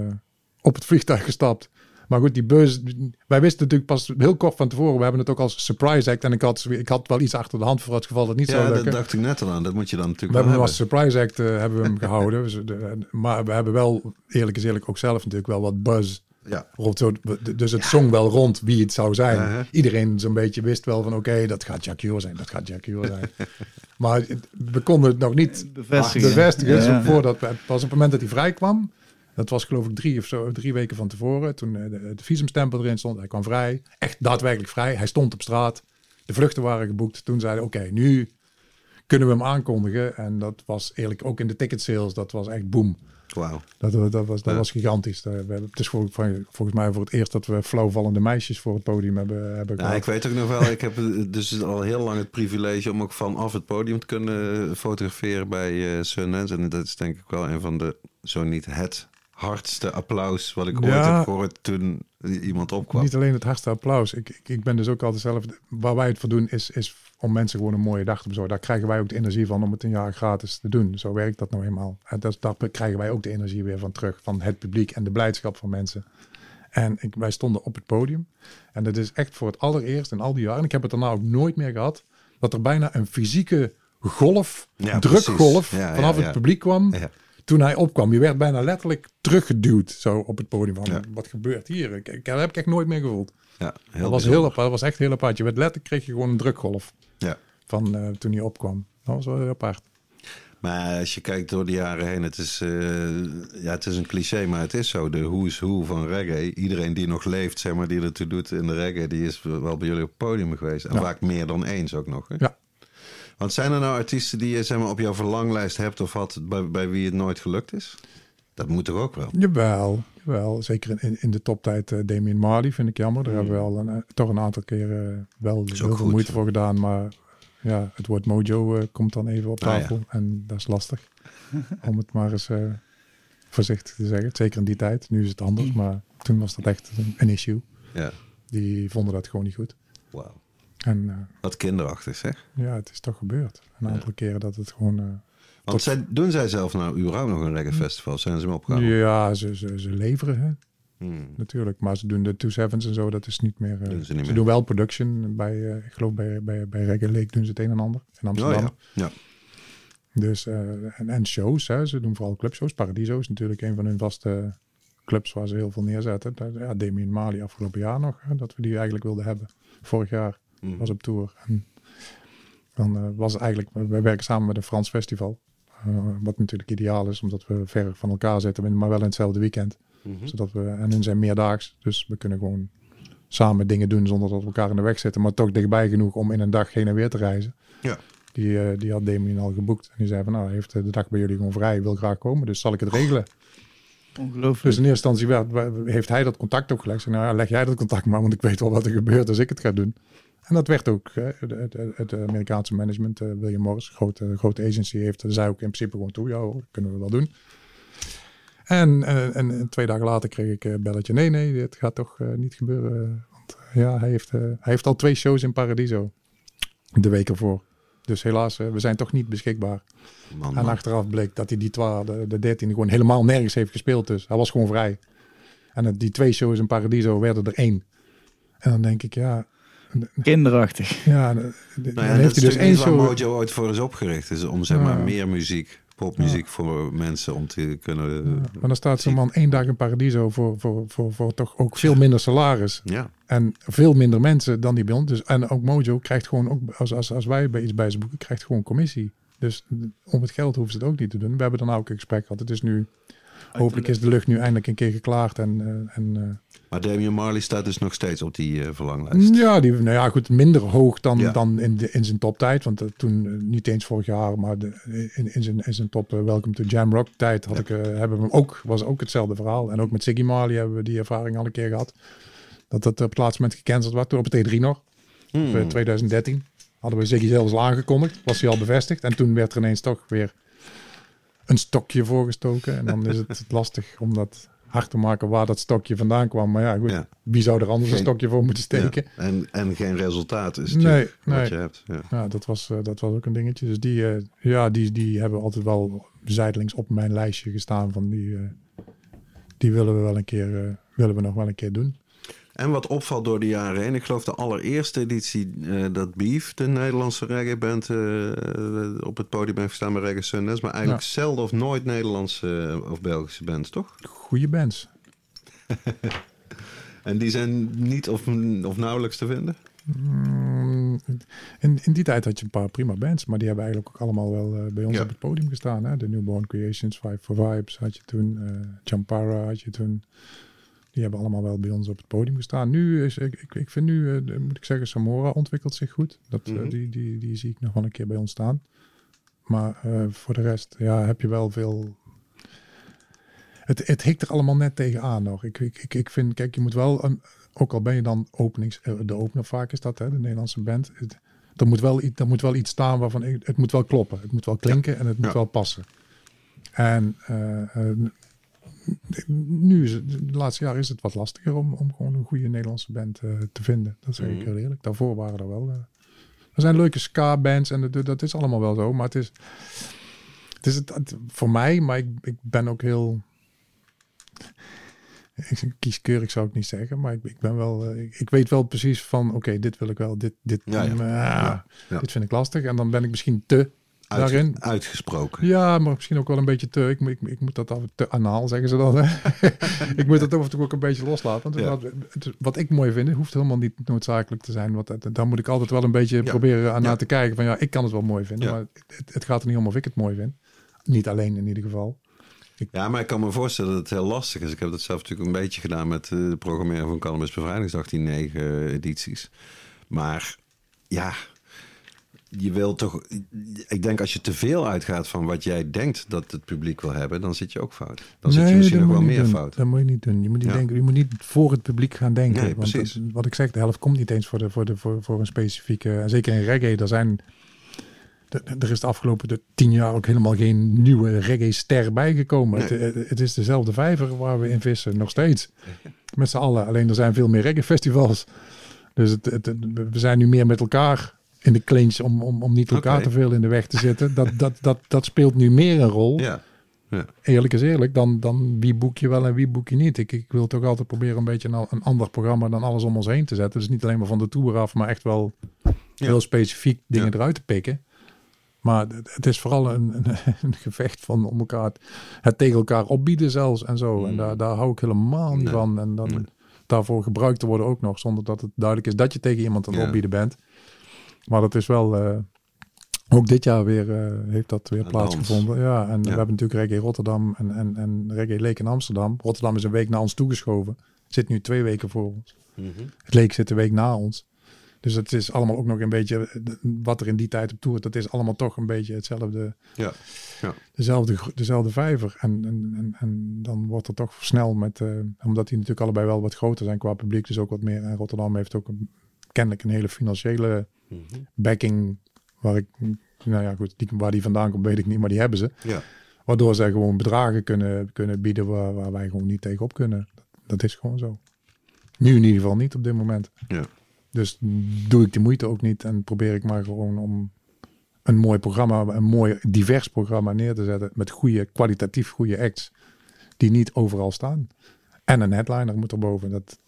[SPEAKER 3] op het vliegtuig gestapt. Maar goed, die bus. Wij wisten natuurlijk pas heel kort van tevoren. We hebben het ook als surprise act. En ik had, ik had wel iets achter de hand voor het geval dat het niet zou
[SPEAKER 1] Ja, dat
[SPEAKER 3] lukken.
[SPEAKER 1] dacht ik net al aan. Dat moet je dan
[SPEAKER 3] We
[SPEAKER 1] natuurlijk
[SPEAKER 3] hebben hem als surprise act eh, hebben we hem gehouden. Dus, de- maar we hebben wel, eerlijk is eerlijk, ook zelf natuurlijk wel wat buzz.
[SPEAKER 1] Ja.
[SPEAKER 3] Rond, zo, dus het zong wel rond wie het zou zijn. Iedereen zo'n beetje wist wel van oké, dat gaat Jacques zijn, dat gaat Jacques zijn. maar we konden het nog niet
[SPEAKER 2] Bevestigen.
[SPEAKER 3] bevestigen.
[SPEAKER 2] Ja.
[SPEAKER 3] Zo voordat we, pas op het moment dat hij vrij kwam, dat was geloof ik drie of zo, drie weken van tevoren, toen eh, de, de visumstempel erin stond, hij kwam vrij, echt daadwerkelijk vrij. Hij stond op straat, de vluchten waren geboekt. Toen zeiden oké, nu kunnen we hem aankondigen. En dat was eerlijk ook in de ticket sales, dat was echt boom.
[SPEAKER 1] Wauw.
[SPEAKER 3] Dat, dat, was, dat
[SPEAKER 1] Ja.
[SPEAKER 3] was gigantisch. We hebben- Het is vol- vol- volgens mij voor het eerst dat we flauwvallende meisjes voor het podium hebben, hebben
[SPEAKER 1] Ja, ik weet ook nog wel, ik heb dus al heel lang het privilege om ook vanaf het podium te kunnen fotograferen bij eh Sundance. En dat is denk ik wel een van de, zo niet het hardste applaus wat ik ooit
[SPEAKER 3] Ja.
[SPEAKER 1] heb gehoord toen iemand opkwam.
[SPEAKER 3] Niet alleen het hardste applaus. Ik, ik, ik ben dus ook altijd zelf... Waar wij het voor doen is, is om mensen gewoon een mooie dag te bezorgen. Daar krijgen wij ook de energie van om het een jaar gratis te doen. Zo werkt dat nou eenmaal. En dat, daar krijgen wij ook de energie weer van terug. Van het publiek en de blijdschap van mensen. En ik, wij stonden op het podium. En dat is echt voor het allereerst in al die jaren... en ik heb het daarna ook nooit meer gehad... dat er bijna een fysieke golf,
[SPEAKER 1] Ja,
[SPEAKER 3] drukgolf...
[SPEAKER 1] Ja,
[SPEAKER 3] vanaf
[SPEAKER 1] ja,
[SPEAKER 3] het publiek kwam... Toen hij opkwam, je werd bijna letterlijk teruggeduwd zo op het podium. Van,
[SPEAKER 1] Ja.
[SPEAKER 3] Wat gebeurt hier? Ik, ik, dat heb ik echt nooit meer gevoeld.
[SPEAKER 1] Ja, heel
[SPEAKER 3] dat, was heel apart, dat was echt heel apart. Je werd letterlijk kreeg je gewoon een drukgolf
[SPEAKER 1] Ja.
[SPEAKER 3] van eh, toen hij opkwam. Dat was wel heel apart.
[SPEAKER 1] Maar als je kijkt door de jaren heen, het is, eh, ja, het is een cliché, maar het is zo. De who's who van reggae. Iedereen die nog leeft, zeg maar, die ertoe doet in de reggae, die is wel bij jullie op het podium geweest. En
[SPEAKER 3] Ja.
[SPEAKER 1] vaak meer dan eens ook nog. Hè?
[SPEAKER 3] Ja.
[SPEAKER 1] Want zijn er nou artiesten die je zeg maar, op jouw verlanglijst hebt of had bij, bij wie het nooit gelukt is? Dat moet toch ook wel?
[SPEAKER 3] Jawel, jawel. zeker in, in de toptijd uh, Damien Marley vind ik jammer. Daar hebben we wel een, eh, toch een aantal keer eh, wel heel veel moeite
[SPEAKER 1] ja.
[SPEAKER 3] voor gedaan. Maar ja, het woord mojo komt dan even op
[SPEAKER 1] Ah, ja.
[SPEAKER 3] tafel. En dat is lastig. om het maar eens voorzichtig te zeggen. Zeker in die tijd. Nu is het anders. Maar toen was dat echt een, een issue.
[SPEAKER 1] Ja,
[SPEAKER 3] Die vonden dat gewoon niet goed.
[SPEAKER 1] wauw.
[SPEAKER 3] En eh,
[SPEAKER 1] Wat kinderachtig zeg.
[SPEAKER 3] ja, het is toch gebeurd. Een
[SPEAKER 1] Ja.
[SPEAKER 3] aantal keren dat het gewoon... eh,
[SPEAKER 1] Want zij, doen zij zelf nou überhaupt nog een reggae festival? Zijn ze hem opgehouden?
[SPEAKER 3] Ja, ze, ze, ze leveren. Hè?
[SPEAKER 1] Hmm.
[SPEAKER 3] natuurlijk. Maar ze doen de Two Sevens en zo, dat is niet meer... eh,
[SPEAKER 1] Doen ze niet
[SPEAKER 3] ze
[SPEAKER 1] meer.
[SPEAKER 3] doen wel production bij, eh, ik geloof bij, bij, bij Reggae Lake doen ze het een en ander in
[SPEAKER 1] Oh
[SPEAKER 3] Amsterdam.
[SPEAKER 1] ja. ja.
[SPEAKER 3] Dus, eh, en, en shows, hè. ze doen vooral clubshows. Paradiso is natuurlijk een van hun vaste clubs waar ze heel veel neerzetten. Ja, Damien Mali afgelopen jaar nog, hè, dat we die eigenlijk wilden hebben. Vorig jaar
[SPEAKER 1] Hmm.
[SPEAKER 3] was op tour. En dan eh, was eigenlijk, wij werken samen met een Frans festival. Eh, wat natuurlijk ideaal is, omdat we ver van elkaar zitten, maar wel in hetzelfde weekend.
[SPEAKER 1] Mhm.
[SPEAKER 3] Zodat we, en hun zijn meerdaags, dus we kunnen gewoon samen dingen doen zonder dat we elkaar in de weg zitten. Maar toch dichtbij genoeg om in een dag heen en weer te reizen.
[SPEAKER 1] Ja.
[SPEAKER 3] Die, eh, die had Damien al geboekt. En die zei van, nou, hij heeft de dag bij jullie gewoon vrij. wil graag komen, dus zal ik het regelen.
[SPEAKER 2] Ongelooflijk.
[SPEAKER 3] Dus in eerste instantie werd, heeft hij dat contact opgelegd. Ik zei, nou ja, leg jij dat contact maar, want ik weet wel wat er gebeurt als ik het ga doen. En dat werd ook, eh, het, Amerikaanse management, eh, William Morris, grote, grote agency, heeft, zei ook in principe gewoon toe, ja hoor, kunnen we wel doen. En, eh, en twee dagen later kreeg ik een belletje, nee, nee, dit gaat toch niet gebeuren. Want ja, hij heeft, hij heeft al twee shows in Paradiso, de week ervoor. Dus helaas, we zijn toch niet beschikbaar.
[SPEAKER 1] Man,
[SPEAKER 3] En achteraf bleek dat hij die twa, de, de 13 gewoon helemaal nergens heeft gespeeld. Dus hij was gewoon vrij. En die twee shows in Paradiso werden er één. En dan denk ik, ja,
[SPEAKER 2] Kinderachtig.
[SPEAKER 3] ja,
[SPEAKER 1] Nou ja,
[SPEAKER 3] heeft
[SPEAKER 1] dat
[SPEAKER 3] hij
[SPEAKER 1] is
[SPEAKER 3] dus één show.
[SPEAKER 1] Mojo ooit voor is opgericht. is om zeg maar
[SPEAKER 3] Ja.
[SPEAKER 1] meer muziek, popmuziek voor mensen om te kunnen...
[SPEAKER 3] Ja, maar dan staat zo'n man één dag in Paradiso voor, voor, voor, voor toch ook veel minder salaris.
[SPEAKER 1] Ja,
[SPEAKER 3] En veel minder mensen dan die bij ons. Dus, en ook Mojo krijgt gewoon, ook als, als, als wij bij iets bij ze boeken, krijgt gewoon commissie. Dus om het geld hoeven ze het ook niet te doen. We hebben dan ook een gesprek gehad. Het is nu, hopelijk is de lucht nu eindelijk een keer geklaard. En, eh, en eh,
[SPEAKER 1] maar Damian Marley staat dus nog steeds op die eh, verlanglijst.
[SPEAKER 3] Ja, die, nou ja, goed, minder hoog dan,
[SPEAKER 1] Ja.
[SPEAKER 3] dan in, de, in zijn toptijd. Want eh, toen, eh, niet eens vorig jaar, maar de, in, in, zijn, in zijn top Welcome to Jam Rock tijd had
[SPEAKER 1] Ja.
[SPEAKER 3] ik, hebben we hem ook, was ook hetzelfde verhaal. En ook met Siggy Marley hebben we die ervaring al een keer gehad. Dat dat op het laatste moment gecanceld werd, toen op het E3 nog,
[SPEAKER 1] Hmm.
[SPEAKER 3] op eh, 2013. Hadden we Ziggy zelfs al aangekondigd, was hij al bevestigd. En toen werd er ineens toch weer een stokje voorgestoken. En dan is het lastig om dat hard te maken waar dat stokje vandaan kwam. Maar ja, goed,
[SPEAKER 1] Ja.
[SPEAKER 3] wie zou er anders
[SPEAKER 1] Geen-
[SPEAKER 3] een stokje voor moeten steken?
[SPEAKER 1] Ja, En, en geen resultaat is
[SPEAKER 3] Nee,
[SPEAKER 1] natuurlijk wat
[SPEAKER 3] nee.
[SPEAKER 1] je hebt. Ja.
[SPEAKER 3] Ja, dat was, eh, dat was ook een dingetje. Dus die, eh, ja, die, die hebben altijd wel zijdelings op mijn lijstje gestaan. Van die, eh, die willen we wel een keer, willen we nog wel een keer doen.
[SPEAKER 1] En wat opvalt door de jaren heen, ik geloof de allereerste editie eh, dat Beef, de Nederlandse reggae-band, eh, op het podium heeft gestaan bij Reggae Sundays. Maar eigenlijk zelden of nooit Nederlandse eh, of Belgische bands, toch?
[SPEAKER 3] Goeie bands.
[SPEAKER 1] En die zijn niet of, of nauwelijks te vinden?
[SPEAKER 3] Mm, in, in die tijd had je een paar prima bands, maar die hebben eigenlijk ook allemaal wel eh, bij ons
[SPEAKER 1] Ja.
[SPEAKER 3] op het podium gestaan. Hè? De Newborn Creations, Five for Vibes had je toen, eh Champara had je toen. Die hebben allemaal wel bij ons op het podium gestaan. Nu is, ik, ik, ik vind nu, de- moet ik zeggen, Samora ontwikkelt zich goed. Dat, eh,
[SPEAKER 1] Mhm.
[SPEAKER 3] die, die, die zie ik nog wel een keer bij ons staan. Maar eh, voor de rest, ja, heb je wel veel... Het, het hikt er allemaal net tegenaan nog. Ik, ik, ik, ik vind, kijk, je moet wel, een, ook al ben je dan openings, de opener vaak is dat, hè, de Nederlandse band. Het, er, moet wel, iets- er moet wel iets staan waarvan het moet wel kloppen. Het moet wel klinken en het moet
[SPEAKER 1] Ja.
[SPEAKER 3] wel passen. En nu is het, de laatste jaren is het wat lastiger om, om gewoon een goede Nederlandse band eh, te vinden. Dat zeg ik
[SPEAKER 1] Mhm.
[SPEAKER 3] heel eerlijk. Daarvoor waren er wel. eh, er zijn leuke ska-bands en dat, dat is allemaal wel zo. Maar het is, het is het, het- voor mij, maar ik, ik ben ook heel. Ik, kieskeurig zou ik niet zeggen, maar ik, ik ben wel. eh, ik, ik weet wel precies van, oké, dit wil ik wel, dit, dit,
[SPEAKER 1] Ja, ja.
[SPEAKER 3] mm, ah,
[SPEAKER 1] ja.
[SPEAKER 3] dit vind ik lastig. En dan ben ik misschien te
[SPEAKER 1] Uit-
[SPEAKER 3] daarin.
[SPEAKER 1] Uitgesproken.
[SPEAKER 3] Ja, maar misschien ook wel een beetje te. Ik, moet- ik, ik moet dat en te anaal zeggen ze dan. hè. ik moet dat af ook een beetje loslaten. Want
[SPEAKER 1] Ja.
[SPEAKER 3] wat, ik mooi vind, hoeft helemaal niet noodzakelijk te zijn. Want daar moet ik altijd wel een beetje
[SPEAKER 1] Ja.
[SPEAKER 3] proberen aan
[SPEAKER 1] Ja.
[SPEAKER 3] na te kijken. Van ja, ik kan het wel mooi vinden. Maar het, het gaat er niet om of ik het mooi vind. Niet alleen in ieder geval.
[SPEAKER 1] Ja, maar ik kan me voorstellen dat het heel lastig is. Ik heb dat zelf natuurlijk een beetje gedaan met eh, de programmering van Cannabis Bevrijdingsdag, die negen edities. Maar ja, je wil toch... Ik denk als je te veel uitgaat van wat jij denkt dat het publiek wil hebben, dan zit je ook fout. Dan zit je misschien nog wel meer
[SPEAKER 3] doen.
[SPEAKER 1] fout.
[SPEAKER 3] Dat moet je niet doen. Je moet niet,
[SPEAKER 1] Ja.
[SPEAKER 3] denken, je moet niet voor het publiek gaan denken.
[SPEAKER 1] Nee,
[SPEAKER 3] want dat- wat ik zeg, de helft komt niet eens voor, de, voor, de, voor, voor een specifieke... en Zeker in reggae, er zijn... Er is de afgelopen de tien jaar ook helemaal geen nieuwe reggae-ster bijgekomen.
[SPEAKER 1] Nee.
[SPEAKER 3] Het, is dezelfde vijver waar we in vissen, nog steeds. Met z'n allen. Alleen er zijn veel meer reggae-festivals. Dus het- we zijn nu meer met elkaar in de clinch om, om, om niet elkaar te veel in de weg te zitten. Dat, dat, dat, dat speelt nu meer een rol
[SPEAKER 1] Ja, Ja.
[SPEAKER 3] Eerlijk is eerlijk, dan, dan wie boek je wel en wie boek je niet. Ik, ik wil toch altijd proberen een beetje een, een ander programma dan alles om ons heen te zetten. Dus niet alleen maar van de tour af, maar echt wel heel specifiek dingen
[SPEAKER 1] Ja.
[SPEAKER 3] eruit te pikken. Maar het- is vooral een, een, een gevecht van om elkaar, het tegen elkaar opbieden zelfs en zo. En
[SPEAKER 1] Mm.
[SPEAKER 3] daar, daar hou ik helemaal niet
[SPEAKER 1] Nee.
[SPEAKER 3] van. En dan
[SPEAKER 1] Nee.
[SPEAKER 3] daarvoor gebruikt te worden ook nog, zonder dat het duidelijk is dat je tegen iemand aan het
[SPEAKER 1] Ja.
[SPEAKER 3] opbieden bent. Maar dat is wel, eh, ook dit jaar weer, eh, heeft dat weer plaatsgevonden. Ja, en we hebben natuurlijk Reggae Rotterdam en, en, en Reggae Leek in Amsterdam. Rotterdam is een week naar ons toegeschoven. Zit nu twee weken voor ons.
[SPEAKER 1] Mhm.
[SPEAKER 3] Het Leek zit een week na ons. Dus het is allemaal ook nog een beetje, wat er in die tijd op toer, dat is allemaal toch een beetje hetzelfde,
[SPEAKER 1] Ja. Ja.
[SPEAKER 3] dezelfde, dezelfde vijver. En, en, en, en dan wordt er toch snel met, eh, omdat die natuurlijk allebei wel wat groter zijn qua publiek, dus ook wat meer. En Rotterdam heeft ook een, kennelijk een hele financiële
[SPEAKER 1] Mhm.
[SPEAKER 3] backing, waar ik, nou ja goed, die, waar die vandaan komt weet ik niet, maar die hebben ze.
[SPEAKER 1] Ja.
[SPEAKER 3] Waardoor zij gewoon bedragen kunnen, kunnen bieden waar, waar wij gewoon niet tegenop kunnen. Dat, dat is gewoon zo. Nu in ieder geval niet op dit moment.
[SPEAKER 1] Ja.
[SPEAKER 3] Dus doe ik de moeite ook niet en probeer ik maar gewoon om een mooi programma, een mooi divers programma neer te zetten met goede, kwalitatief goede acts die niet overal staan. En een headliner moet erboven. Dat,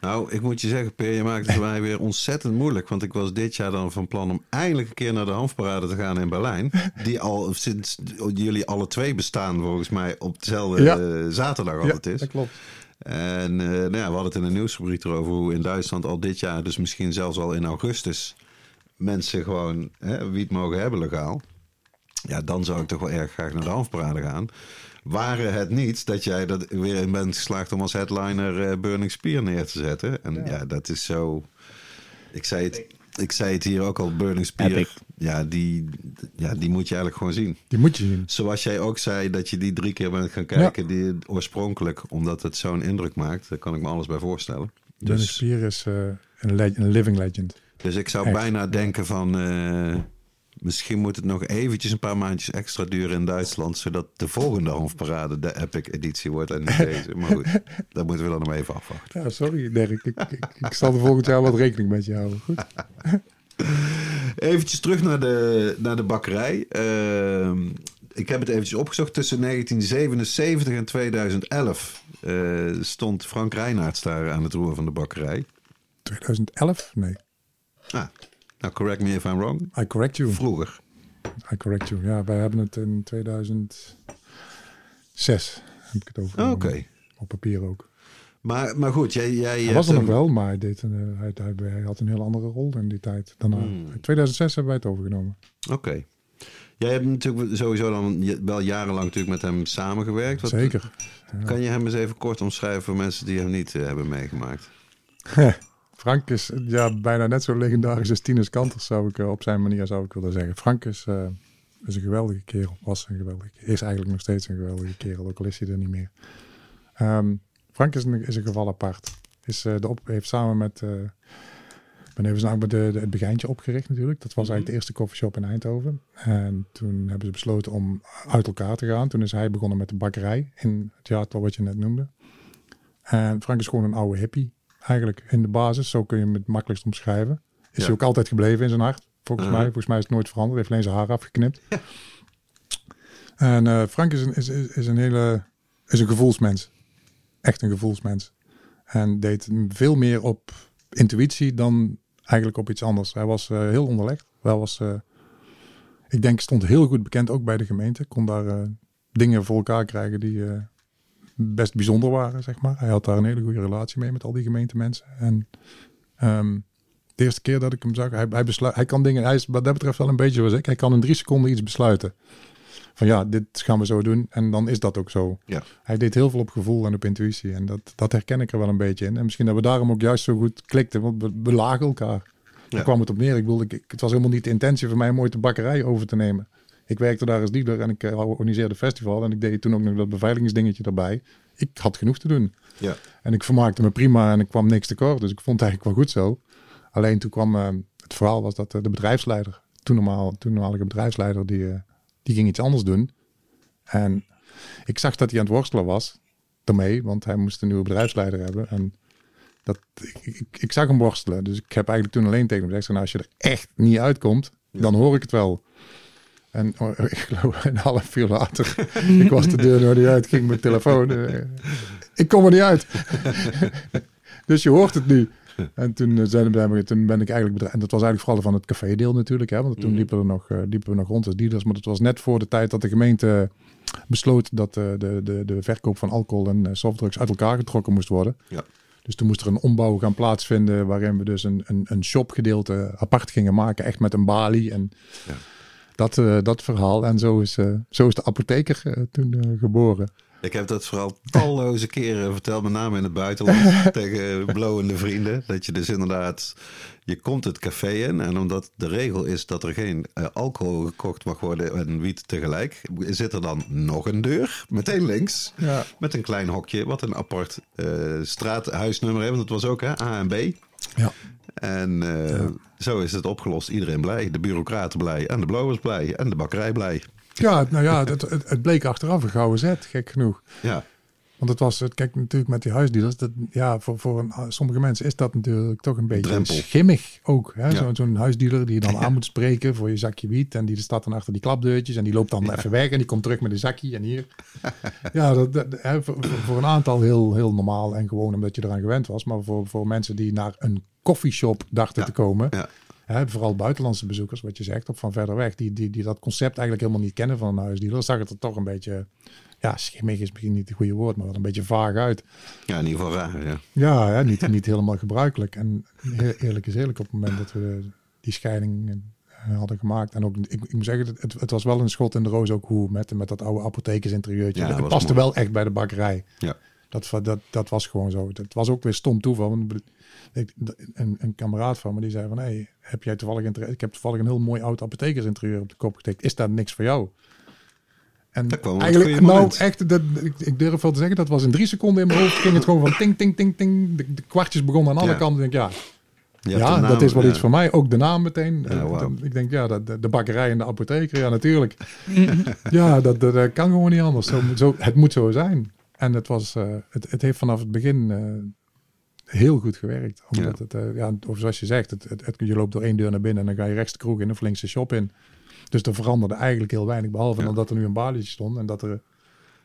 [SPEAKER 1] Nou, ik moet je zeggen, Per, je maakt het mij weer ontzettend moeilijk. Want ik was dit jaar dan van plan om eindelijk een keer naar de Hanfparade te gaan in Berlijn. Die al sinds jullie alle twee bestaan, volgens mij, op dezelfde
[SPEAKER 3] Ja.
[SPEAKER 1] eh, zaterdag altijd is.
[SPEAKER 3] dat klopt.
[SPEAKER 1] En eh, nou ja, we hadden het in een nieuwsrubriek erover hoe in Duitsland al dit jaar, dus misschien zelfs al in augustus, mensen gewoon hè, wiet mogen hebben legaal. Ja, dan zou ik toch wel erg graag naar de Hanfparade gaan. Waren het niet dat jij er weer in bent geslaagd om als headliner eh, Burning Spear neer te zetten. En ja. dat is zo... Ik zei, het, ik zei het hier ook al, Burning Spear.
[SPEAKER 2] Epic.
[SPEAKER 1] Ja die, ja, die moet je eigenlijk gewoon zien.
[SPEAKER 3] Die moet je zien.
[SPEAKER 1] Zoals jij ook zei dat je die drie keer bent gaan kijken, die oorspronkelijk, omdat het zo'n indruk maakt. Daar kan ik me alles bij voorstellen.
[SPEAKER 3] Dennis
[SPEAKER 1] Dus,
[SPEAKER 3] Spier is eh, een, living legend.
[SPEAKER 1] dus ik zou
[SPEAKER 3] Echt.
[SPEAKER 1] bijna denken van, eh, misschien moet het nog eventjes een paar maandjes extra duren in Duitsland, zodat de volgende Hanfparade de Epic editie wordt en niet deze. Maar goed, dat moeten we dan nog even afwachten.
[SPEAKER 3] Ja, sorry Dirk. Ik, ik, ik zal de volgend jaar wat rekening met je houden. Goed.
[SPEAKER 1] Eventjes terug naar de, naar de bakkerij. Ehm, ik heb het eventjes opgezocht. Tussen 1977 en 2011 eh, stond Frank Reinaerts daar aan het roer van de bakkerij.
[SPEAKER 3] 2011? Nee.
[SPEAKER 1] Ah, nou, correct me if I'm wrong.
[SPEAKER 3] I correct you.
[SPEAKER 1] Vroeger.
[SPEAKER 3] I correct you. Ja, wij hebben het in 2006. Heb ik het over.
[SPEAKER 1] Oké.
[SPEAKER 3] Op papier ook.
[SPEAKER 1] Maar, maar goed, jij... jij
[SPEAKER 3] Hij was er nog
[SPEAKER 1] hem-
[SPEAKER 3] wel, maar hij, deed een, eh, hij, had een heel andere rol in die tijd. Daarna.
[SPEAKER 1] Hmm.
[SPEAKER 3] In 2006 hebben wij het overgenomen.
[SPEAKER 1] Oké. Jij hebt natuurlijk sowieso dan wel jarenlang natuurlijk met hem samengewerkt. Wat-
[SPEAKER 3] Zeker.
[SPEAKER 1] Kan je hem eens even kort omschrijven voor mensen die hem niet eh, hebben meegemaakt?
[SPEAKER 3] Frank is ja, bijna net zo legendarisch als Tinus Kanters, zou ik eh, op zijn manier zou ik willen zeggen. Frank is, eh, is een geweldige kerel. Was een geweldige Is eigenlijk nog steeds een geweldige kerel, ook al is hij er niet meer. Ehm, Frank is een, is een geval apart. Is, eh, de op, heeft samen met... eh ben even snel met de, de- het begijntje opgericht natuurlijk. Dat was eigenlijk de eerste koffieshop in Eindhoven. En toen hebben ze besloten om uit elkaar te gaan. Toen is hij begonnen met de bakkerij in het jaartal wat je net noemde. En Frank is gewoon een oude hippie eigenlijk in de basis. Zo kun je hem het makkelijkst omschrijven. Is
[SPEAKER 1] Ja.
[SPEAKER 3] hij ook altijd gebleven in zijn hart. Volgens
[SPEAKER 1] Uh-huh.
[SPEAKER 3] mij. Volgens mij is het nooit veranderd. Hij heeft alleen zijn haar afgeknipt. En eh, Frank is een, is, is, is een hele is een gevoelsmens. Echt een gevoelsmens. En deed veel meer op intuïtie dan eigenlijk op iets anders. Hij was eh, heel onderlegd. Hij was, eh, ik denk, stond heel goed bekend ook bij de gemeente. Kon daar dingen voor elkaar krijgen die best bijzonder waren, zeg maar. Hij had daar een hele goede relatie mee met al die gemeentemensen. En ehm, de eerste keer dat ik hem zag, hij, hij, besluit, hij kan dingen, hij is wat dat betreft wel een beetje zoals ik. Hij kan in drie seconden iets besluiten. Van ja, dit gaan we zo doen. En dan is dat ook zo.
[SPEAKER 1] Ja.
[SPEAKER 3] Hij deed heel veel op gevoel en op intuïtie. En dat, dat herken ik er wel een beetje in. En misschien dat we daarom ook juist zo goed klikten. Want we, we lagen elkaar. Daar
[SPEAKER 1] Ja.
[SPEAKER 3] kwam het op neer. Ik wilde, ik, het was helemaal niet de intentie van mij om ooit de bakkerij over te nemen. Ik werkte daar als dealer en ik eh, organiseerde festival. En ik deed toen ook nog dat beveiligingsdingetje erbij. Ik had genoeg te doen.
[SPEAKER 1] Ja.
[SPEAKER 3] En ik vermaakte me prima en ik kwam niks tekort. Dus ik vond het eigenlijk wel goed zo. Alleen toen kwam eh, het verhaal was dat eh, de bedrijfsleider, toen normaal, toenmalige bedrijfsleider, die, die ging iets anders doen. En ik zag dat hij aan het worstelen was daarmee, want hij moest een nieuwe bedrijfsleider hebben. En dat, ik, ik, ik zag hem worstelen. Dus ik heb eigenlijk toen alleen tegen hem gezegd, nou, als je er echt niet uitkomt, dan hoor ik het wel. En oh, ik geloof een half uur later, ik was de deur nog niet uit, ging mijn telefoon. eh, ik kom er niet uit. dus je hoort het nu. En toen, eh, zijn we, toen ben ik eigenlijk bedreigd. En dat was eigenlijk vooral van het café-deel natuurlijk. Hè, want toen
[SPEAKER 1] Mhm.
[SPEAKER 3] liepen we, nog, eh, liepen we nog rond als dealers. Maar dat was net voor de tijd dat de gemeente besloot dat de, de, de verkoop van alcohol en softdrugs uit elkaar getrokken moest worden.
[SPEAKER 1] Ja.
[SPEAKER 3] Dus toen moest er een ombouw gaan plaatsvinden waarin we dus een, een, een shopgedeelte apart gingen maken. Echt met een balie en
[SPEAKER 1] Ja.
[SPEAKER 3] Dat, eh, dat verhaal. En zo is, eh, zo is de apotheker eh, toen geboren.
[SPEAKER 1] Ik heb dat vooral talloze keren verteld, met name in het buitenland, tegen blowende vrienden. Dat je dus inderdaad, je komt het café in en omdat de regel is dat er geen alcohol gekocht mag worden en wiet tegelijk, zit er dan nog een deur, meteen links,
[SPEAKER 3] Ja.
[SPEAKER 1] met een klein hokje, wat een apart straathuisnummer heeft. Want het was ook hè, A en B.
[SPEAKER 3] Ja.
[SPEAKER 1] En eh, zo is het opgelost. Iedereen blij. De bureaucraten blij. En de blowers blij. En de bakkerij blij.
[SPEAKER 3] Ja, nou ja, het, het, het bleek achteraf een gouden zet, gek genoeg.
[SPEAKER 1] Ja,
[SPEAKER 3] Want het was, kijk natuurlijk met die huisdealers, dat, ja, voor, voor een, sommige mensen is dat natuurlijk toch een beetje
[SPEAKER 1] Drempel.
[SPEAKER 3] schimmig ook. Hè?
[SPEAKER 1] Ja.
[SPEAKER 3] Zo, zo'n huisdealer die je dan aan moet spreken voor je zakje wiet. En die staat dan achter die klapdeurtjes en die loopt dan even weg en die komt terug met een zakje en hier. ja, dat, dat, hè, voor, een aantal heel, heel normaal en gewoon omdat je eraan gewend was. Maar voor, voor mensen die naar een koffieshop dachten te komen,
[SPEAKER 1] ja.
[SPEAKER 3] Hè, vooral buitenlandse bezoekers, wat je zegt, of van verder weg, die, die, die dat concept eigenlijk helemaal niet kennen van een huisdealer, zag het er toch een beetje, ja, schimmig is misschien niet het goede woord, maar wel een beetje vaag uit.
[SPEAKER 1] ja, in ieder geval raar. Ja.
[SPEAKER 3] Ja, hè, niet, niet helemaal gebruikelijk. En eerlijk is eerlijk, op het moment dat we die scheiding eh, hadden gemaakt, en ook, ik, ik moet zeggen, het, het was wel een schot in de roos ook hoe, met, met dat oude apothekersinterieurtje.
[SPEAKER 1] Ja, dat
[SPEAKER 3] het paste
[SPEAKER 1] mooi.
[SPEAKER 3] wel echt bij de bakkerij.
[SPEAKER 1] Ja.
[SPEAKER 3] Dat, dat, dat was gewoon zo. Het was ook weer stom toeval. ik- Een, een kameraad van me die zei van... Hey, heb jij toevallig ik heb toevallig een heel mooi oud apothekersinterieur op de kop getikt. Is dat niks voor jou? En
[SPEAKER 1] Dat kwam
[SPEAKER 3] eigenlijk, nou echt, dat, ik, ik durf wel te zeggen, dat was in drie seconden in mijn hoofd. Ging het gewoon van ting, ting, ting, ting. De, de kwartjes begonnen aan alle
[SPEAKER 1] Ja.
[SPEAKER 3] kanten. Ik denk, ja, ja
[SPEAKER 1] naam,
[SPEAKER 3] dat is wel
[SPEAKER 1] ja.
[SPEAKER 3] iets voor mij. Ook de naam meteen.
[SPEAKER 1] Ja.
[SPEAKER 3] Ik denk, ja, dat- de, de bakkerij en de apotheker, ja, natuurlijk. ja, dat, dat, dat kan gewoon niet anders. Zo, zo, het moet zo zijn. En het, was, eh, het, het heeft vanaf het begin eh, heel goed gewerkt. Omdat het, eh, ja, of zoals je zegt, het, het, het- je loopt door één deur naar binnen en dan ga je rechts de kroeg in of links de shop in. Dus er veranderde eigenlijk heel weinig, behalve dan dat er nu een balietje stond en dat er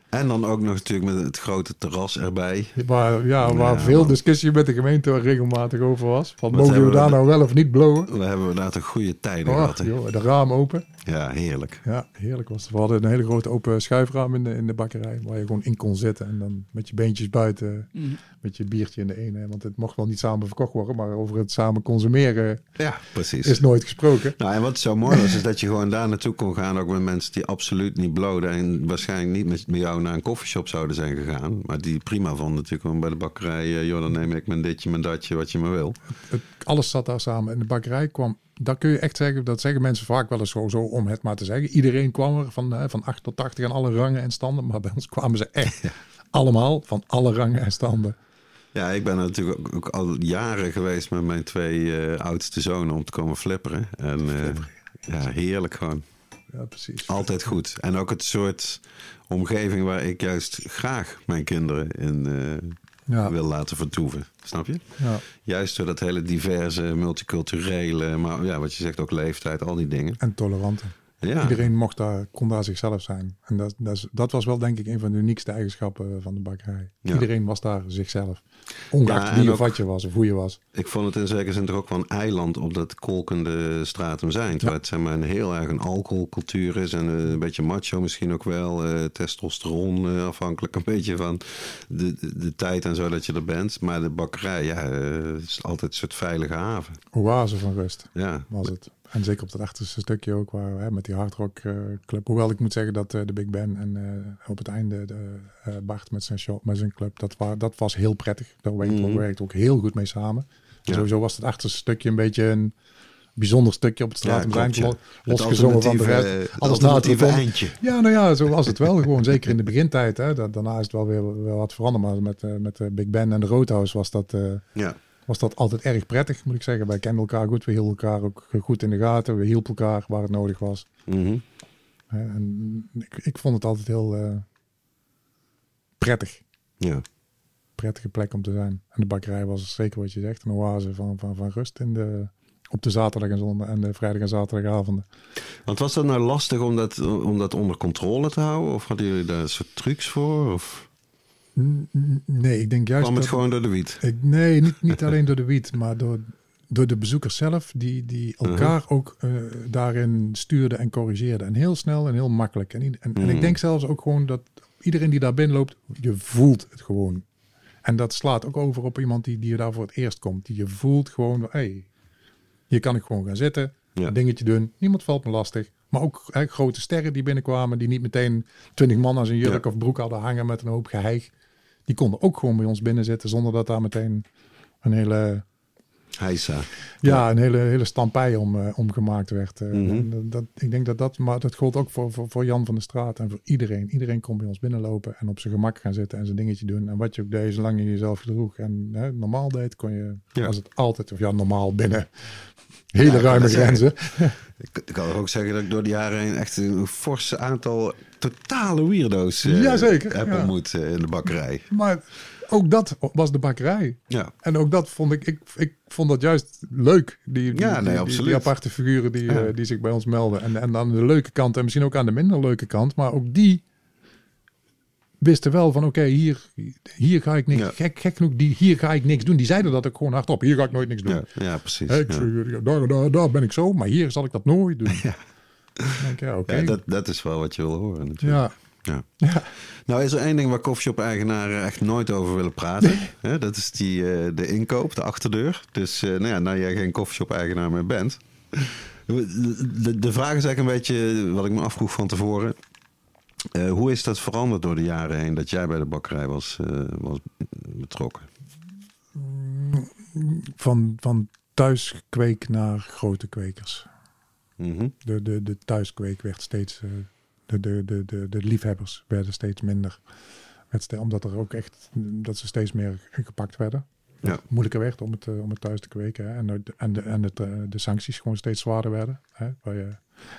[SPEAKER 1] En dan ook nog natuurlijk met het grote terras erbij.
[SPEAKER 3] waar, ja, waar
[SPEAKER 1] Ja,
[SPEAKER 3] veel discussie met de gemeente regelmatig over was. Van, mogen we
[SPEAKER 1] we
[SPEAKER 3] daar nou wel of niet blowen?
[SPEAKER 1] We hebben inderdaad een goede tijden
[SPEAKER 3] Oh,
[SPEAKER 1] gehad.
[SPEAKER 3] joh, de raam open.
[SPEAKER 1] Ja, heerlijk.
[SPEAKER 3] Ja, heerlijk was het. We hadden een hele grote open schuifraam in de, in de bakkerij. Waar je gewoon in kon zitten. En dan met je beentjes buiten. Met je biertje in de ene. Want het mocht wel niet samen verkocht worden. Maar over het samen consumeren
[SPEAKER 1] Ja, precies.
[SPEAKER 3] is nooit gesproken.
[SPEAKER 1] Nou, en wat zo mooi was, is dat je gewoon daar naartoe kon gaan. Ook met mensen die absoluut niet bloden. En waarschijnlijk niet met, met jou naar een koffieshop zouden zijn gegaan. Maar die prima vonden natuurlijk gewoon bij de bakkerij. eh, joh, dan neem ik mijn ditje, mijn datje, wat je maar wil.
[SPEAKER 3] Het, alles zat daar samen. En de bakkerij kwam. Dat kun je echt zeggen. Dat zeggen mensen vaak wel eens zo, zo om het maar te zeggen. Iedereen kwam er van, eh, van 8 tot 80 en alle rangen en standen. Maar bij ons kwamen ze echt allemaal van alle rangen en standen.
[SPEAKER 1] Ja, ik ben natuurlijk ook, ook al jaren geweest met mijn twee eh, oudste zonen om te komen flipperen. En eh, ja, heerlijk gewoon.
[SPEAKER 3] Ja, precies.
[SPEAKER 1] Altijd goed. En ook het soort omgeving waar ik juist graag mijn kinderen in eh,
[SPEAKER 3] Ja,
[SPEAKER 1] wil laten vertoeven. Snap je?
[SPEAKER 3] ja.
[SPEAKER 1] Juist door dat hele diverse, multiculturele, maar ja, wat je zegt ook leeftijd, al die dingen.
[SPEAKER 3] En toleranten.
[SPEAKER 1] Ja,
[SPEAKER 3] Iedereen mocht daar, kon daar zichzelf zijn. En dat, dat, is- dat was wel denk ik een van de uniekste eigenschappen van de bakkerij.
[SPEAKER 1] Ja.
[SPEAKER 3] Iedereen was daar zichzelf. Ongeacht wie
[SPEAKER 1] ook-
[SPEAKER 3] wat je was of hoe je was.
[SPEAKER 1] ik vond het in zekere zin toch ook wel een eiland op dat kolkende stratum zijn. Terwijl het zeg maar, een heel erg een alcoholcultuur is en eh, een beetje macho misschien ook wel. eh, testosteron eh, afhankelijk een beetje van de, de, de tijd en zo dat je er bent. Maar de bakkerij, ja, is altijd een soort veilige haven.
[SPEAKER 3] Oase van rust
[SPEAKER 1] Ja,
[SPEAKER 3] was het. En zeker op dat achterste stukje ook, waar, hè, met die hardrock eh, club. Hoewel ik moet zeggen dat eh, de Big Ben en eh, op het einde de, Bart met zijn, show, met zijn club, dat, wa- dat was heel prettig. Daar werkte
[SPEAKER 1] Mhm.
[SPEAKER 3] werkte ook heel goed mee samen.
[SPEAKER 1] Ja.
[SPEAKER 3] Sowieso was het achterste stukje een beetje een bijzonder stukje op het
[SPEAKER 1] Ja,
[SPEAKER 3] straat.
[SPEAKER 1] klopt, ja.
[SPEAKER 3] losgezongen van de rest. Alles na het
[SPEAKER 1] eindje.
[SPEAKER 3] Ja, nou ja, zo was het wel. Gewoon zeker in de begintijd. Hè. Da- Daarna is het wel weer wel wat veranderd. Maar met, met de Big Ben en de Roadhouse was dat,
[SPEAKER 1] Ja.
[SPEAKER 3] Was dat altijd erg prettig, moet ik zeggen. Wij kenden elkaar goed. We hielden elkaar ook goed in de gaten. We hielpen elkaar waar het nodig was.
[SPEAKER 1] Mhm.
[SPEAKER 3] Hè. En ik, ik vond het altijd heel eh, prettig.
[SPEAKER 1] ja.
[SPEAKER 3] Prettige plek om te zijn. En de bakkerij was zeker wat je zegt. Een oase van, van, van rust in de op de zaterdag en zondag en de vrijdag en zaterdagavonden.
[SPEAKER 1] Want was dat nou lastig om dat, om dat onder controle te houden? Of hadden jullie daar soort trucs voor? Of
[SPEAKER 3] Nee, ik denk juist
[SPEAKER 1] kwam het
[SPEAKER 3] dat...
[SPEAKER 1] gewoon door de wiet?
[SPEAKER 3] Ik, nee, niet, niet alleen door de wiet, maar door, door de bezoekers zelf, die, die elkaar ook eh, daarin stuurden en corrigeerden. En heel snel en heel makkelijk. En, en, en ik denk zelfs ook gewoon dat iedereen die daar binnen loopt, je voelt het gewoon. En dat slaat ook over op iemand die, die daar voor het eerst komt. Die je voelt gewoon, hé, hey, hier kan ik gewoon gaan zitten,
[SPEAKER 1] Ja.
[SPEAKER 3] een dingetje doen. Niemand valt me lastig. Maar ook hè, grote sterren die binnenkwamen, die niet meteen twintig man aan zijn jurk
[SPEAKER 1] Ja.
[SPEAKER 3] of broek hadden hangen met een hoop geheig. Die konden ook gewoon bij ons binnen zitten zonder dat daar meteen een hele,
[SPEAKER 1] Heisa.
[SPEAKER 3] ja, een hele, hele stampij om, eh, om gemaakt werd. Eh,
[SPEAKER 1] Mhm.
[SPEAKER 3] en dat, ik denk dat dat, maar dat gold ook voor, voor, voor Jan van de Straat en voor iedereen. Iedereen kon bij ons binnenlopen en op zijn gemak gaan zitten en zijn dingetje doen. En wat je ook deed, zolang je jezelf gedroeg en hè, normaal deed, kon je,
[SPEAKER 1] Ja.
[SPEAKER 3] was het altijd, of ja, normaal binnen hele
[SPEAKER 1] Ja,
[SPEAKER 3] ruime grenzen.
[SPEAKER 1] Ik, kan ook zeggen dat ik door de jaren heen echt een fors aantal totale weirdo's eh,
[SPEAKER 3] Jazeker,
[SPEAKER 1] heb
[SPEAKER 3] ja.
[SPEAKER 1] ontmoet eh, in de bakkerij.
[SPEAKER 3] Maar ook dat was de bakkerij.
[SPEAKER 1] Ja,
[SPEAKER 3] En ook dat vond ik, ik, ik vond dat juist leuk. Die, die,
[SPEAKER 1] Ja, nee,
[SPEAKER 3] die- die, aparte figuren die,
[SPEAKER 1] Ja.
[SPEAKER 3] eh, die zich bij ons melden. En, en aan de leuke kant en misschien ook aan de minder leuke kant. Maar ook die wisten wel van oké, hier, hier ga ik niks,
[SPEAKER 1] Ja.
[SPEAKER 3] gek, gek genoeg, die, hier ga ik niks doen. Die zeiden dat ook gewoon hardop. Hier ga ik nooit niks doen.
[SPEAKER 1] ja, ja precies.
[SPEAKER 3] Ik,
[SPEAKER 1] ja.
[SPEAKER 3] daar, daar, daar ben ik zo, maar hier zal ik dat nooit doen.
[SPEAKER 1] Ja.
[SPEAKER 3] Denk ik, ja,
[SPEAKER 1] dat, dat is wel wat je wil horen natuurlijk.
[SPEAKER 3] ja.
[SPEAKER 1] Ja. Nou is er één ding waar koffieshop-eigenaren echt nooit over willen praten. Hè, dat is die, eh, de inkoop, de achterdeur. Dus eh, nou ja, nou jij geen koffieshop-eigenaar meer bent. De, de vraag is eigenlijk een beetje wat ik me afvroeg van tevoren. Eh, hoe is dat veranderd door de jaren heen dat jij bij de bakkerij was, eh, was betrokken?
[SPEAKER 3] Van, van thuiskweek naar grote kwekers.
[SPEAKER 1] Mhm.
[SPEAKER 3] De, de, de thuiskweek werd steeds. eh, de, de, de, de, de liefhebbers werden steeds minder. Omdat er ook echt. dat ze steeds meer gepakt werden.
[SPEAKER 1] Ja.
[SPEAKER 3] Moeilijker werd om het, om het thuis te kweken. Hè. En, de- en, de, en het, de sancties gewoon steeds zwaarder werden. Hè. Waar je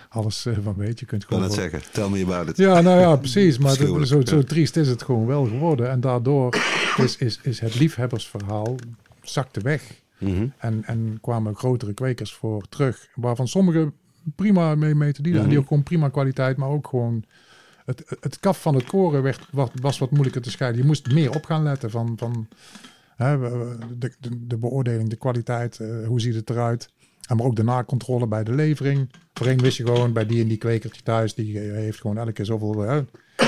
[SPEAKER 3] alles eh, van weet. Je kunt
[SPEAKER 1] Ik wil
[SPEAKER 3] gewoon.
[SPEAKER 1] het zeggen. Tell me about it.
[SPEAKER 3] Ja, nou ja, precies. Maar dat- zo, zo triest is het gewoon wel geworden. En daardoor is, is, is het liefhebbersverhaal zakte weg.
[SPEAKER 1] Mhm.
[SPEAKER 3] En, en kwamen grotere kwekers voor terug. Waarvan sommigen prima mee, mee te dienen. En die
[SPEAKER 1] Mhm.
[SPEAKER 3] ook gewoon prima kwaliteit. Maar ook gewoon... Het, het kaf van het koren werd, was, wat moeilijker te scheiden. Je moest meer op gaan letten van... van hè, de, de beoordeling, de kwaliteit. eh, hoe ziet het eruit? Maar ook de nakontrole bij de levering. Voorheen wist je gewoon bij die en die kwekertje thuis. Die eh, heeft gewoon elke keer zoveel... hè,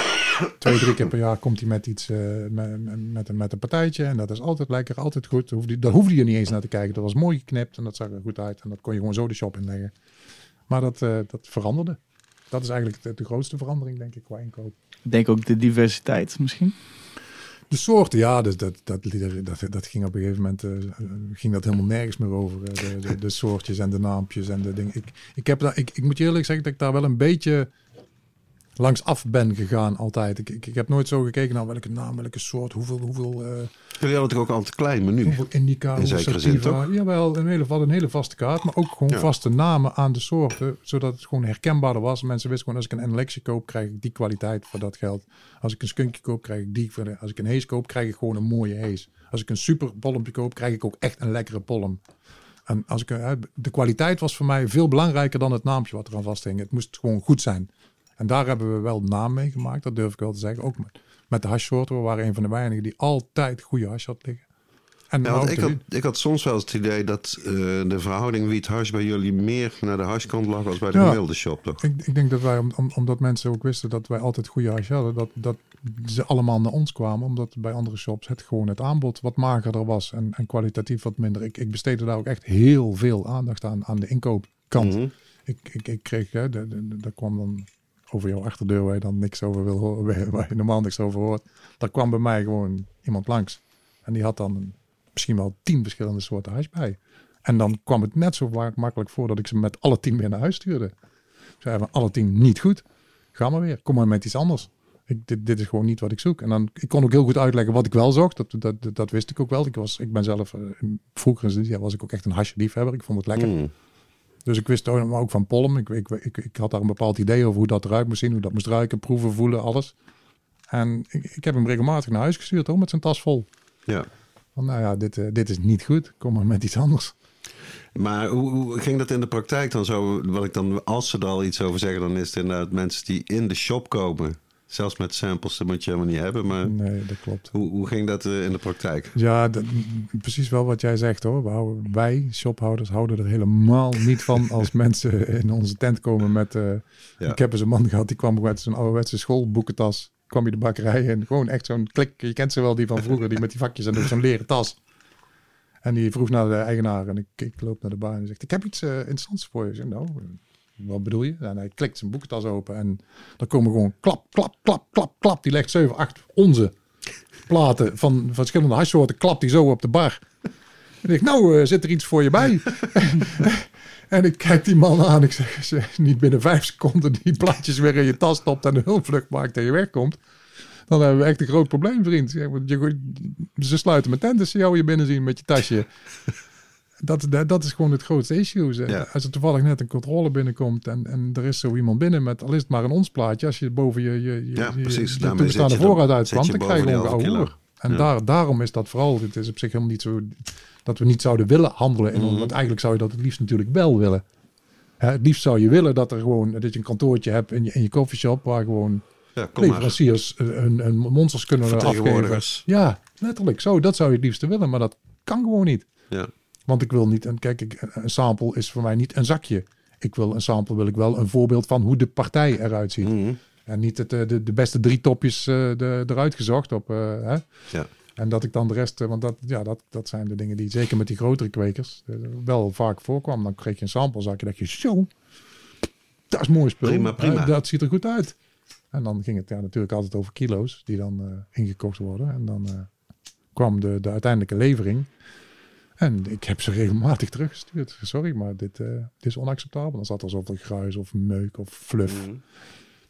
[SPEAKER 3] twee, drie keer per jaar komt hij met iets, eh, met, met, een, met een partijtje. En dat is altijd lekker, altijd goed. Daar hoefde, je- daar hoefde je niet eens naar te kijken. Dat was mooi geknipt en dat zag er goed uit. En dat kon je gewoon zo de shop inleggen. Maar dat, eh, dat veranderde. Dat is eigenlijk de, de grootste verandering, denk ik, qua inkoop.
[SPEAKER 2] Ik denk ook de diversiteit misschien.
[SPEAKER 3] De soorten, ja, dus dat, dat, dat, dat ging op een gegeven moment eh, ging dat helemaal nergens meer over. eh, De, de, de soortjes en de naampjes en de dingen. Ik, ik, heb daar, ik, ik moet je eerlijk zeggen dat ik daar wel een beetje langs af ben gegaan altijd. Ik, ik, ik heb nooit zo gekeken naar welke naam, welke soort, hoeveel, hoeveel, eh,
[SPEAKER 1] Jullie hadden toch ook al een klein menu?
[SPEAKER 3] hoeveel indica,
[SPEAKER 1] In
[SPEAKER 3] hoeveel
[SPEAKER 1] zekere zin,
[SPEAKER 3] sativa. Jawel, een hele, een hele vaste kaart, maar ook gewoon
[SPEAKER 1] Ja.
[SPEAKER 3] vaste namen aan de soorten, zodat het gewoon herkenbaarder was. Mensen wisten gewoon, als ik een Enlexje koop, krijg ik die kwaliteit voor dat geld. Als ik een skunkje koop, krijg ik die. voor Als ik een hees koop, krijg ik gewoon een mooie hees. Als ik een super polmpje koop, krijg ik ook echt een lekkere polm. En als ik, eh, de kwaliteit was voor mij veel belangrijker dan het naampje wat eraan vasthing. Het moest gewoon goed zijn. En daar hebben we wel naam mee gemaakt, dat durf ik wel te zeggen. Ook met, met de hashsoorten. We waren een van de weinigen die altijd goede hash had liggen. En
[SPEAKER 1] Ja, want ik, had, ik had soms wel het idee dat eh, de verhouding wiet-hash bij jullie meer naar de hashkant lag als bij de
[SPEAKER 3] Ja.
[SPEAKER 1] gemiddelde shop, toch?
[SPEAKER 3] Ik, ik denk dat wij, om, om- omdat mensen ook wisten dat wij altijd goede hash hadden, dat, dat ze allemaal naar ons kwamen. Omdat bij andere shops het gewoon het aanbod wat magerder was en, en kwalitatief wat minder. Ik, ik besteedde daar ook echt heel veel aandacht aan, aan de inkoopkant.
[SPEAKER 1] Mhm.
[SPEAKER 3] ik, ik, ik kreeg, hè, daar kwam dan over jouw achterdeur waar je dan niks over wil horen, waar- je normaal niks over hoort. Daar kwam bij mij gewoon iemand langs. En die had dan misschien wel tien verschillende soorten hash bij. En dan kwam het net zo makkelijk voor dat ik ze met alle tien weer naar huis stuurde. Ik zei van alle tien niet goed. Ga maar weer. Kom maar met iets anders. Ik, dit, dit is gewoon niet wat ik zoek. En dan, ik kon ook heel goed uitleggen wat ik wel zocht. Dat, dat, dat, wist ik ook wel. Ik, was, ik ben zelf, eh, vroeger in was ik ook echt een hashliefhebber. Ik vond het lekker.
[SPEAKER 1] Mm.
[SPEAKER 3] Dus ik wist ook van pollen. Ik, ik, ik, ik had daar een bepaald idee over hoe dat eruit moest zien. Hoe dat moest ruiken, proeven, voelen, alles. En ik, ik heb hem regelmatig naar huis gestuurd hoor, met zijn tas vol.
[SPEAKER 1] Ja.
[SPEAKER 3] Van nou ja, dit, eh, dit is niet goed. Kom maar met iets anders.
[SPEAKER 1] Maar hoe, hoe ging dat in de praktijk dan zo? Wat ik dan, als ze er al iets over zeggen, dan is het inderdaad mensen die in de shop komen. Zelfs met samples, dat moet je helemaal niet hebben. Maar
[SPEAKER 3] Nee, dat klopt.
[SPEAKER 1] hoe, hoe ging dat eh, in de praktijk?
[SPEAKER 3] Ja, dat- precies wel wat jij zegt hoor. We houden, wij, shophouders, houden er helemaal niet van als mensen in onze tent komen met... eh,
[SPEAKER 1] Ja.
[SPEAKER 3] Ik heb eens een man gehad, die kwam met zo'n ouderwetse schoolboekentas. Kwam je de bakkerij en gewoon echt zo'n klik. Je kent ze wel, die van vroeger, die met die vakjes en zo'n leren tas. En die vroeg naar de eigenaar en ik, ik loop naar de bar en zegt, ik heb iets eh, interessants voor je. Ik zeg, nou, wat bedoel je? En hij klikt zijn boekentas open en dan komen gewoon klap, klap, klap, klap, klap. Die legt 7, 8 onze platen van verschillende hashsoorten, klapt die zo op de bar. En ik, nou, eh, zit er iets voor je bij? en ik kijk die man aan. Ik zeg, niet binnen vijf seconden die plaatjes weer in je tas stopt en een hulpvlucht maakt en je wegkomt. Dan hebben we echt een groot probleem, vriend. Want je- Ze sluiten met tent als ze jou hier binnen zien met je tasje. Dat, dat, dat is gewoon het grootste issue.
[SPEAKER 1] Ja.
[SPEAKER 3] Als er toevallig net een controle binnenkomt en, en er is zo iemand binnen met al is het maar een ons plaatje. Als je boven je, je, je,
[SPEAKER 1] Ja, precies.
[SPEAKER 3] je
[SPEAKER 1] je
[SPEAKER 3] voorraad uitkwam, dan krijg je gewoon
[SPEAKER 1] 11 kilo.
[SPEAKER 3] gehoor. En
[SPEAKER 1] Ja.
[SPEAKER 3] daar, daarom is dat vooral, het is op zich helemaal niet zo dat we niet zouden willen handelen. In
[SPEAKER 1] Mhm.
[SPEAKER 3] want eigenlijk zou je dat het liefst natuurlijk wel willen. Hè, het liefst zou je willen dat er gewoon dat je een kantoortje hebt in je, in je coffeeshop waar gewoon
[SPEAKER 1] Ja,
[SPEAKER 3] leveranciers eh, hun, hun monsters kunnen afgeven. Ja, letterlijk zo. Dat zou je het liefst willen, maar dat kan gewoon niet.
[SPEAKER 1] Ja.
[SPEAKER 3] Want ik wil niet, en kijk, ik, een sample is voor mij niet een zakje. Ik wil een sample, wil ik wel een voorbeeld van hoe de partij eruit ziet.
[SPEAKER 1] Mhm.
[SPEAKER 3] En niet het, eh, de, de beste drie topjes eh, de, eruit gezocht. Op, eh, hè?
[SPEAKER 1] Ja.
[SPEAKER 3] En dat ik dan de rest, want dat, ja, dat, dat zijn de dingen die zeker met die grotere kwekers wel vaak voorkwam. Dan kreeg je een samplezakje, dacht je, zo, dat is mooi spul.
[SPEAKER 1] Prima, prima.
[SPEAKER 3] Dat ziet er goed uit. En dan ging het ja, natuurlijk altijd over kilo's die dan ingekocht worden. En dan kwam de, de uiteindelijke levering. En ik heb ze regelmatig teruggestuurd. Sorry, maar dit, eh, dit is onacceptabel. Dan zat er zoveel gruis of meuk of fluff
[SPEAKER 1] Mhm.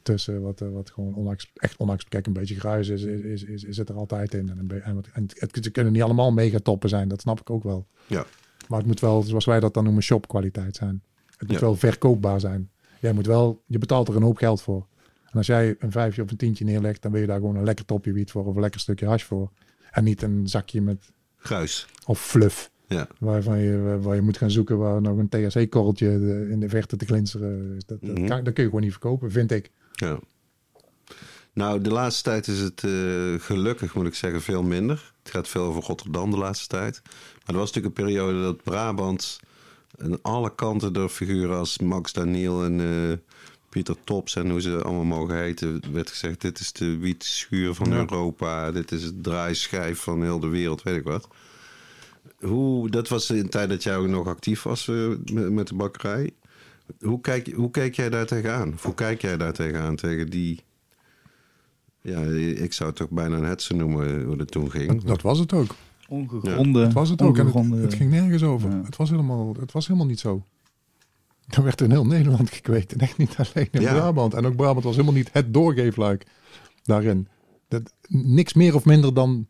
[SPEAKER 3] tussen wat, eh, wat gewoon onac- echt onacceptabel. Kijk, een beetje gruis is, is, is, is, is het er altijd in. En, en, wat- en het, ze kunnen niet allemaal mega toppen zijn, dat snap ik ook wel.
[SPEAKER 1] Ja.
[SPEAKER 3] Maar het moet wel, zoals wij dat dan noemen, shopkwaliteit zijn. Het moet
[SPEAKER 1] Ja.
[SPEAKER 3] wel verkoopbaar zijn. Jij moet wel, je betaalt er een hoop geld voor. En als jij een vijfje of een tientje neerlegt, dan wil je daar gewoon een lekker topje wiet voor of een lekker stukje hash voor. En niet een zakje met
[SPEAKER 1] Gruis.
[SPEAKER 3] of fluff.
[SPEAKER 1] Ja.
[SPEAKER 3] Waarvan je, waar je moet gaan zoeken waar nog een THC-korreltje in de verte te glinsteren. is. Dat, dat,
[SPEAKER 1] Mhm.
[SPEAKER 3] kan, dat kun je gewoon niet verkopen, vind ik.
[SPEAKER 1] Ja. Nou, de laatste tijd is het eh, gelukkig, moet ik zeggen, veel minder. Het gaat veel over Rotterdam de laatste tijd. Maar er was natuurlijk een periode dat Brabant aan alle kanten door figuren als Max Daniel en eh, Pieter Tops en hoe ze allemaal mogen heten, werd gezegd: dit is de wietschuur van
[SPEAKER 3] Ja.
[SPEAKER 1] Europa, dit is het draaischijf van heel de wereld, weet ik wat. Hoe, dat was in de tijd dat jij ook nog actief was eh, met, met de bakkerij. Hoe kijk, hoe kijk jij daar tegenaan? Of hoe kijk jij daar tegenaan? Tegen die. Ja, ik zou het toch bijna een hetze noemen hoe dat toen ging.
[SPEAKER 3] Dat, dat was het ook.
[SPEAKER 2] Ongegronde.
[SPEAKER 3] Dat was het ook. En het, het ging nergens over.
[SPEAKER 2] Ja.
[SPEAKER 3] Het, was helemaal, het was helemaal niet zo. Er werd in heel Nederland gekweekt. En echt niet alleen in
[SPEAKER 1] Ja.
[SPEAKER 3] Brabant. En ook Brabant was helemaal niet het doorgeefluik daarin. Dat, niks meer of minder dan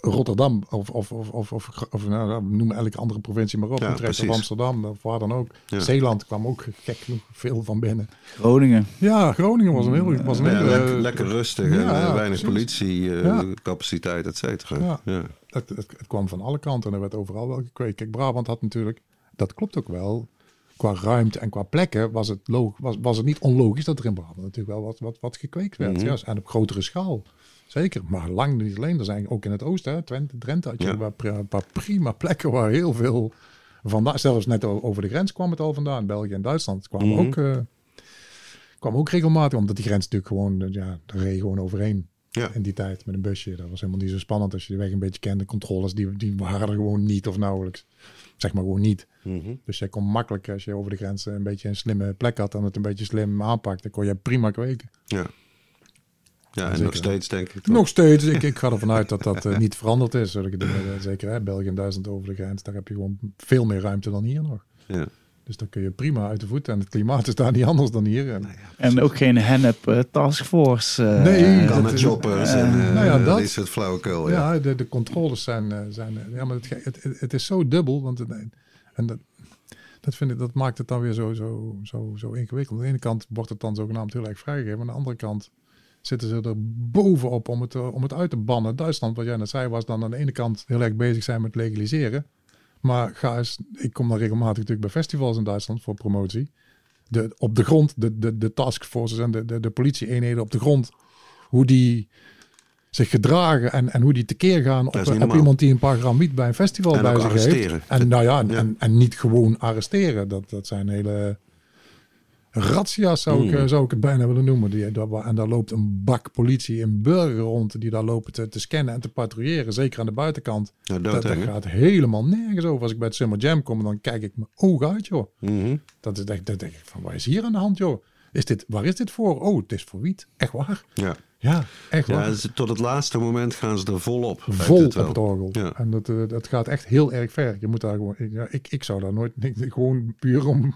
[SPEAKER 3] Rotterdam. Of, of, of, of, of, of nou, noem elke andere provincie maar op.
[SPEAKER 1] Ja,
[SPEAKER 3] Utrecht of. Amsterdam. Of waar dan ook.
[SPEAKER 1] Ja.
[SPEAKER 3] Zeeland kwam ook gek genoeg veel van binnen.
[SPEAKER 2] Groningen.
[SPEAKER 3] Ja, Groningen was een heel... Was een
[SPEAKER 1] Ja,
[SPEAKER 3] hele,
[SPEAKER 1] lekker, lekker rustig en
[SPEAKER 3] ja,
[SPEAKER 1] eh,
[SPEAKER 3] ja,
[SPEAKER 1] weinig
[SPEAKER 3] precies.
[SPEAKER 1] politie, eh,
[SPEAKER 3] Ja.
[SPEAKER 1] capaciteit, et cetera.
[SPEAKER 3] Ja.
[SPEAKER 1] Ja.
[SPEAKER 3] het, het, het kwam van alle kanten en er werd overal wel gekweekt. Kijk, Brabant had natuurlijk, dat klopt ook wel, qua ruimte en qua plekken was het, log, was, was het niet onlogisch dat er in Brabant natuurlijk wel wat, wat, wat gekweekt werd. Ja, en op grotere schaal. Zeker, maar lang niet alleen. Er zijn ook in het oosten, hè, Twente, Drenthe, had je een, paar, prima plekken waar heel veel vandaan, zelfs net over de grens kwam het al vandaan. België en Duitsland kwamen
[SPEAKER 1] Mhm.
[SPEAKER 3] ook, eh, kwam ook regelmatig, omdat die grens natuurlijk gewoon, eh, ja, daar reed gewoon overheen
[SPEAKER 1] Ja.
[SPEAKER 3] in die tijd met een busje. Dat was helemaal niet zo spannend als je de weg een beetje kende. Controles, die, die waren er gewoon niet of nauwelijks. Zeg maar gewoon niet.
[SPEAKER 1] Mhm.
[SPEAKER 3] Dus jij kon makkelijk, als je over de grens een beetje een slimme plek had en het een beetje slim aanpakte, kon je prima kweken.
[SPEAKER 1] Ja. Ja, en
[SPEAKER 3] Zeker.
[SPEAKER 1] nog steeds denk ik. toch?
[SPEAKER 3] Nog steeds, ik, ik ga ervan uit dat dat eh, niet veranderd is. Zulke dingen, zeker hè, België en Duitsland over de grens, daar heb je gewoon veel meer ruimte dan hier nog.
[SPEAKER 1] Ja.
[SPEAKER 3] Dus dan kun je prima uit de voeten. En het klimaat is daar niet anders dan hier. En,
[SPEAKER 2] En ook geen hennep eh, taskforce. eh,
[SPEAKER 3] Nee,
[SPEAKER 1] Kan
[SPEAKER 3] dat
[SPEAKER 1] met
[SPEAKER 3] is-
[SPEAKER 1] choppers en eh
[SPEAKER 3] nou ja, dat-
[SPEAKER 1] is het flauwekul. Ja.
[SPEAKER 3] Ja, de, de controles zijn, eh, zijn ja, maar het, het, het, het is zo dubbel, want het, en dat, dat vind ik, dat maakt het dan weer zo, zo, zo, zo ingewikkeld. Aan de ene kant wordt het dan zogenaamd heel erg vrijgegeven, aan de andere kant zitten ze er bovenop om het, eh, om het uit te bannen. Duitsland, wat jij net zei, was dan aan de ene kant heel erg bezig zijn met legaliseren. Maar ga eens, ik kom dan regelmatig natuurlijk bij festivals in Duitsland voor promotie. De, op de grond, de, de, de taskforces en de, de, de politie-eenheden op de grond, hoe die zich gedragen en, en hoe die tekeer gaan op, op iemand die een paar gram wiet bij een festival
[SPEAKER 1] En
[SPEAKER 3] bij zich heeft. En nou ja, en,
[SPEAKER 1] Ja.
[SPEAKER 3] En, en niet gewoon arresteren. Dat, dat zijn hele razzia's zou, ik,
[SPEAKER 1] Hmm.
[SPEAKER 3] eh, zou ik het bijna willen noemen. Die, daar, en daar loopt een bak politie en burger rond die daar lopen te, te scannen en te patrouilleren. Zeker aan de buitenkant.
[SPEAKER 1] Ja,
[SPEAKER 3] Dat, dat gaat helemaal nergens over. Als ik bij het Summer Jam kom, dan kijk ik mijn ogen uit, joh.
[SPEAKER 1] Mhm.
[SPEAKER 3] Dat is echt, dat denk ik van, waar is hier aan de hand, joh? Is dit, waar is dit voor? Oh, het is voor wiet. Echt waar?
[SPEAKER 1] Ja.
[SPEAKER 3] Ja, echt
[SPEAKER 1] Ja,
[SPEAKER 3] waar.
[SPEAKER 1] dus tot het laatste moment gaan ze er
[SPEAKER 3] Vol op het orgel.
[SPEAKER 1] Ja.
[SPEAKER 3] En dat, eh, dat gaat echt heel erg ver. Je moet daar gewoon, ik- ja, ik, ik zou daar nooit, ik- gewoon puur om,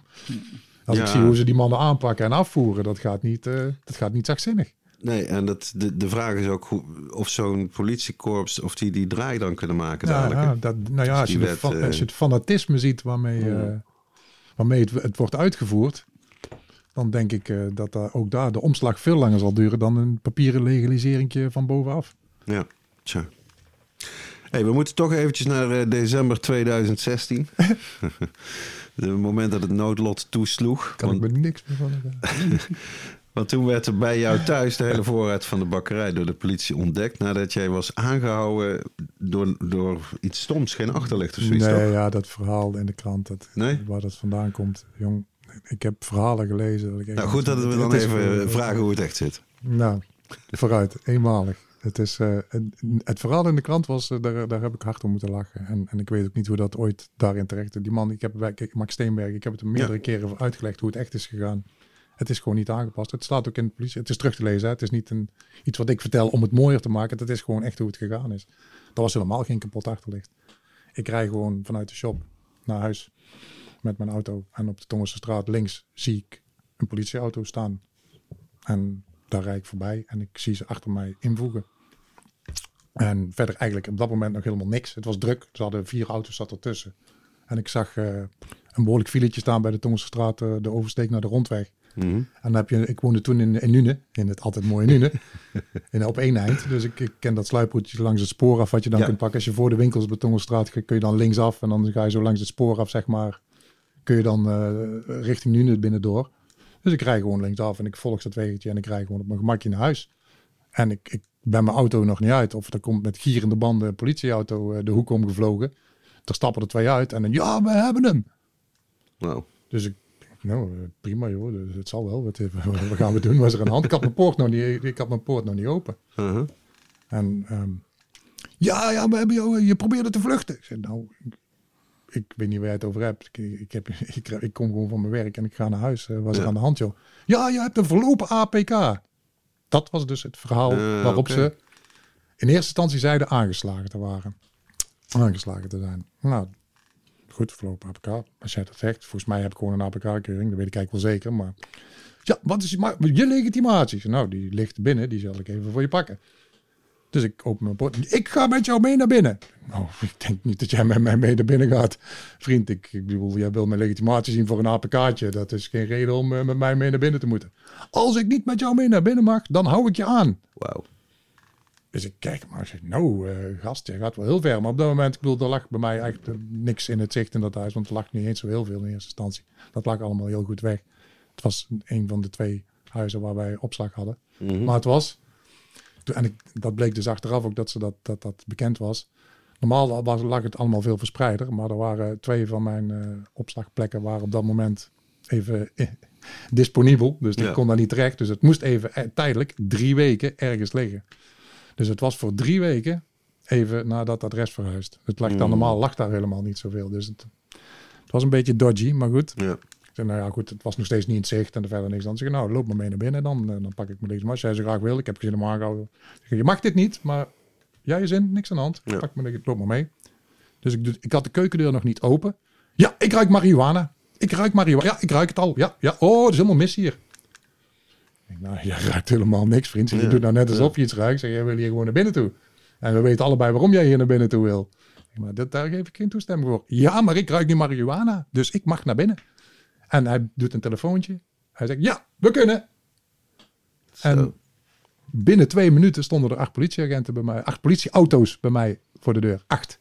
[SPEAKER 3] als ik zie hoe ze die mannen aanpakken en afvoeren, dat gaat niet, eh, dat gaat niet zachtzinnig.
[SPEAKER 1] Nee, en dat, de, de vraag is ook hoe, of zo'n politiekorps, of die die draai dan kunnen maken
[SPEAKER 3] Ja,
[SPEAKER 1] dadelijk.
[SPEAKER 3] ja, dat, nou ja, als
[SPEAKER 1] die
[SPEAKER 3] je, de
[SPEAKER 1] wet,
[SPEAKER 3] fa-
[SPEAKER 1] eh,
[SPEAKER 3] als je het fanatisme ziet waarmee, eh, waarmee het, het wordt uitgevoerd, dan denk ik dat daar ook daar de omslag veel langer zal duren dan een papieren legaliseringje van bovenaf.
[SPEAKER 1] Ja, tja. Hey, we moeten toch eventjes naar december 2016. Het moment dat het noodlot toesloeg.
[SPEAKER 3] Kan
[SPEAKER 1] Want,
[SPEAKER 3] ik me niks meer van
[SPEAKER 1] want toen werd er bij jou thuis de hele voorraad van de bakkerij door de politie ontdekt. Nadat jij was aangehouden door, door iets stoms, geen achterlicht of zoiets.
[SPEAKER 3] Nee,
[SPEAKER 1] toch?
[SPEAKER 3] ja, dat verhaal in de krant, dat,
[SPEAKER 1] Nee?
[SPEAKER 3] waar dat vandaan komt. Jong, ik heb verhalen gelezen. dat ik
[SPEAKER 1] Nou goed dat we dan even vragen hoe het echt zit.
[SPEAKER 3] Nou, vooruit, eenmalig. Het, is, eh, het, verhaal in de krant was, eh, daar, daar heb ik hard om moeten lachen. En, en ik weet ook niet hoe dat ooit daarin terecht... Die man, ik heb, ik, Max Steenberg, ik heb het hem meerdere keren uitgelegd hoe het echt is gegaan. Het is gewoon niet aangepast. Het staat ook in de politie. Het is terug te lezen. Hè. Het is niet een, iets wat ik vertel om het mooier te maken. Het is gewoon echt hoe het gegaan is. Er was helemaal geen kapot achterlicht. Ik rij gewoon vanuit de shop naar huis met mijn auto. En op de Tongense straat links zie ik een politieauto staan. En daar rijd ik voorbij en ik zie ze achter mij invoegen. En verder eigenlijk op dat moment nog helemaal niks. Het was druk. Ze hadden vier auto's zat ertussen. En ik zag eh, een behoorlijk filetje staan bij de Tongense straat, eh, de oversteek naar de rondweg.
[SPEAKER 1] Mhm.
[SPEAKER 3] En dan heb je, ik woonde toen in, in Nune, in het altijd mooie Nune, in, op één eind. Dus ik, ik ken dat sluiproetje langs het spoor af wat je dan
[SPEAKER 1] Ja.
[SPEAKER 3] kunt pakken. Als je voor de winkels op de Tongenstraat gaat, kun je dan linksaf en dan ga je zo langs het spoor af, zeg maar. Kun je dan eh, richting Nune binnendoor. Dus ik rij gewoon linksaf en ik volg dat wegetje en ik rij gewoon op mijn gemakje naar huis. En ik, ik ben mijn auto nog niet uit. Of er komt met gierende banden een politieauto eh, de hoek omgevlogen. Er stappen er twee uit en dan, ja, we hebben hem.
[SPEAKER 1] Nou,
[SPEAKER 3] Dus ik, nou, eh, prima joh, dus het zal wel. Wat, wat gaan we doen? Was er de hand? Ik had mijn poort nog niet, ik had mijn poort nog niet open.
[SPEAKER 1] uh-huh.
[SPEAKER 3] En ehm, ja, ja, we hebben jou, je probeerde te vluchten. Ik zei, nou, ik, ik weet niet waar jij het over hebt. Ik, ik, heb, ik, ik kom gewoon van mijn werk en ik ga naar huis. Eh, was er
[SPEAKER 1] Ja.
[SPEAKER 3] aan de hand, joh? Ja, je hebt een verlopen APK. Dat was dus het verhaal
[SPEAKER 1] Eh,
[SPEAKER 3] waarop ze in eerste instantie zeiden aangeslagen te waren. Aangeslagen te zijn. Nou, goed, verlopen APK. Als jij dat zegt, volgens mij heb ik gewoon een APK-keuring. Dat weet ik eigenlijk wel zeker. Maar ja, wat is je, je legitimatie? Ik Nou, die ligt binnen. Die zal ik even voor je pakken. Dus ik open mijn poort. Ik ga met jou mee naar binnen. Nou, ik denk niet dat jij met mij mee naar binnen gaat. Vriend, ik, ik bedoel, jij wil mijn legitimatie zien voor een APK'tje. Dat is geen reden om eh, met mij mee naar binnen te moeten. Als ik niet met jou mee naar binnen mag, dan hou ik je aan.
[SPEAKER 1] Wauw.
[SPEAKER 3] Dus ik kijk maar, ik zeg, nou eh, gast, je gaat wel heel ver. Maar op dat moment, ik bedoel, er lag bij mij eigenlijk niks in het zicht in dat huis. Want er lag niet eens zo heel veel in eerste instantie. Dat lag allemaal heel goed weg. Het was een van de twee huizen waar wij opslag hadden.
[SPEAKER 1] Mhm.
[SPEAKER 3] Maar het was, en ik, dat bleek dus achteraf ook dat, ze dat, dat dat bekend was. Normaal was, lag het allemaal veel verspreider. Maar er waren twee van mijn eh, opslagplekken waren op dat moment even eh, disponibel. Dus ik
[SPEAKER 1] Ja.
[SPEAKER 3] kon daar niet terecht. Dus het moest even eh, tijdelijk drie weken ergens liggen. Dus het was voor drie weken even naar dat adres verhuisd. Het lag dan
[SPEAKER 1] Mm.
[SPEAKER 3] normaal lag daar helemaal niet zoveel. Dus het, het was een beetje dodgy, maar goed.
[SPEAKER 1] Ja.
[SPEAKER 3] Ik zei, nou ja, goed, het was nog steeds niet in het zicht en er verder niks aan. Ik zeg, nou, loop maar mee naar binnen dan. eh, dan pak ik me deze Als jij zo graag wil, ik heb geen zin om aangehouden. Ik je mag dit niet, maar jij je zin, niks aan de hand.
[SPEAKER 1] Ja.
[SPEAKER 3] Pak me, loop maar mee. Dus ik, ik had de keukendeur nog niet open. Ja, ik ruik marihuana. Ik ruik marihuana. Ja, ik ruik het al. Ja, ja. Oh, het is helemaal mis hier. Ik nou, je ruikt helemaal niks, vriend. Je
[SPEAKER 1] Ja,
[SPEAKER 3] doet nou net alsof
[SPEAKER 1] ja.
[SPEAKER 3] je iets ruikt. Zeg, jij wil hier gewoon naar binnen toe. En we weten allebei waarom jij hier naar binnen toe wil. Ik Maar dat, daar geef ik geen toestemming voor. Ja, maar ik ruik niet marihuana. Dus ik mag naar binnen. En hij doet een telefoontje. Hij zegt, ja, we kunnen. En. Binnen twee minuten stonden er acht politieagenten bij mij, acht politieauto's bij mij voor de deur. Acht.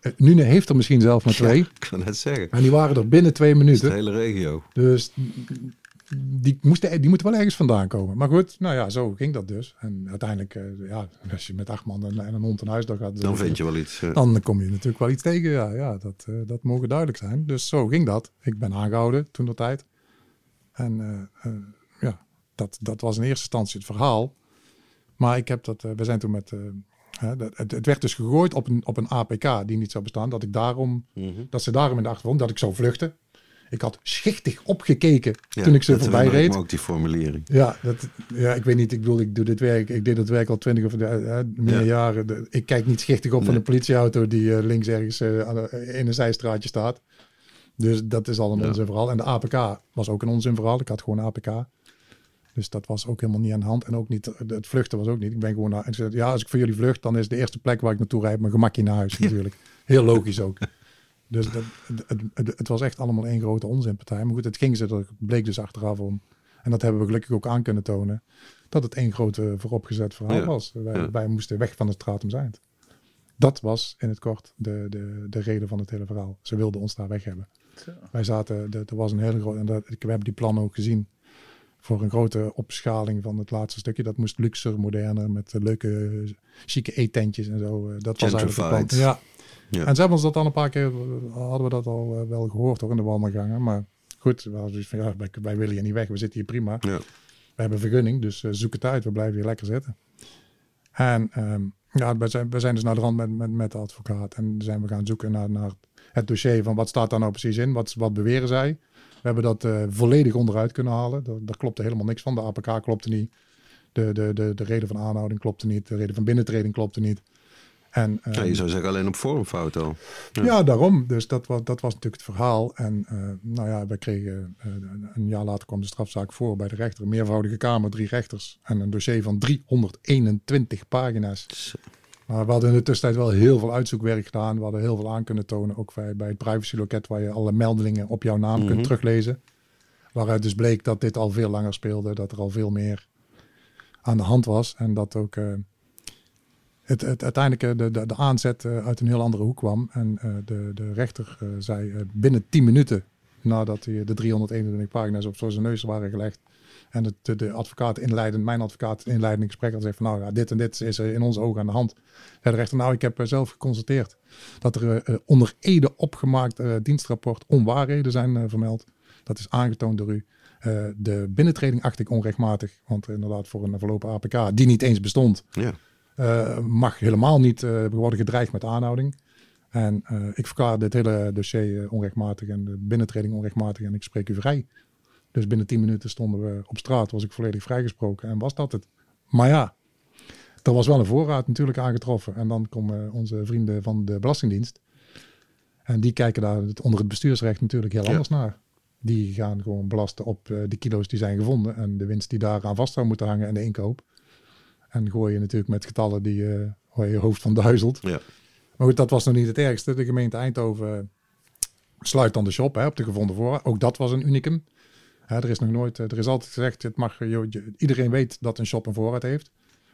[SPEAKER 3] Uh, Nune heeft er misschien zelf maar twee.
[SPEAKER 1] Ja, ik kan net zeggen.
[SPEAKER 3] En die waren er binnen twee
[SPEAKER 1] De
[SPEAKER 3] minuten.
[SPEAKER 1] hele regio.
[SPEAKER 3] Dus die, moesten, die moeten wel ergens vandaan komen. Maar goed, nou ja, zo ging dat dus. En uiteindelijk, eh, ja, als je met acht man en, en een hond een huis gaat...
[SPEAKER 1] Dan vind je wel iets. eh.
[SPEAKER 3] Dan kom je natuurlijk wel iets tegen. Ja, ja dat, eh, dat mogen duidelijk zijn. Dus zo ging dat. Ik ben aangehouden toen de tijd. En eh, eh, ja, dat, dat was in eerste instantie het verhaal. Maar ik heb dat, eh, we zijn toen met, eh, het, het werd dus gegooid op een, op een APK die niet zou bestaan. Dat ik daarom,
[SPEAKER 1] Mhm.
[SPEAKER 3] dat ze daarom in de achtergrond, dat ik zou vluchten. Ik had schichtig opgekeken
[SPEAKER 1] Ja,
[SPEAKER 3] toen ik ze
[SPEAKER 1] dat
[SPEAKER 3] voorbij reed.
[SPEAKER 1] ook die formulering.
[SPEAKER 3] Ja, dat, ja, ik weet niet. Ik bedoel, ik doe dit werk. Ik deed dat werk al twintig of eh, eh, meer
[SPEAKER 1] Ja.
[SPEAKER 3] jaren. Ik kijk niet schichtig op van een politieauto die eh, links ergens eh, in een zijstraatje staat. Dus dat is al een
[SPEAKER 1] Ja.
[SPEAKER 3] onzin verhaal. En de APK was ook een onzin verhaal. Ik had gewoon APK. Dus dat was ook helemaal niet aan de hand. En ook niet, het vluchten was ook niet. Ik ben gewoon naar, en zei, ja, als ik voor jullie vlucht, dan is de eerste plek waar ik naartoe rijd mijn gemakje naar huis natuurlijk. Heel logisch ook. Dus dat, het, het, het was echt allemaal één grote onzinpartij. Maar goed, het ging ze, dat bleek dus achteraf om. En dat hebben we gelukkig ook aan kunnen tonen. Dat het één grote vooropgezet verhaal
[SPEAKER 1] Ja.
[SPEAKER 3] was. Wij,
[SPEAKER 1] Ja.
[SPEAKER 3] wij moesten weg van het stratum zijn. Dat was in het kort de, de, de reden van het hele verhaal. Ze wilden ons daar weg hebben. Wij zaten, er was een hele grote, en dat, ik- we hebben die plannen ook gezien. Voor een grote opschaling van het laatste stukje. Dat moest luxer, moderner, met leuke, chique eetentjes en zo. Eh, Dat was eigenlijk het plan. Ja.
[SPEAKER 1] Ja.
[SPEAKER 3] En ze hebben ons dat al een paar keer, hadden we dat al eh, wel gehoord hoor, in de wandelgangen. Maar goed, we hadden zoiets van, ja, wij, wij willen hier niet weg, we zitten hier prima.
[SPEAKER 1] Ja.
[SPEAKER 3] We hebben vergunning, dus eh, zoek het uit, we blijven hier lekker zitten. En ehm, ja, we zijn, we zijn dus naar de rand met, met, met de advocaat en zijn we gaan zoeken naar, naar het dossier van wat staat daar nou precies in, wat, wat beweren zij. We hebben dat eh, volledig onderuit kunnen halen. Daar, daar klopte helemaal niks van. De APK klopte niet. De, de, de, de reden van aanhouding klopte niet. De reden van binnentreding klopte niet. En,
[SPEAKER 1] Ja,
[SPEAKER 3] ehm,
[SPEAKER 1] je zou zeggen alleen op vormfout al.
[SPEAKER 3] ja. daarom. Dus dat was, dat was natuurlijk het verhaal. En eh, nou ja, we kregen eh, een jaar later kwam de strafzaak voor bij de rechter. Een meervoudige kamer, drie rechters. En een dossier van 321 pagina's.
[SPEAKER 1] Zo.
[SPEAKER 3] Maar we hadden in de tussentijd wel heel veel uitzoekwerk gedaan. We hadden heel veel aan kunnen tonen. Ook bij, bij het privacyloket waar je alle meldingen op jouw naam
[SPEAKER 1] Mhm.
[SPEAKER 3] kunt teruglezen. Waaruit dus bleek dat dit al veel langer speelde. Dat er al veel meer aan de hand was. En dat ook eh, het, het uiteindelijk eh, de, de, de aanzet eh, uit een heel andere hoek kwam. En eh, de, de rechter zei binnen 10 minuten nadat hij de 321 pagina's op zijn neus waren gelegd. En de, de, advocaat inleidend, mijn advocaat inleidend gesprek had gezegd van nou ja, dit en dit is in onze ogen aan de hand. De rechter, nou ik heb zelf geconstateerd dat er onder ede opgemaakt dienstrapport onwaarheden zijn vermeld. Dat is aangetoond door u. De binnentreding acht ik onrechtmatig, want inderdaad voor een verlopen APK die niet eens bestond,
[SPEAKER 1] Ja.
[SPEAKER 3] Eh, mag helemaal niet eh, worden gedreigd met aanhouding. En eh, ik verklaar dit hele dossier onrechtmatig en de binnentreding onrechtmatig en ik spreek u vrij. Dus binnen 10 minuten stonden we op straat, was ik volledig vrijgesproken en was dat het. Maar ja, er was wel een voorraad natuurlijk aangetroffen. En dan komen onze vrienden van de Belastingdienst. En die kijken daar onder het bestuursrecht natuurlijk heel
[SPEAKER 1] Ja.
[SPEAKER 3] anders naar. Die gaan gewoon belasten op de kilo's die zijn gevonden en de winst die daaraan vast zou moeten hangen en de inkoop. En gooi je natuurlijk met getallen die eh, waar je hoofd van duizelt.
[SPEAKER 1] Ja.
[SPEAKER 3] Maar goed, dat was nog niet het ergste. De gemeente Eindhoven sluit dan de shop hè, op de gevonden voorraad. Ook dat was een unicum. Hè, er is nog nooit, eh, er is altijd gezegd, het mag, iedereen weet dat een shop een voorraad heeft.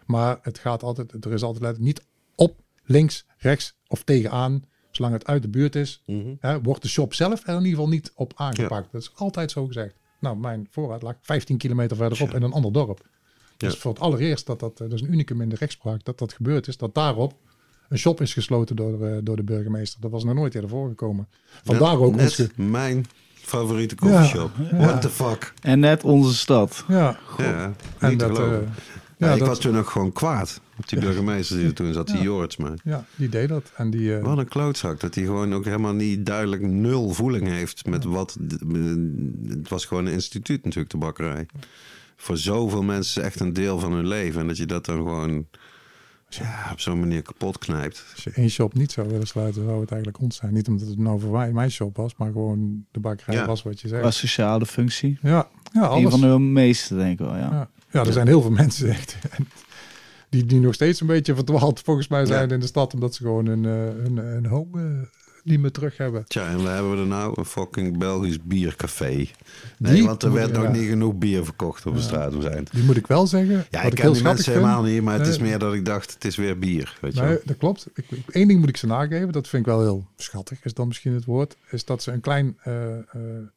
[SPEAKER 3] Maar het gaat altijd, er is altijd niet op, links, rechts of tegenaan. Zolang het uit de buurt is,
[SPEAKER 1] Mhm.
[SPEAKER 3] hè, wordt de shop zelf er in ieder geval niet op aangepakt. Dat is altijd zo gezegd. Nou, mijn voorraad lag 15 kilometer verderop
[SPEAKER 1] Ja.
[SPEAKER 3] in een ander dorp. Dus
[SPEAKER 1] Ja.
[SPEAKER 3] voor het allereerst dat dat, eh, dat is een unicum in de rechtspraak, dat dat gebeurd is, dat daarop een shop is gesloten door, eh, door de burgemeester. Dat was nog nooit eerder voorgekomen. Vandaar ook
[SPEAKER 1] net mijn favoriete coffeeshop.
[SPEAKER 3] Ja.
[SPEAKER 1] What the fuck?
[SPEAKER 2] En net onze stad.
[SPEAKER 3] Ja,
[SPEAKER 1] Ja,
[SPEAKER 3] en dat, eh,
[SPEAKER 1] Ja,
[SPEAKER 3] ja,
[SPEAKER 1] ik
[SPEAKER 3] dat,
[SPEAKER 1] was toen ook gewoon kwaad op die burgemeester die er toen zat, die
[SPEAKER 3] Ja.
[SPEAKER 1] Jorts. Maar
[SPEAKER 3] ja, die deed dat. En die, eh,
[SPEAKER 1] wat een klootzak. Dat hij gewoon ook helemaal niet duidelijk nul voeling heeft met wat... Het was gewoon een instituut natuurlijk, de bakkerij. Voor zoveel mensen echt een deel van hun leven. En dat je dat dan gewoon ja, op zo'n manier kapot knijpt.
[SPEAKER 3] als je één shop niet zou willen sluiten, zou het eigenlijk ons zijn. Niet omdat het nou voor mij, mijn shop was, maar gewoon de bakkerij
[SPEAKER 1] Ja.
[SPEAKER 3] was wat je zegt.
[SPEAKER 2] Qua sociale functie.
[SPEAKER 3] Ja, ja
[SPEAKER 2] Een
[SPEAKER 3] alles.
[SPEAKER 2] van de meeste, denk ik wel, ja.
[SPEAKER 3] Ja, ja er zijn heel veel mensen echt, die, die nog steeds een beetje verdwaald volgens mij zijn
[SPEAKER 1] Ja.
[SPEAKER 3] in de stad. Omdat ze gewoon een, eh, een, een home eh, niet meer terug hebben.
[SPEAKER 1] Tja, en we hebben er nou een fucking Belgisch biercafé. Nee,
[SPEAKER 3] Die
[SPEAKER 1] want er werd nog niet genoeg bier verkocht op de straat. We zijn.
[SPEAKER 3] Die moet ik wel zeggen.
[SPEAKER 1] Ja, ik
[SPEAKER 3] ik
[SPEAKER 1] ken die mensen
[SPEAKER 3] vind.
[SPEAKER 1] helemaal niet, maar het is meer dat ik dacht, het is weer bier. Weet je
[SPEAKER 3] Nee, dat klopt. Ik, één ding moet ik ze nageven, dat vind ik wel heel schattig, is dan misschien het woord. Is dat ze een klein eh,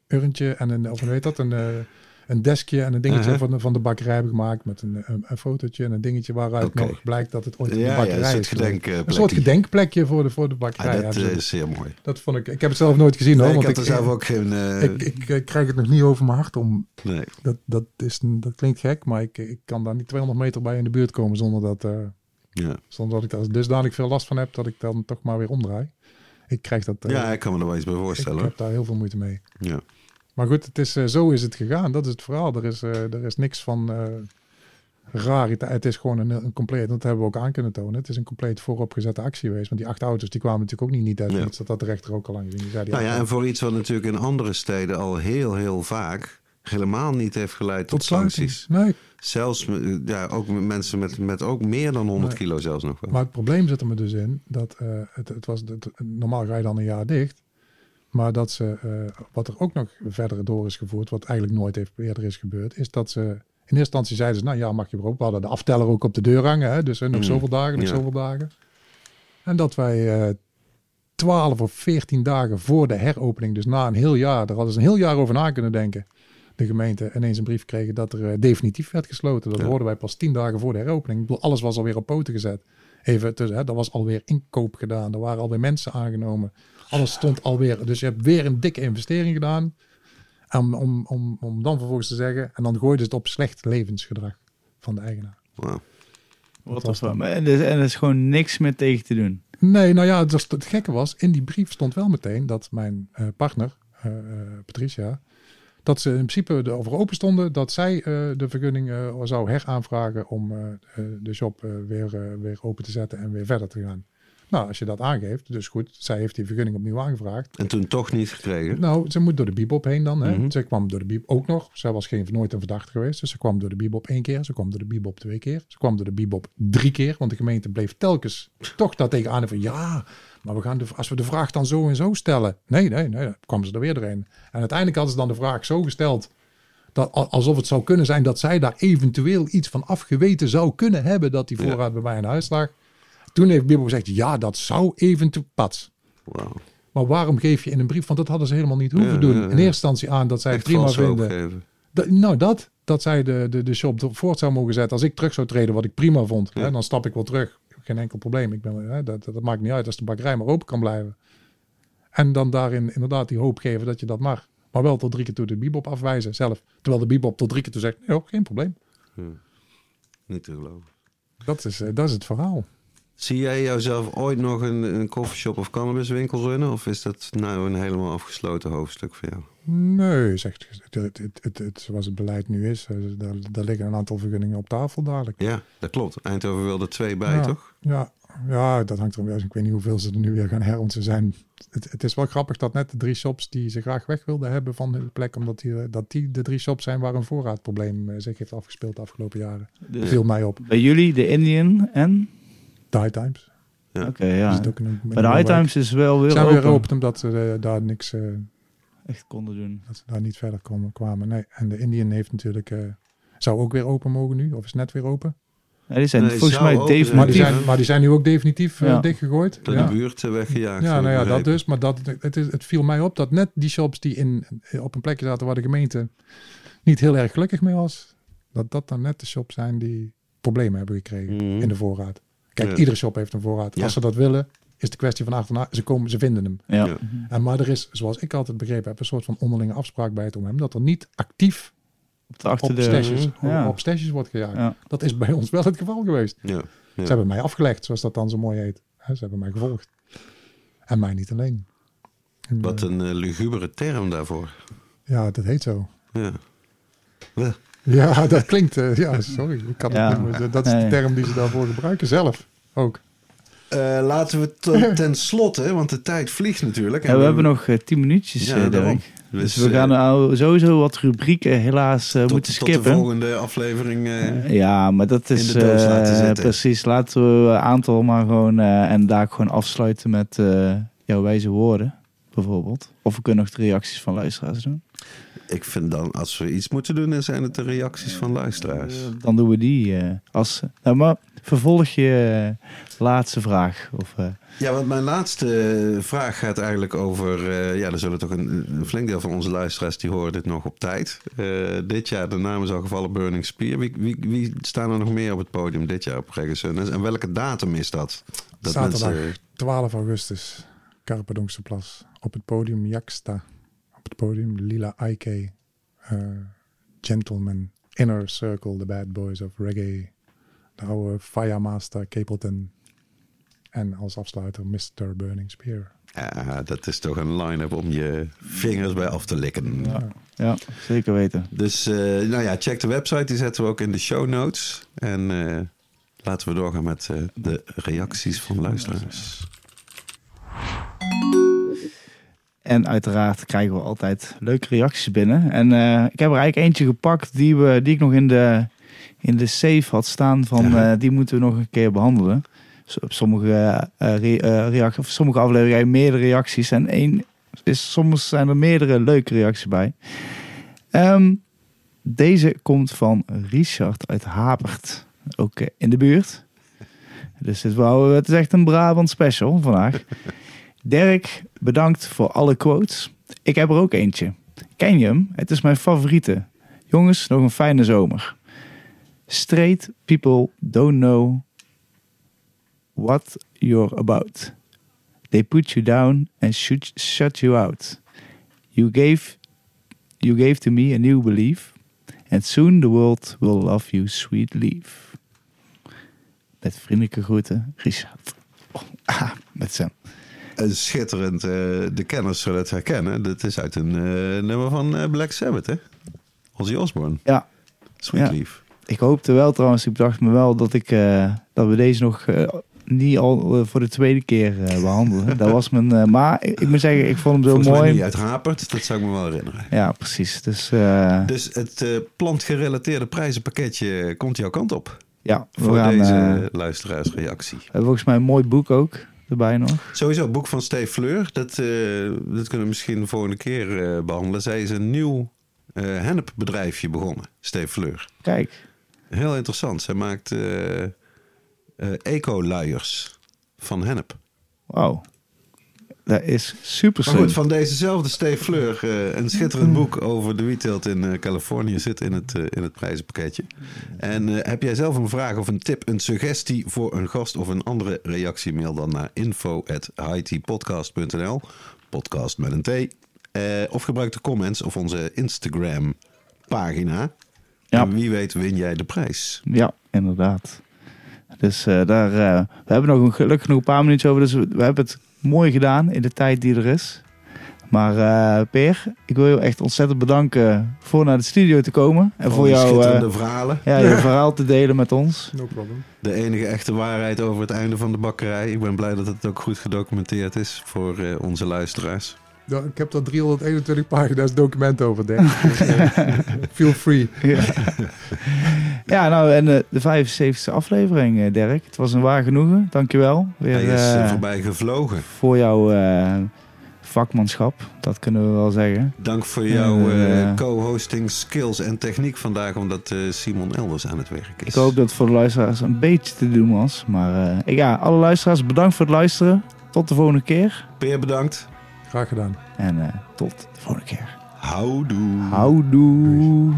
[SPEAKER 3] urntje en een, of hoe heet dat, een, eh, een deskje en een dingetje
[SPEAKER 1] Uh-huh.
[SPEAKER 3] van, de, van de bakkerij hebben gemaakt met een, een, een fotootje en een dingetje waaruit
[SPEAKER 1] Oké.
[SPEAKER 3] nog blijkt dat het ooit een
[SPEAKER 1] Ja, ja,
[SPEAKER 3] bakkerij
[SPEAKER 1] een soort
[SPEAKER 3] is.
[SPEAKER 1] gedenkplekje.
[SPEAKER 3] Een soort gedenkplekje voor de, voor de bakkerij.
[SPEAKER 1] Ah, dat
[SPEAKER 3] ze.
[SPEAKER 1] is zeer mooi.
[SPEAKER 3] dat vond ik, ik heb het zelf nooit gezien hoor.
[SPEAKER 1] Nee, ik
[SPEAKER 3] want
[SPEAKER 1] had er zelf ook geen... eh,
[SPEAKER 3] ik, ik, ik krijg het nog niet over mijn hart om.
[SPEAKER 1] nee.
[SPEAKER 3] Dat, dat, is, dat klinkt gek, maar ik, ik kan daar niet 200 meter bij in de buurt komen zonder dat, eh,
[SPEAKER 1] Ja.
[SPEAKER 3] zonder dat ik daar dusdanig veel last van heb dat ik dan toch maar weer omdraai. Ik krijg dat. eh,
[SPEAKER 1] ja, ik kan me er wel iets bij
[SPEAKER 3] ik
[SPEAKER 1] voorstellen. hoor.
[SPEAKER 3] heb daar heel veel moeite mee.
[SPEAKER 1] Ja.
[SPEAKER 3] Maar goed, het is, eh, zo is het gegaan. Dat is het verhaal. Er is, eh, er is niks van eh rariteit. Het is gewoon een, een compleet, dat hebben we ook aan kunnen tonen. Het is een compleet vooropgezette actie geweest. Want die acht auto's die kwamen natuurlijk ook niet niet uit.
[SPEAKER 1] Ja.
[SPEAKER 3] Dat had de rechter ook al lang gezien. Die zei die
[SPEAKER 1] Nou ja, en voor iets wat natuurlijk in andere steden al heel, heel vaak helemaal niet heeft geleid tot,
[SPEAKER 3] tot
[SPEAKER 1] sancties.
[SPEAKER 3] Nee,
[SPEAKER 1] Zelfs ja, ook met mensen met, met ook meer dan 100
[SPEAKER 3] Nee.
[SPEAKER 1] kilo zelfs nog wel.
[SPEAKER 3] Maar het probleem zit er me dus in dat het, het was het- normaal ga je dan een jaar dicht. Maar dat ze, eh, wat er ook nog verder door is gevoerd, wat eigenlijk nooit heeft, eerder is gebeurd, is dat ze in eerste instantie zeiden ze, nou ja, mag je weer open. We hadden de afteller ook op de deur hangen, hè? dus nog
[SPEAKER 1] Mhm.
[SPEAKER 3] zoveel dagen, nog
[SPEAKER 1] Ja.
[SPEAKER 3] zoveel dagen. En dat wij eh 12 of 14 dagen voor de heropening, dus na een heel jaar, daar hadden ze een heel jaar over na kunnen denken, de gemeente ineens een brief kregen dat er eh, definitief werd gesloten. Dat
[SPEAKER 1] Ja.
[SPEAKER 3] hoorden wij pas 10 dagen voor de heropening. Ik bedoel, alles was alweer op poten gezet. Even tussen, hè, er was alweer inkoop gedaan. Er waren alweer mensen aangenomen. Alles stond alweer. Dus je hebt weer een dikke investering gedaan. Om, om, om, om dan vervolgens te zeggen. En dan gooide het op slecht levensgedrag van de eigenaar.
[SPEAKER 1] Wauw.
[SPEAKER 2] Wat
[SPEAKER 3] was dat?
[SPEAKER 2] En er, is- en er is gewoon niks meer tegen te doen.
[SPEAKER 3] Nee, nou ja, het, was- het gekke was. In die brief stond wel meteen dat mijn eh, partner, eh, eh, Patricia. Dat ze in principe erover open stonden dat zij eh, de vergunning eh, zou heraanvragen om de shop weer, weer open te zetten en weer verder te gaan. Nou, als je dat aangeeft, dus goed, zij heeft die vergunning opnieuw aangevraagd.
[SPEAKER 1] En toen toch niet gekregen.
[SPEAKER 3] Nou, ze moet door de bibop heen dan. Hè?
[SPEAKER 1] Mhm.
[SPEAKER 3] Ze kwam door de bibop ook nog. Zij was geen, nooit een verdachte geweest. Dus ze kwam door de bibop één keer. Ze kwam door de bibop twee keer. Ze kwam door de bibop drie keer. Want de gemeente bleef telkens toch daar tegenaan. Van ja, maar we gaan de, als we de vraag dan zo en zo stellen. Nee, nee, nee. Dan kwam ze er weer doorheen. En uiteindelijk hadden ze dan de vraag zo gesteld. Dat, al- alsof het zou kunnen zijn dat zij daar eventueel iets van afgeweten zou kunnen hebben. Dat die
[SPEAKER 1] Ja.
[SPEAKER 3] voorraad bij mij in huis lag. Toen heeft Bibop gezegd, ja, dat zou eventueel pats.
[SPEAKER 1] Wauw.
[SPEAKER 3] Maar waarom geef je in een brief, want dat hadden ze helemaal niet hoeven
[SPEAKER 1] Ja,
[SPEAKER 3] doen.
[SPEAKER 1] ja, ja.
[SPEAKER 3] In eerste instantie aan dat zij het prima vinden. Dat- nou, dat. Dat zij de, de, de shop voort zou mogen zetten. Als ik terug zou treden, wat ik prima vond. Hè, dan stap ik wel terug. Geen enkel probleem. Ik ben, hè, dat, dat maakt niet uit als de bakkerij maar open kan blijven. En dan daarin inderdaad die hoop geven dat je dat mag. Maar wel tot drie keer toe de bibop afwijzen zelf. Terwijl de bibop tot drie keer toe zegt, nee, geen probleem.
[SPEAKER 1] Niet te geloven.
[SPEAKER 3] Dat is, eh, dat is het verhaal.
[SPEAKER 1] Zie jij jouzelf ooit nog een, een koffieshop of cannabiswinkel runnen? Of is dat nou een helemaal afgesloten hoofdstuk voor jou?
[SPEAKER 3] Nee, zegt het, het, het, het, het- zoals het beleid nu is. eh, Daar, daar liggen een aantal vergunningen op tafel dadelijk.
[SPEAKER 1] Ja, dat klopt. Eindhoven wilde er twee bij,
[SPEAKER 3] Ja.
[SPEAKER 1] toch?
[SPEAKER 3] Ja, ja, dat hangt erom. Ik weet niet hoeveel ze er nu weer gaan her. Want ze zijn. Het, het is wel grappig dat net de drie shops die ze graag weg wilden hebben van de plek, omdat die, dat die de drie shops zijn waar een voorraadprobleem eh, zich heeft afgespeeld de afgelopen jaren.
[SPEAKER 2] Dus
[SPEAKER 3] Viel mij op.
[SPEAKER 2] bij jullie, de Indian en?
[SPEAKER 3] De High Times.
[SPEAKER 1] Ja.
[SPEAKER 2] Oké,
[SPEAKER 3] Die
[SPEAKER 2] ja.
[SPEAKER 3] een-
[SPEAKER 2] Bij de High. Times is wel weer
[SPEAKER 3] zijn
[SPEAKER 2] open.
[SPEAKER 3] weer open omdat ze eh, daar niks, eh,
[SPEAKER 2] Echt konden doen.
[SPEAKER 3] dat ze daar niet verder komen, kwamen. Nee. En de Indian heeft natuurlijk, eh, zou ook weer open mogen nu, of is net weer open.
[SPEAKER 2] Ja, die zijn
[SPEAKER 1] Nee,
[SPEAKER 2] volgens mij
[SPEAKER 1] zijn.
[SPEAKER 3] Maar die,
[SPEAKER 2] definitief.
[SPEAKER 3] zijn, maar die zijn nu ook definitief
[SPEAKER 2] Ja.
[SPEAKER 3] dichtgegooid.
[SPEAKER 1] Door
[SPEAKER 3] Ja.
[SPEAKER 1] de buurt weggejaagd.
[SPEAKER 3] Ja, nou ja, dat dus. Maar dat, het, is, het viel mij op dat net die shops die in, op een plekje zaten waar de gemeente niet heel erg gelukkig mee was, dat dat dan net de shops zijn die problemen hebben gekregen
[SPEAKER 1] Mhm.
[SPEAKER 3] in de voorraad. Kijk,
[SPEAKER 1] Ja.
[SPEAKER 3] iedere shop heeft een voorraad.
[SPEAKER 1] Ja.
[SPEAKER 3] Als ze dat willen, is de kwestie van achterna. Ze komen, ze vinden hem.
[SPEAKER 2] Ja.
[SPEAKER 1] Ja.
[SPEAKER 3] En maar er is, zoals ik altijd begrepen heb, een soort van onderlinge afspraak bij het OM dat er niet actief
[SPEAKER 2] Op de
[SPEAKER 3] op stashes,
[SPEAKER 2] Ja.
[SPEAKER 3] op stashes wordt gejaagd.
[SPEAKER 2] Ja.
[SPEAKER 3] Dat is bij ons wel het geval geweest.
[SPEAKER 1] Ja. Ja.
[SPEAKER 3] Ze hebben mij afgelegd, zoals dat dan zo mooi heet. Hè, Ze hebben mij gevolgd. En mij niet alleen. En,
[SPEAKER 1] Wat
[SPEAKER 3] eh,
[SPEAKER 1] een eh, lugubere term daarvoor.
[SPEAKER 3] Ja, dat heet zo.
[SPEAKER 1] Ja.
[SPEAKER 3] Ja, dat klinkt... eh, ja, sorry. Ik kan het
[SPEAKER 2] Ja.
[SPEAKER 3] niet meer- dat is de term die ze daarvoor gebruiken zelf. Ook.
[SPEAKER 1] Eh, laten we ten, ten slotte, want de tijd vliegt natuurlijk.
[SPEAKER 2] Ja, we hebben nog eh, tien minuutjes,
[SPEAKER 1] Ja, daarom.
[SPEAKER 2] Dirk. Dus we gaan nou sowieso wat rubrieken helaas
[SPEAKER 1] tot,
[SPEAKER 2] moeten
[SPEAKER 1] tot de
[SPEAKER 2] skippen.
[SPEAKER 1] volgende aflevering.
[SPEAKER 2] ja, maar dat is eh,
[SPEAKER 1] laten
[SPEAKER 2] precies. Laten we een aantal maar gewoon eh, en daar gewoon afsluiten met, eh, jouw wijze woorden, bijvoorbeeld. Of we kunnen nog de reacties van luisteraars doen.
[SPEAKER 1] Ik vind dan, als we iets moeten doen, dan zijn het de reacties van luisteraars.
[SPEAKER 2] Dan doen we die eh, als... Nou, maar vervolg je eh, laatste vraag. Of, eh,
[SPEAKER 1] Ja, want mijn laatste vraag gaat eigenlijk over... eh, ja, er zullen toch een, een flink deel van onze luisteraars... die horen dit nog op tijd. Eh, dit jaar, de naam is al gevallen Burning Spear. Wie, wie, wie staan er nog meer op het podium dit jaar op Sun? En welke datum is dat? dat
[SPEAKER 3] Zaterdag,
[SPEAKER 1] mensen-
[SPEAKER 3] 12 augustus, Karpedonkse Plas. Op het podium Jaksta. Het podium Lila Ike. eh, Gentleman. Inner Circle, The Bad Boys of Reggae. De oude Firemaster Capleton. En als afsluiter Mr. Burning Spear.
[SPEAKER 1] Ja, dat is toch een line-up om je vingers bij af te likken.
[SPEAKER 2] ja. ja, zeker weten.
[SPEAKER 1] Dus eh, nou ja, check de website. Die zetten we ook in de show notes. En eh, laten we doorgaan met eh, de reacties van luisteraars.
[SPEAKER 2] En uiteraard krijgen we altijd leuke reacties binnen. En eh, ik heb er eigenlijk eentje gepakt die, we, die ik nog in de, in de safe had staan. Van,
[SPEAKER 1] Ja.
[SPEAKER 2] eh, die moeten we nog een keer behandelen. Op sommige, re- eh, reacties, of sommige afleveringen meerdere reacties. En één is, soms zijn er meerdere leuke reacties bij. Ehm, deze komt van Richard uit Hapert. Ook in de buurt. Dus dit wou, het is echt een Brabant special vandaag. Dirk, bedankt voor alle quotes. Ik heb er ook eentje. Ken je hem? Het is mijn favoriete. Jongens, nog een fijne zomer. Straight people don't know what you're about. They put you down and shoot, shut you out. You gave, you gave to me a new belief. And soon the world will love you, sweet leaf. Met vriendelijke groeten, Richard. Ah, met
[SPEAKER 1] Een schitterend, eh, de kenners zullen het herkennen. Dit is uit een eh, nummer van eh, Black Sabbath, hè? Ozzy Osbourne.
[SPEAKER 2] Ja,
[SPEAKER 1] Sweet
[SPEAKER 2] Ja.
[SPEAKER 1] Leaf.
[SPEAKER 2] Ik hoopte wel trouwens, ik dacht me wel dat, ik, dat we deze nog niet al voor de tweede keer eh, behandelen. dat was mijn, maar ik, ik moet zeggen, ik vond hem zo
[SPEAKER 1] Volgens mij
[SPEAKER 2] mooi.
[SPEAKER 1] niet uit Hapert, dat zou ik me wel herinneren.
[SPEAKER 2] Ja, precies. Dus
[SPEAKER 1] Dus het plantgerelateerde prijzenpakketje komt jouw kant op.
[SPEAKER 2] ja,
[SPEAKER 1] Voor
[SPEAKER 2] gaan,
[SPEAKER 1] deze
[SPEAKER 2] eh,
[SPEAKER 1] luisteraarsreactie.
[SPEAKER 2] volgens mij een mooi boek ook erbij nog.
[SPEAKER 1] Sowieso, het boek van Steve Fleur. Dat, eh, dat kunnen we misschien de volgende keer eh, behandelen. Zij is een nieuw eh hennepbedrijfje begonnen, Steve Fleur.
[SPEAKER 2] Kijk,
[SPEAKER 1] Heel interessant. Zij maakt eh, eco-luiers van hennep.
[SPEAKER 2] wauw. Dat is super
[SPEAKER 1] Maar goed, van dezezelfde Steve Fleur, eh, een schitterend boek over de wietteelt in eh, Californië zit in het, eh, in het prijzenpakketje. En heb jij zelf een vraag of een tip, een suggestie voor een gast of een andere reactie, mail dan naar info.hitpodcast.nl, podcast met een T. Of gebruik de comments of onze Instagram pagina.
[SPEAKER 2] Ja.
[SPEAKER 1] En wie weet win jij de prijs.
[SPEAKER 2] Ja, inderdaad. Dus daar, we hebben nog een, gelukkig nog een paar minuutjes over. Dus we, we hebben het mooi gedaan in de tijd die er is. Maar eh Peer, ik wil je echt ontzettend bedanken voor naar de studio te komen. En voor
[SPEAKER 1] die
[SPEAKER 2] jou
[SPEAKER 1] schitterende
[SPEAKER 2] eh,
[SPEAKER 1] verhalen.
[SPEAKER 2] ja, je verhaal te delen met ons.
[SPEAKER 3] No problem.
[SPEAKER 1] De enige echte waarheid over het einde van de bakkerij. Ik ben blij dat het ook goed gedocumenteerd is voor eh, onze luisteraars.
[SPEAKER 3] Ja, ik heb er 321 pagina's document over, denk ik. Dus, eh, feel free.
[SPEAKER 2] Ja, nou en eh, de 75e aflevering, eh, Dirk. Het was een waar genoegen. Dankjewel. Weer
[SPEAKER 1] Hij is voorbij gevlogen.
[SPEAKER 2] voor jouw eh, vakmanschap. Dat kunnen we wel zeggen.
[SPEAKER 1] Dank voor jouw co-hosting skills en techniek vandaag, omdat eh, Simon elders aan het werk is.
[SPEAKER 2] Ik hoop dat het voor de luisteraars een beetje te doen was. Maar eh, ja, alle luisteraars bedankt voor het luisteren. Tot de volgende keer.
[SPEAKER 1] Peer bedankt.
[SPEAKER 3] Graag gedaan.
[SPEAKER 2] En eh, tot de volgende keer.
[SPEAKER 1] Houdoe.
[SPEAKER 2] Houdoe.